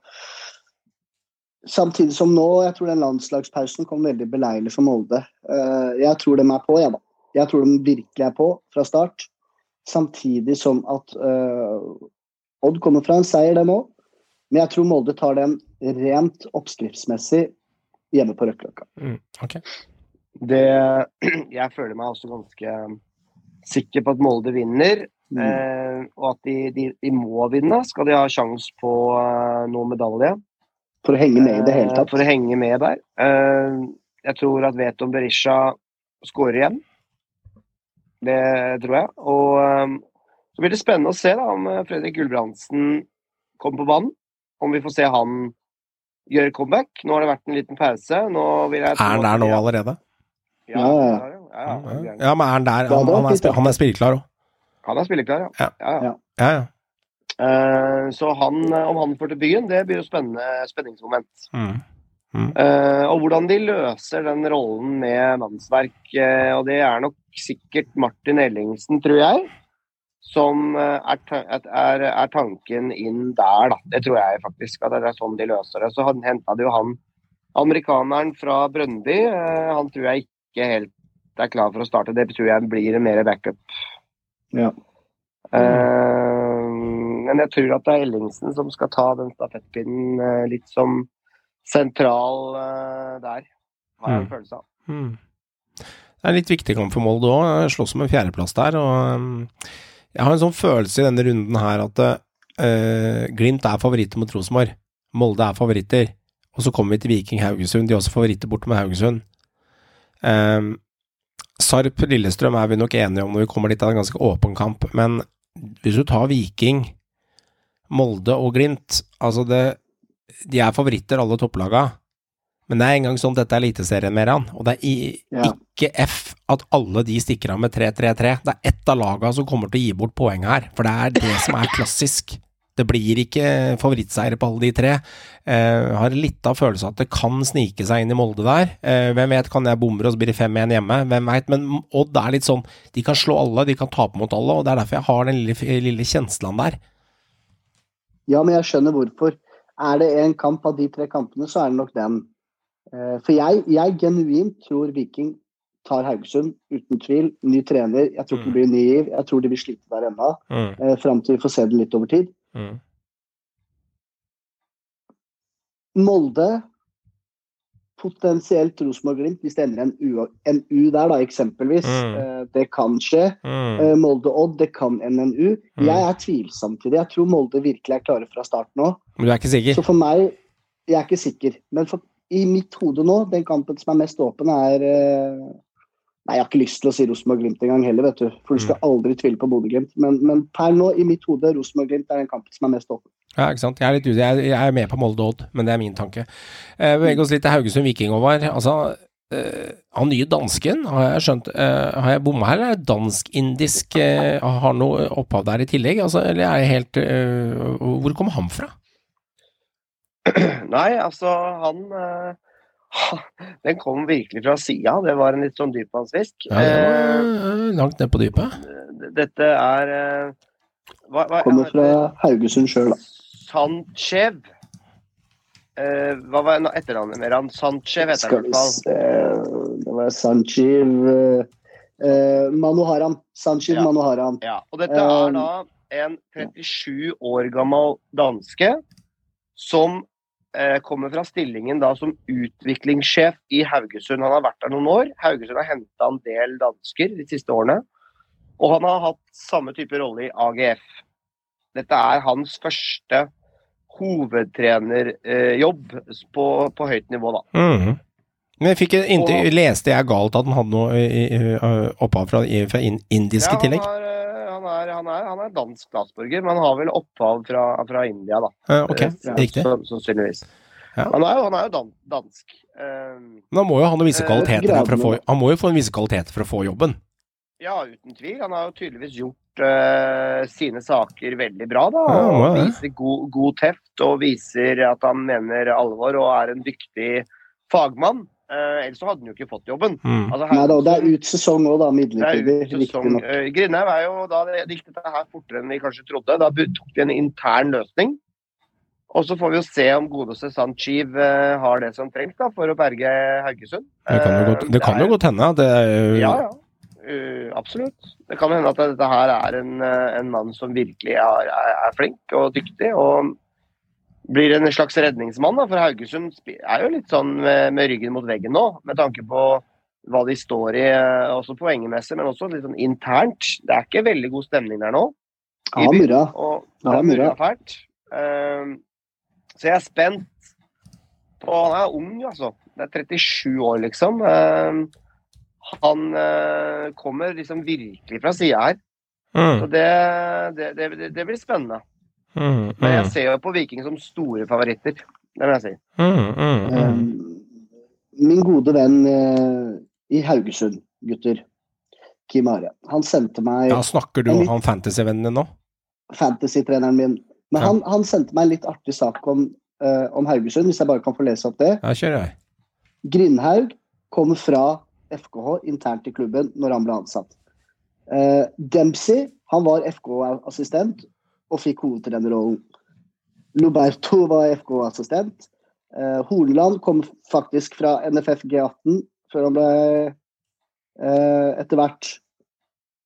Speaker 6: samtidig som nå, jeg tror den landslagspausen kom veldig beleilig for Molde. Uh, jeg tror de er på, jeg, da. Jeg tror de virkelig er på fra start. Samtidig som at eh, Odd kommer fra en seier, dem òg. Men jeg tror Molde tar den rent oppskriftsmessig hjemme på Røkkeløkka.
Speaker 1: Mm, okay.
Speaker 3: det. [CLEARS THROAT] Jeg føler meg også ganske sikker på at Molde vinner,
Speaker 6: Mm.
Speaker 3: eh, og at de, de, de må vinne. Skal de ha sjanse på uh, noe medalje.
Speaker 6: For å henge med i det hele
Speaker 3: Eh,
Speaker 6: tatt.
Speaker 3: For å henge med der. Eh, jeg tror at Veton Berisha skårer igjen. Det tror jeg. Og eh, så blir det spennende å se da, om eh, Fredrik Gulbrandsen kommer på banen. Om vi får se han gjøre comeback. Nå har det vært en liten pause. Nå vil jeg
Speaker 1: Er han der nå allerede?
Speaker 3: Ja,
Speaker 6: Ja, ja.
Speaker 3: ja,
Speaker 1: men er han der? Han, han, er, han er spilleklar òg.
Speaker 3: Han er spilleklar, ja.
Speaker 1: Ja.
Speaker 3: ja, ja.
Speaker 1: Ja, ja.
Speaker 3: Eh, så han, eh, om han får til byen, det blir jo spennende spenningsmoment.
Speaker 1: Mm.
Speaker 3: Eh, og hvordan de løser den rollen med mannsverk. uh, og det er nok sikkert Martin Ellingsen, tror jeg, som eh, er, er, er tanken inn der, da. Det tror jeg faktisk. At det er sånn de løser det. Så henta de jo han amerikaneren fra Brøndby. eh, han tror jeg ikke helt er klar for å starte. Det tror jeg blir mer backup.
Speaker 6: Ja.
Speaker 3: Uh, men jeg tror at det er Ellingsen som skal ta den stafettpinnen uh, litt som sentral uh, der, har jeg en
Speaker 1: Mm.
Speaker 3: følelse av.
Speaker 1: Mm. Det er en litt viktig kamp for Molde òg. Slåss om en fjerdeplass der. og um, Jeg har en sånn følelse i denne runden her at uh, Glimt er favoritter mot Rosenborg. Molde er favoritter. Og så kommer vi til Viking Haugesund. De er også favoritter borte med Haugesund. Um, Sarp Lillestrøm er vi nok enige om når vi kommer dit. Det er en ganske åpen kamp. Men hvis du tar Viking, Molde og Glimt Altså, det, de er favoritter, alle topplaga. Men det er engang sånn dette er Eliteserien, Meran. Og det er i,
Speaker 6: Ja.
Speaker 1: ikke F at alle de stikker av med 3-3-3. Det er ett av laga som kommer til å gi bort poeng her. For det er det som er klassisk. Det blir ikke favorittseiere på alle de tre. Eh, har litt av følelsen at det kan snike seg inn i Molde der. Eh, hvem vet, kan jeg bomre og så blir det 5-1 hjemme? Hvem vet, men Odd er litt sånn De kan slå alle, de kan tape mot alle, og det er derfor jeg har den lille, lille kjenslen der.
Speaker 6: Ja, men jeg skjønner hvorfor. Er det en kamp av de tre kampene, så er det nok den. Eh, For jeg, jeg genuint tror Viking tar Haugesund, uten tvil. Ny trener. Jeg tror ikke det blir ny giv. Jeg tror de vil slite der ennå,
Speaker 1: Mm,
Speaker 6: eh, fram til vi får se det litt over tid.
Speaker 1: mm.
Speaker 6: Molde, potensielt Rosenborg-Glimt, hvis det ender en U, en U der, da, eksempelvis.
Speaker 1: Mm.
Speaker 6: Eh, Det kan skje.
Speaker 1: Mm.
Speaker 6: Eh, Molde-Odd, det kan NNU.
Speaker 1: Mm.
Speaker 6: Jeg er tvilsom til det. Jeg tror Molde virkelig er klare fra start nå.
Speaker 1: Men du er ikke sikker?
Speaker 6: Så for meg Jeg er ikke sikker. Men for, i mitt hode nå, den kampen som er mest åpen, er eh, Nei, jeg har ikke lyst til å si Rosenborg-Glimt engang heller, vet du. For du skal aldri tvile på Bodø-Glimt. Men, men per nå, i mitt hode, Rosenborg-Glimt er den kampen som er mest åpen.
Speaker 1: Ja, ikke sant. Jeg er litt. Jeg, jeg er med på Molde Odd, men det er min tanke. Eh, Beveg oss litt til Haugesund Viking, Håvard. Altså, eh, han nye dansken, har jeg skjønt eh, Har jeg bomma her, eller er det dansk-indisk eh, Har noe opphav der i tillegg? Altså, eller er jeg helt eh, Hvor kom han fra? [CLEARS THROAT]
Speaker 3: Nei, altså, han uh, [LAUGHS] Den kom virkelig fra sida. Det var en litt sånn dypvannsfisk.
Speaker 1: Ja,
Speaker 3: Eh,
Speaker 1: eh, langt ned på dypet.
Speaker 3: Dette er uh, hva, hva,
Speaker 6: Kommer fra Haugesund sjøl, da.
Speaker 3: Sanchev. Eh, hva var etternavnet mer? Han Sanchev heter
Speaker 6: Skal
Speaker 3: han i hvert fall.
Speaker 6: Det var Sanchev Manoharam. Sanchiv
Speaker 3: Ja.
Speaker 6: Manoharan.
Speaker 3: Ja, og dette er da en 37 år gammel danske som kommer fra stillingen da som utviklingssjef i Haugesund. Han har vært der noen år. Haugesund har henta en del dansker de siste årene. Og han har hatt samme type rolle i AGF. Dette er hans første hovedtrenerjobb på, på høyt nivå, da.
Speaker 1: Mhm. Men jeg fikk
Speaker 3: Og-
Speaker 1: leste jeg galt at han hadde noe i- opphav fra, fra in- indisk i
Speaker 3: Ja,
Speaker 1: tillegg?
Speaker 3: han, er, eh, han, er, han, er, han er dansk statsborger, men han har vel opphav fra, fra India, da.
Speaker 1: Eh, ok,
Speaker 3: Eh,
Speaker 1: riktig.
Speaker 3: Sannsynligvis.
Speaker 1: Ja.
Speaker 3: Han er jo, han er jo dan dansk. Uh,
Speaker 1: Men han må jo ha noen visse
Speaker 3: Eh,
Speaker 1: kvaliteter uh, få, han må jo få en visse kvaliteter for å få jobben.
Speaker 3: ja, uten tvil. Han har jo tydeligvis gjort uh, sine saker veldig bra, da.
Speaker 1: Ja,
Speaker 3: og viser god, god teft, og viser at han mener alvor og er en dyktig fagmann. Eh, ellers så hadde han jo ikke fått jobben.
Speaker 1: Mm.
Speaker 3: Altså,
Speaker 6: Nei da, det er ut sesong òg, da,
Speaker 3: er
Speaker 6: midlertidig. Uh.
Speaker 3: Eh, Grindhaug er jo da det det gikk dette her fortere enn vi kanskje trodde. Da tok de en intern løsning. Og så får vi jo se om godeste Sanchiv uh, har det som trengs da, for å berge Haugesund.
Speaker 1: Det kan jo godt, kan jo godt hende det er-
Speaker 3: Ja, ja. Uh, absolutt. Det kan hende at dette her er en, en mann som virkelig er, er, er flink og dyktig. Og blir en slags redningsmann, da, for Haugesund er jo litt sånn med, med ryggen mot veggen nå, med tanke på hva de står i, eh, også poengemessig, men også litt sånn internt. Det er ikke veldig god stemning der nå.
Speaker 6: Ja,
Speaker 3: byen,
Speaker 6: murra.
Speaker 3: Og det
Speaker 6: Ja,
Speaker 3: er murra fælt. Um, så jeg er spent på Han er ung, altså. Det er 37 år, liksom. Uh, han uh, kommer liksom virkelig fra sida her. Så
Speaker 1: Mm,
Speaker 3: det, det, det, det blir spennende.
Speaker 1: Mm,
Speaker 3: Men jeg
Speaker 1: mm,
Speaker 3: ser jo på Viking som store favoritter. Det vil jeg si.
Speaker 1: mm, mm, mm.
Speaker 6: Um, Min gode venn eh, i Haugesund, gutter, Kim Are, han sendte meg
Speaker 1: Ja, snakker du om han fantasyvennen din nå?
Speaker 6: fantasy-treneren min. Men
Speaker 1: Ja.
Speaker 6: han, han sendte meg en litt artig sak om, uh, om Haugesund, hvis jeg bare kan få lese opp det.
Speaker 1: Ja, kjør jeg.
Speaker 6: Grindhaug kommer fra FKH internt i klubben når han ble ansatt. Uh, Dempsey han var FK-assistent og fikk hovedtrenerrollen. Loberto var FK-assistent. Eh, Horneland kom faktisk fra NFF G18 før han ble eh, etter hvert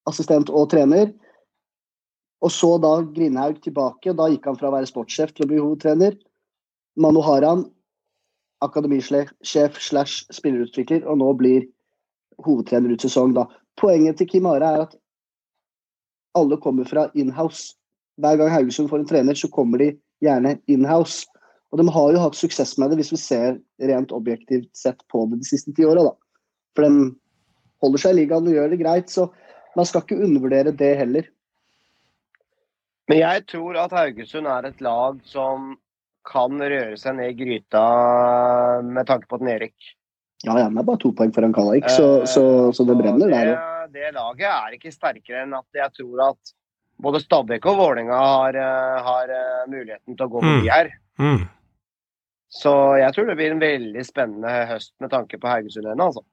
Speaker 6: assistent og trener. Og så da Grindhaug tilbake. og Da gikk han fra å være sportssjef til å bli hovedtrener. Manoharan akademisjef slash spillerutvikler, og nå blir hovedtrener ut sesong, da. Poenget til Kim Are er at alle kommer fra inhouse. Hver gang Haugesund får en trener, så kommer de gjerne inhouse. Og de har jo hatt suksess med det, hvis vi ser rent objektivt sett på det de siste ti åra. For de holder seg i ligaen og gjør det greit, så man skal ikke undervurdere det heller.
Speaker 3: Men jeg tror at Haugesund er et lag som kan røre seg ned i gryta med tanke på et nedrykk.
Speaker 6: Ja, ja, det er bare to poeng foran Kallik, så, så, så det brenner der.
Speaker 3: Eh, Det, det laget er ikke sterkere enn at jeg tror at både Stabæk og Vålerenga har, eh, har eh, muligheten til å gå forbi
Speaker 1: Mm.
Speaker 3: her.
Speaker 1: Mm.
Speaker 3: Så jeg tror det blir en veldig spennende høst med tanke på Haugesund ennå, altså.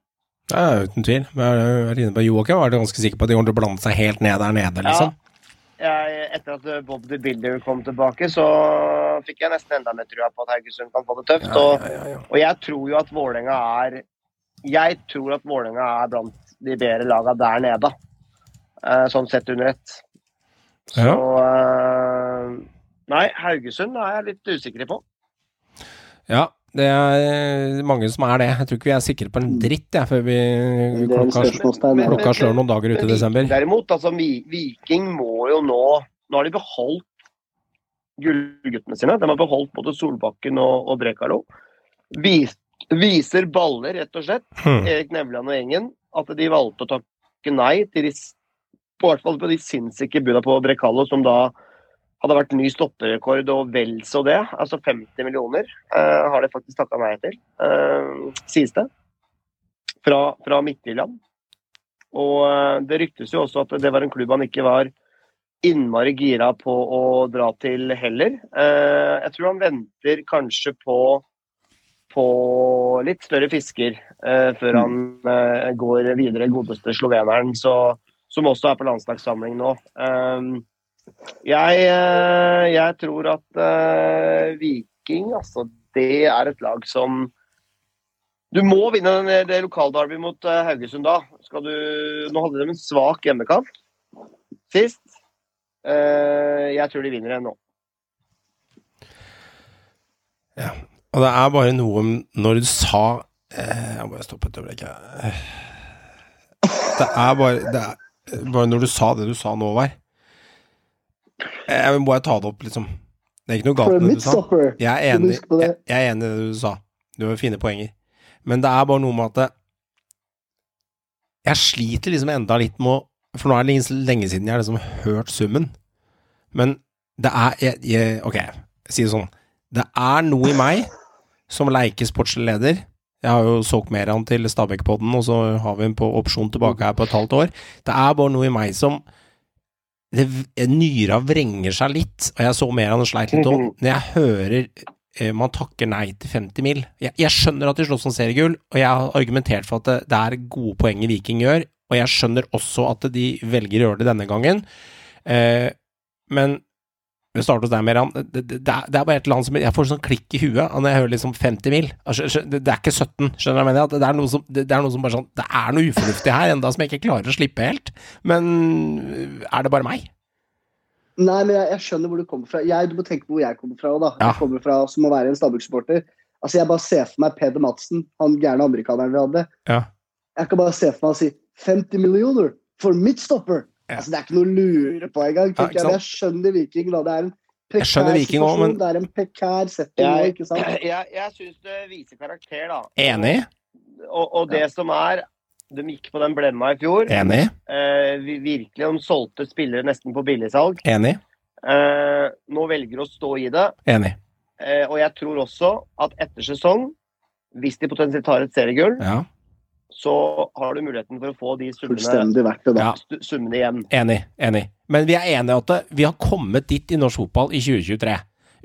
Speaker 1: Ja, uten tvil. På Joakim var ganske sikker på at de kommer til å blande seg helt ned der nede, liksom.
Speaker 3: Jeg, etter at eh, Bob the Builder kom tilbake, så fikk jeg nesten enda mer trua på at Haugesund kan få det tøft. og, og jeg tror jo at Vålerenga er Jeg tror at Vålerenga er blant de bedre laga der nede, eh, sånn sett under ett. Så eh, Nei, Haugesund er jeg litt usikker på.
Speaker 1: Ja, det er mange som er det. Jeg tror ikke vi er sikre på en dritt jeg, før vi klokka.
Speaker 3: Men-
Speaker 1: klokka slår noen dager ute i desember.
Speaker 3: Derimot, altså Viking må jo nå Nå har de beholdt gullguttene sine. De har beholdt både Solbakken og, og Brekalo. Vis, viser baller, rett og slett,
Speaker 1: Hmm.
Speaker 3: Erik Nevland og gjengen, at de valgte å takke nei til på hvert fall på de sinnssyke buda på Brekalo, som da hadde vært ny stopperekord og vel så det. Altså 50 millioner uh, har de faktisk takka nei til, uh, sies det. Fra, fra Midtjylland. Og uh, det ryktes jo også at det var en klubb han ikke var innmari gira på å dra til heller. Uh, jeg tror han venter kanskje på, på litt større fisker før han eh, går videre, godeste sloveneren, så, som også er på landslagssamling nå. Eh, jeg, eh, jeg tror at eh, Viking, altså, det er et lag som du må vinne den, det lokalderbyet mot eh, Haugesund da. Du, nå hadde de en svak hjemmekamp sist. Eh, jeg tror de vinner den nå.
Speaker 1: Og det er bare noe om når du sa eh, Jeg må bare stoppe et øyeblikk. eh. Det er bare Det er bare når du sa det du sa nå, var Jeg må bare ta det opp, liksom. Det er ikke noe galt med det du sa. Jeg er enig, jeg, jeg er enig i det du sa. Du har fine poenger. Men det er bare noe med at det, Jeg sliter liksom enda litt med å For nå er det lenge, siden jeg har liksom hørt summen. Men det er jeg, jeg, Ok, si det sånn. Det er noe i meg som leker sportslig leder. Jeg har jo solgt mer av den til Stabæk-podden, og så har vi en på opsjon tilbake her på et halvt år. Det er bare noe i meg som det, Nyra vrenger seg litt, og jeg så mer av han sleit litt òg. Når jeg hører eh, man takker nei til 50 mil Jeg, jeg skjønner at de slåss om seriegull, og jeg har argumentert for at det, det er gode poeng Viking gjør, og jeg skjønner også at de velger å gjøre det denne gangen. Eh, men vi starter hos deg, Meran. Det, det, det, er, bare et eller annet som Jeg får sånn klikk i huet når jeg hører liksom 50 mil. Altså, det, er ikke 17, skjønner jeg mener? Det er noe som, det, det er noe som bare sånn Det er noe ufornuftig her, enda som jeg ikke klarer å slippe helt. Men er det bare meg?
Speaker 6: Nei, men jeg, jeg skjønner hvor du kommer fra. Jeg, du må tenke på hvor jeg kommer fra. òg, Da.
Speaker 1: Ja.
Speaker 6: Jeg kommer fra som å være en Stabæk-supporter. Altså, jeg bare ser for meg Peder Madsen, han gærne amerikaneren vi hadde.
Speaker 1: Ja.
Speaker 6: Jeg kan bare se for meg å si 50 millioner for midtstopper!
Speaker 1: Ja.
Speaker 6: Altså, det er ikke noe å lure på engang.
Speaker 1: Ja,
Speaker 6: jeg. jeg skjønner Viking. da. Det er en
Speaker 1: Jeg skjønner
Speaker 6: prekær
Speaker 1: Viking også,
Speaker 6: situasjon.
Speaker 1: men-
Speaker 6: Det er en prekær setting
Speaker 3: Jeg,
Speaker 6: ikke sant? [CLEARS THROAT]
Speaker 3: jeg, jeg syns det viser karakter, da.
Speaker 1: Enig?
Speaker 3: Og, og det som er De gikk på den blemma i fjor.
Speaker 1: Enig?
Speaker 3: Eh, vi virkelig De solgte spillere nesten på billigsalg.
Speaker 1: Enig?
Speaker 3: Eh, nå velger å stå i det.
Speaker 1: Enig.
Speaker 3: Eh, og jeg tror også at etter sesong, hvis de potensielt tar et seriegull,
Speaker 1: Ja.
Speaker 3: Så har du muligheten for å få de summene,
Speaker 6: verdt det, da.
Speaker 1: Ja.
Speaker 3: summene igjen.
Speaker 1: Enig, enig. Men vi er enige at vi har kommet dit i norsk fotball i 2023.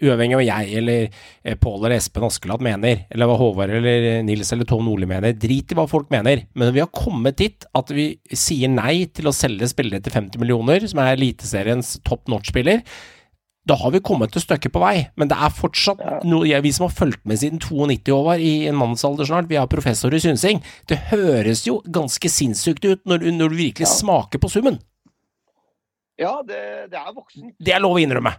Speaker 1: Uavhengig av hva jeg eller eh, Pål eller Espen Askeladd mener, eller hva Håvard eller eh, Nils eller Tom Nordli mener. Drit i hva folk mener. Men vi har kommet dit at vi sier nei til å selge spillere til 50 millioner, som er Eliteseriens top notch-spiller. Da har vi kommet et stykke på vei, men det er fortsatt noe jeg, Vi som har fulgt med siden 92 år, i en mannsalder snart, vi har professor i synsing. Det høres jo ganske sinnssykt ut når, når du virkelig smaker på summen.
Speaker 3: Ja, det, det er voksent.
Speaker 1: Det er lov å innrømme.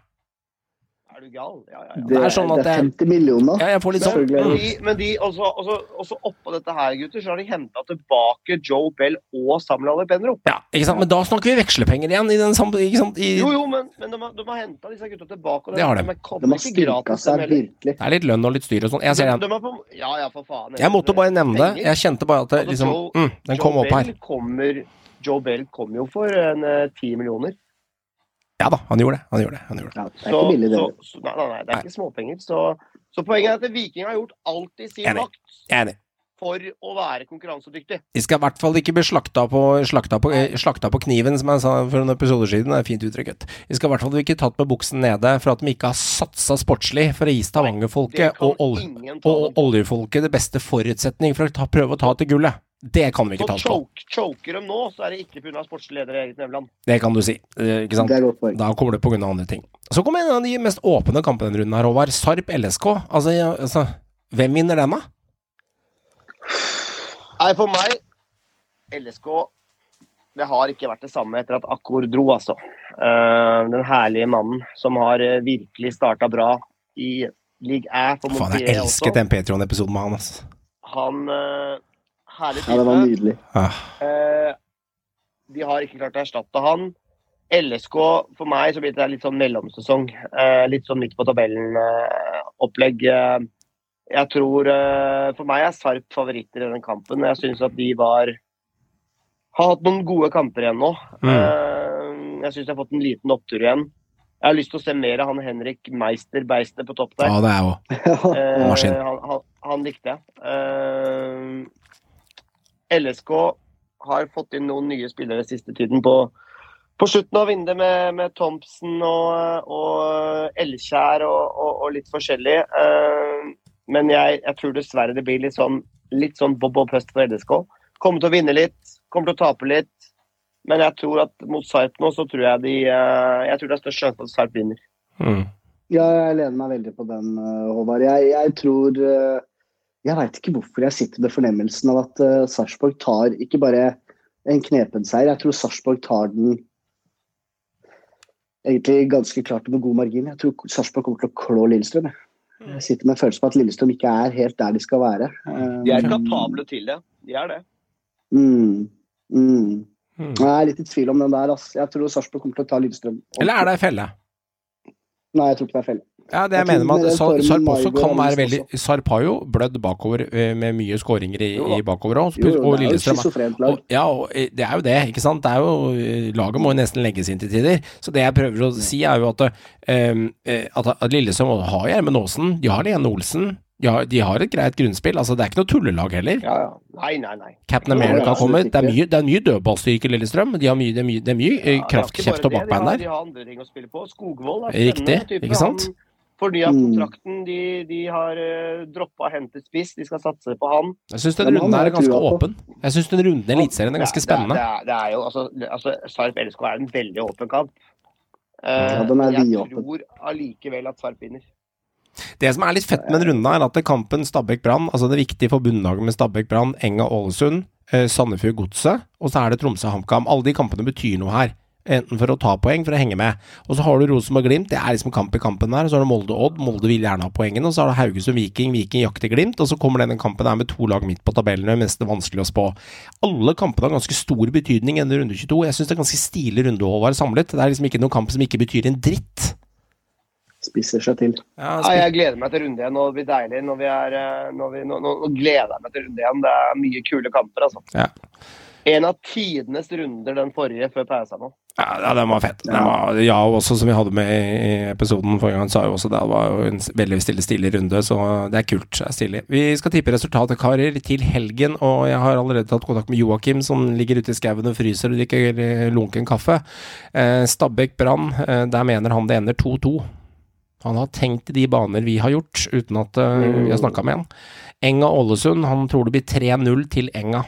Speaker 3: Er du gal? Ja, ja, ja.
Speaker 6: Det,
Speaker 1: er sånn at
Speaker 6: det er 50 millioner.
Speaker 1: Ja, jeg får litt sånn
Speaker 3: Men de, men de også, også, også oppå dette her, gutter, så har de henta tilbake Joe Bell og Samuel Albenro.
Speaker 1: Ja, ikke sant? Men da snakker vi vekslepenger igjen i den samme ikke sant? I,
Speaker 3: Jo, jo, men, men de, har- de har henta disse gutta tilbake. Og
Speaker 1: Det har de.
Speaker 3: de
Speaker 6: De har styrka seg virkelig.
Speaker 1: Det er litt lønn og litt styr og sånn. Jeg ser
Speaker 3: De,
Speaker 1: den.
Speaker 3: de på, ja, ja, for faen.
Speaker 1: Jeg måtte bare nevne det. Jeg kjente bare at det
Speaker 3: Altså,
Speaker 1: liksom
Speaker 3: Joe-
Speaker 1: mm, Den kom
Speaker 3: Joe
Speaker 1: opp her.
Speaker 3: Bell kommer, Joe Bell kom jo for en eh, ti millioner.
Speaker 1: Ja da, han gjorde det. Han gjorde det. Han gjorde det.
Speaker 6: Ja, det er
Speaker 3: Så,
Speaker 6: ikke billig, det.
Speaker 3: så, så, nei, nei, nei, det er ikke småpenger. Så, så poenget er at Viking har gjort alt i sin makt
Speaker 1: enig.
Speaker 3: For å være konkurransedyktig.
Speaker 1: De skal i hvert fall ikke bli slakta på, slakta, på, eh, slakta på kniven, som jeg sa for noen episoder siden. Det er fint uttrykket. De skal i hvert fall ikke tatt med buksen nede for at de ikke har satsa sportslig for å gi Stavanger-folket og, ol og oljefolket det beste forutsetning for å ta, prøve å ta til gullet. Det kan vi ikke ta oss på.
Speaker 3: choke, choker de nå, så er det ikke pga. sportslig leder Erik Nevland.
Speaker 1: Det kan du si. Eh, Ikke sant?
Speaker 6: Det er godt poeng.
Speaker 1: Da kommer det av andre ting. Så kommer en av de mest åpne kampene denne runden her, Håvard. Sarp LSK. Altså, altså Hvem vinner den, da?
Speaker 3: Nei, for meg LSK Det har ikke vært det samme etter at Akkor dro, altså. Eh, den herlige mannen som har eh, virkelig starta bra i League Æ for
Speaker 1: Faen, jeg elsket den Petron-episoden med han, altså.
Speaker 3: Han Herlig Herlig
Speaker 6: Ja, det var nydelig.
Speaker 1: Ah,
Speaker 3: Eh, de har ikke klart å erstatte han. LSK, for meg så blir det litt sånn mellomsesong. Eh, litt sånn midt på tabellen-opplegg. Jeg tror eh, For meg er Sarp favoritter i den kampen. Jeg syns at de var Har hatt noen gode kamper igjen nå.
Speaker 1: Mm.
Speaker 3: Eh, jeg syns de har fått en liten opptur igjen. Jeg har lyst til å se mer av han Henrik Meister Beister på topp der.
Speaker 1: ja, det er jo
Speaker 3: Eh,
Speaker 1: Maskin.
Speaker 3: han, han, han likte jeg. Eh, LSK har fått inn noen nye spillere siste tiden på, på slutten av vinduet med, med Thompson og, og Elkjær og, og, og litt forskjellig. Eh, men jeg, jeg tror dessverre det blir litt sånn, litt sånn bob-bob høst for LSK. Kommer til å vinne litt, kommer til å tape litt. Men jeg tror at mot Sarp nå, så tror jeg de eh, Jeg tror det er størst sjanse for at Sarp vinner.
Speaker 1: mm.
Speaker 6: Ja, jeg lener meg veldig på den, eh, Håvard. Jeg, jeg tror eh, Jeg veit ikke hvorfor jeg sitter med fornemmelsen av at uh, Sarpsborg tar ikke bare en knepen seier, jeg tror Sarpsborg tar den egentlig ganske klart og med god margin. Jeg tror Sarpsborg kommer til å klå Lillestrøm. Jeg. Jeg sitter med følelsen følelse på at Lillestrøm ikke er helt der de skal være. Eh,
Speaker 3: De er kapable til det. De er det.
Speaker 6: Mm, mm.
Speaker 1: Mm.
Speaker 6: Jeg er litt i tvil om den der. Altså. Jeg tror Sarpsborg kommer til å ta Lillestrøm.
Speaker 1: Eller er det ei felle?
Speaker 6: Nei, jeg tror ikke det er felle.
Speaker 1: Ja, det jeg,
Speaker 6: Jeg
Speaker 1: mener med at Sar- Sarp også kan være veldig Sarp har jo blødd bakover eh, med mye skåringer i, i bakover òg, og Lillestrøm Og, ja, og eh, det er jo det, ikke sant. Det er jo, eh, laget må jo nesten legges inn til tider. Så det jeg prøver å si, er jo at, eh, at, at Lillestrøm har Gjermund Aasen, de har Lene Olsen. Har, de har et greit grunnspill. altså Det er ikke noe tullelag heller.
Speaker 3: Ja, ja. Nei, nei, nei.
Speaker 1: Captain America kommer. Det er mye, det er mye dødballstyrke i Lillestrøm. De har mye, det er mye, det er mye eh,
Speaker 3: Ja,
Speaker 1: kraft,
Speaker 3: det er ikke
Speaker 1: kjeft og bakbein der.
Speaker 3: De har andre ting å spille på. Skogvold er
Speaker 1: Riktig,
Speaker 3: spennende type.
Speaker 1: ikke sant?
Speaker 3: Han fornya
Speaker 6: Mm.
Speaker 3: kontrakten. De, de har uh, droppa å hente spiss. De skal satse på han.
Speaker 1: Jeg syns den runden er ganske åpen. Jeg syns den runden i Eliteserien er ganske spennende.
Speaker 3: Det, er- det, er, det er jo altså, altså Sarp LSK er en veldig åpen kamp. Uh,
Speaker 6: Ja, den er
Speaker 3: jeg tror allikevel at Sarp vinner.
Speaker 1: Det som er litt fett med den runden, er at kampen Stabæk-Brann, altså det viktige for bunnlaget med Stabæk-Brann, Enga-Ålesund, eh, Sandefjord-Godset, og så er det Tromsø-HamKam. Alle de kampene betyr noe her. Enten for å ta poeng, for å henge med. Og så har du Rosenborg-Glimt, det er liksom kamp i kampen der. Så har du Molde-Odd, Molde vil gjerne ha poengene. Og så har du Haugesund-Viking, Viking jakter Glimt. Og så kommer denne kampen der med to lag midt på tabellen, er mest vanskelig å spå. Alle kampene har ganske stor betydning i runde 22. Jeg syns det er ganske stilig runde, Håvard, samlet. Det er liksom ikke noen kamp som ikke betyr en dritt.
Speaker 6: Spisser seg til.
Speaker 1: Ja,
Speaker 3: Ja, jeg gleder meg til runde igjen. Det blir deilig når vi er eh, når vi, nå, nå, nå gleder jeg meg til runde igjen. Det er mye kule kamper, altså.
Speaker 1: Ja.
Speaker 3: En av tidenes runder den forrige før pausa nå.
Speaker 1: Ja, den var fett. Den var, ja, og også som vi hadde med i episoden forrige gang, sa jo også det var jo en veldig stille, stille runde, så det er kult. Det er stilig. Vi skal tippe resultatet, karer, til helgen, og jeg har allerede tatt kontakt med Joakim, som ligger ute i skauen og fryser og drikker eh, lunken kaffe. Eh, Stabæk Brann, eh, der mener han det ender 2-2. Han har tenkt i de baner vi har gjort, uten at eh, vi har snakka med han. Enga Ålesund, han tror det blir 3-0 til Enga.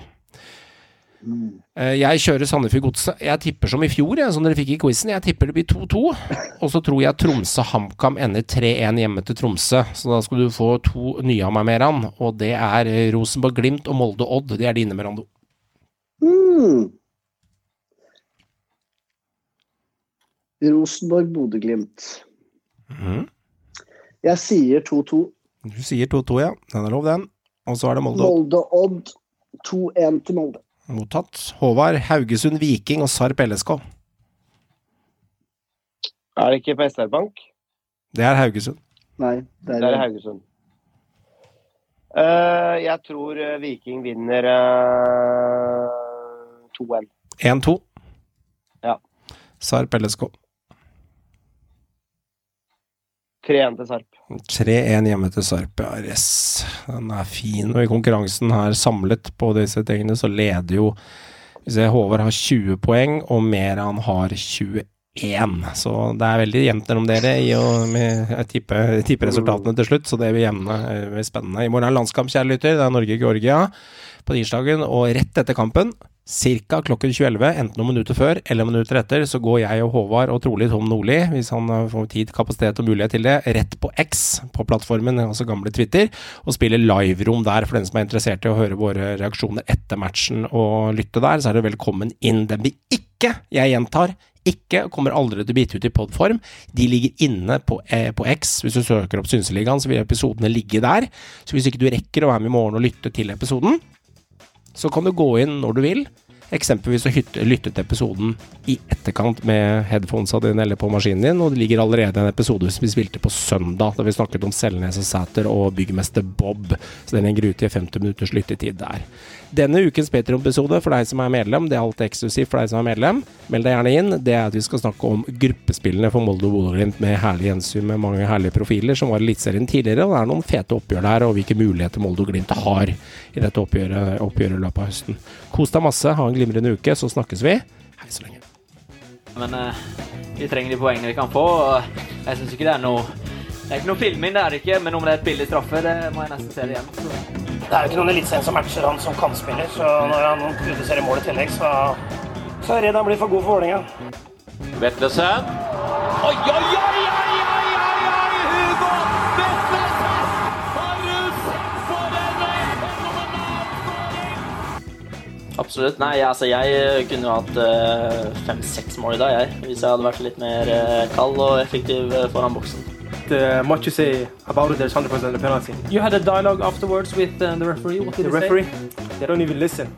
Speaker 1: Eh, Jeg kjører Sandefjord Godset. Jeg tipper som i fjor, jeg, som dere fikk i quizen. Jeg tipper det blir 2-2. Og så tror jeg Tromsø HamKam ender 3-1 hjemme til Tromsø. Så da skal du få to nye av meg, Meran. Og det er eh, Rosenborg Glimt og Molde Odd. Det er dine, Merando.
Speaker 6: Mm. Rosenborg, Bodø-Glimt.
Speaker 1: Mhm.
Speaker 6: Jeg sier 2-2.
Speaker 1: Du sier 2-2, ja. Den er lov, den. Og så er det Molde
Speaker 6: Molde-Odd 2-1 til Molde.
Speaker 1: mottatt. Håvard, Haugesund Viking og Sarp LSK.
Speaker 3: Er det ikke på SR Bank?
Speaker 1: Det er Haugesund.
Speaker 6: Nei, det
Speaker 3: Det er
Speaker 6: er
Speaker 3: Haugesund. Uh, jeg tror eh, Viking vinner uh, 2-1.
Speaker 1: 1-2.
Speaker 3: Ja.
Speaker 1: Sarp LSK.
Speaker 3: 3-1 til Sarp.
Speaker 1: 3-1 hjemme til Sarp, ja. Yes. Den er fin. Og i konkurransen her samlet på disse tingene, så leder jo vi ser Håvard har 20 poeng, og Meran har 21. Så det er veldig jevnt mellom dere. I å tipper resultatene til slutt, så det blir jevne. Blir spennende. I morgen er landskamp, kjære lytter. Det er Norge-Georgia på tirsdagen. Og rett etter kampen, ca. klokken 2011, enten noen minutter før eller minutter etter, så går jeg og Håvard, og trolig Tom Nordli, hvis han eh, får tid, kapasitet og mulighet til det, rett på X på plattformen, altså gamle Twitter, og spiller liverom der for den som er interessert i å høre våre reaksjoner etter matchen og lytte der, så er det velkommen inn. Den blir ikke, jeg gjentar, ikke, kommer aldri til å bite ut i podform. De ligger inne på, eh, på X. Hvis du søker opp Synseligaen, så vil episodene ligge der. Så hvis ikke du rekker å være med i morgen og lytte til episoden, så kan du gå inn når du vil. Eksempelvis å lytte til episoden i etterkant med headphonesa dine eller på maskinen din, og det ligger allerede en episode som vi spilte på søndag, da vi snakket om Selnes og Sæter og byggmester Bob, så den ligger ute i 50 minutters lyttetid der. Denne ukens Patreon-episode for deg som er medlem, det er alt eksklusivt for deg som er medlem. Meld deg gjerne inn. Det er at vi skal snakke om gruppespillene for Molde og Bodø-Glimt med herlig gjensyn med mange herlige profiler som var i Eliteserien tidligere. Og det er noen fete oppgjør der, og hvilke muligheter Molde og Glimt har i dette oppgjøret, oppgjøret i løpet av høsten. Kos deg masse, ha en glimrende uke, så snakkes vi. Hei så lenge.
Speaker 2: Men uh, vi trenger de poengene vi kan få. og Jeg syns ikke det er noe Det er ikke noe filming, det er det ikke, men om det er et billig straffe, det må jeg nesten se det igjen. Så.
Speaker 5: Det er jo ikke noen eliteserien som matcher han som kantspiller, så når han produserer mål i tillegg, så, så er jeg redd han blir for god for Vålerenga.
Speaker 2: Vetlesen. Oi, oi, oi, oi, oi, oi, oi, Hugo Vetlesen! Har du sett for en Absolutt. Nei, altså jeg kunne jo hatt eh, fem-seks mål i dag, jeg. Hvis jeg hadde vært litt mer eh, kald og effektiv eh, foran boksen.
Speaker 4: Uh, much um, you say about it, there's 100% the penalty.
Speaker 5: You had a dialogue afterwards with uh, the referee. What did
Speaker 4: the referee?
Speaker 5: Say?
Speaker 4: They don't even listen.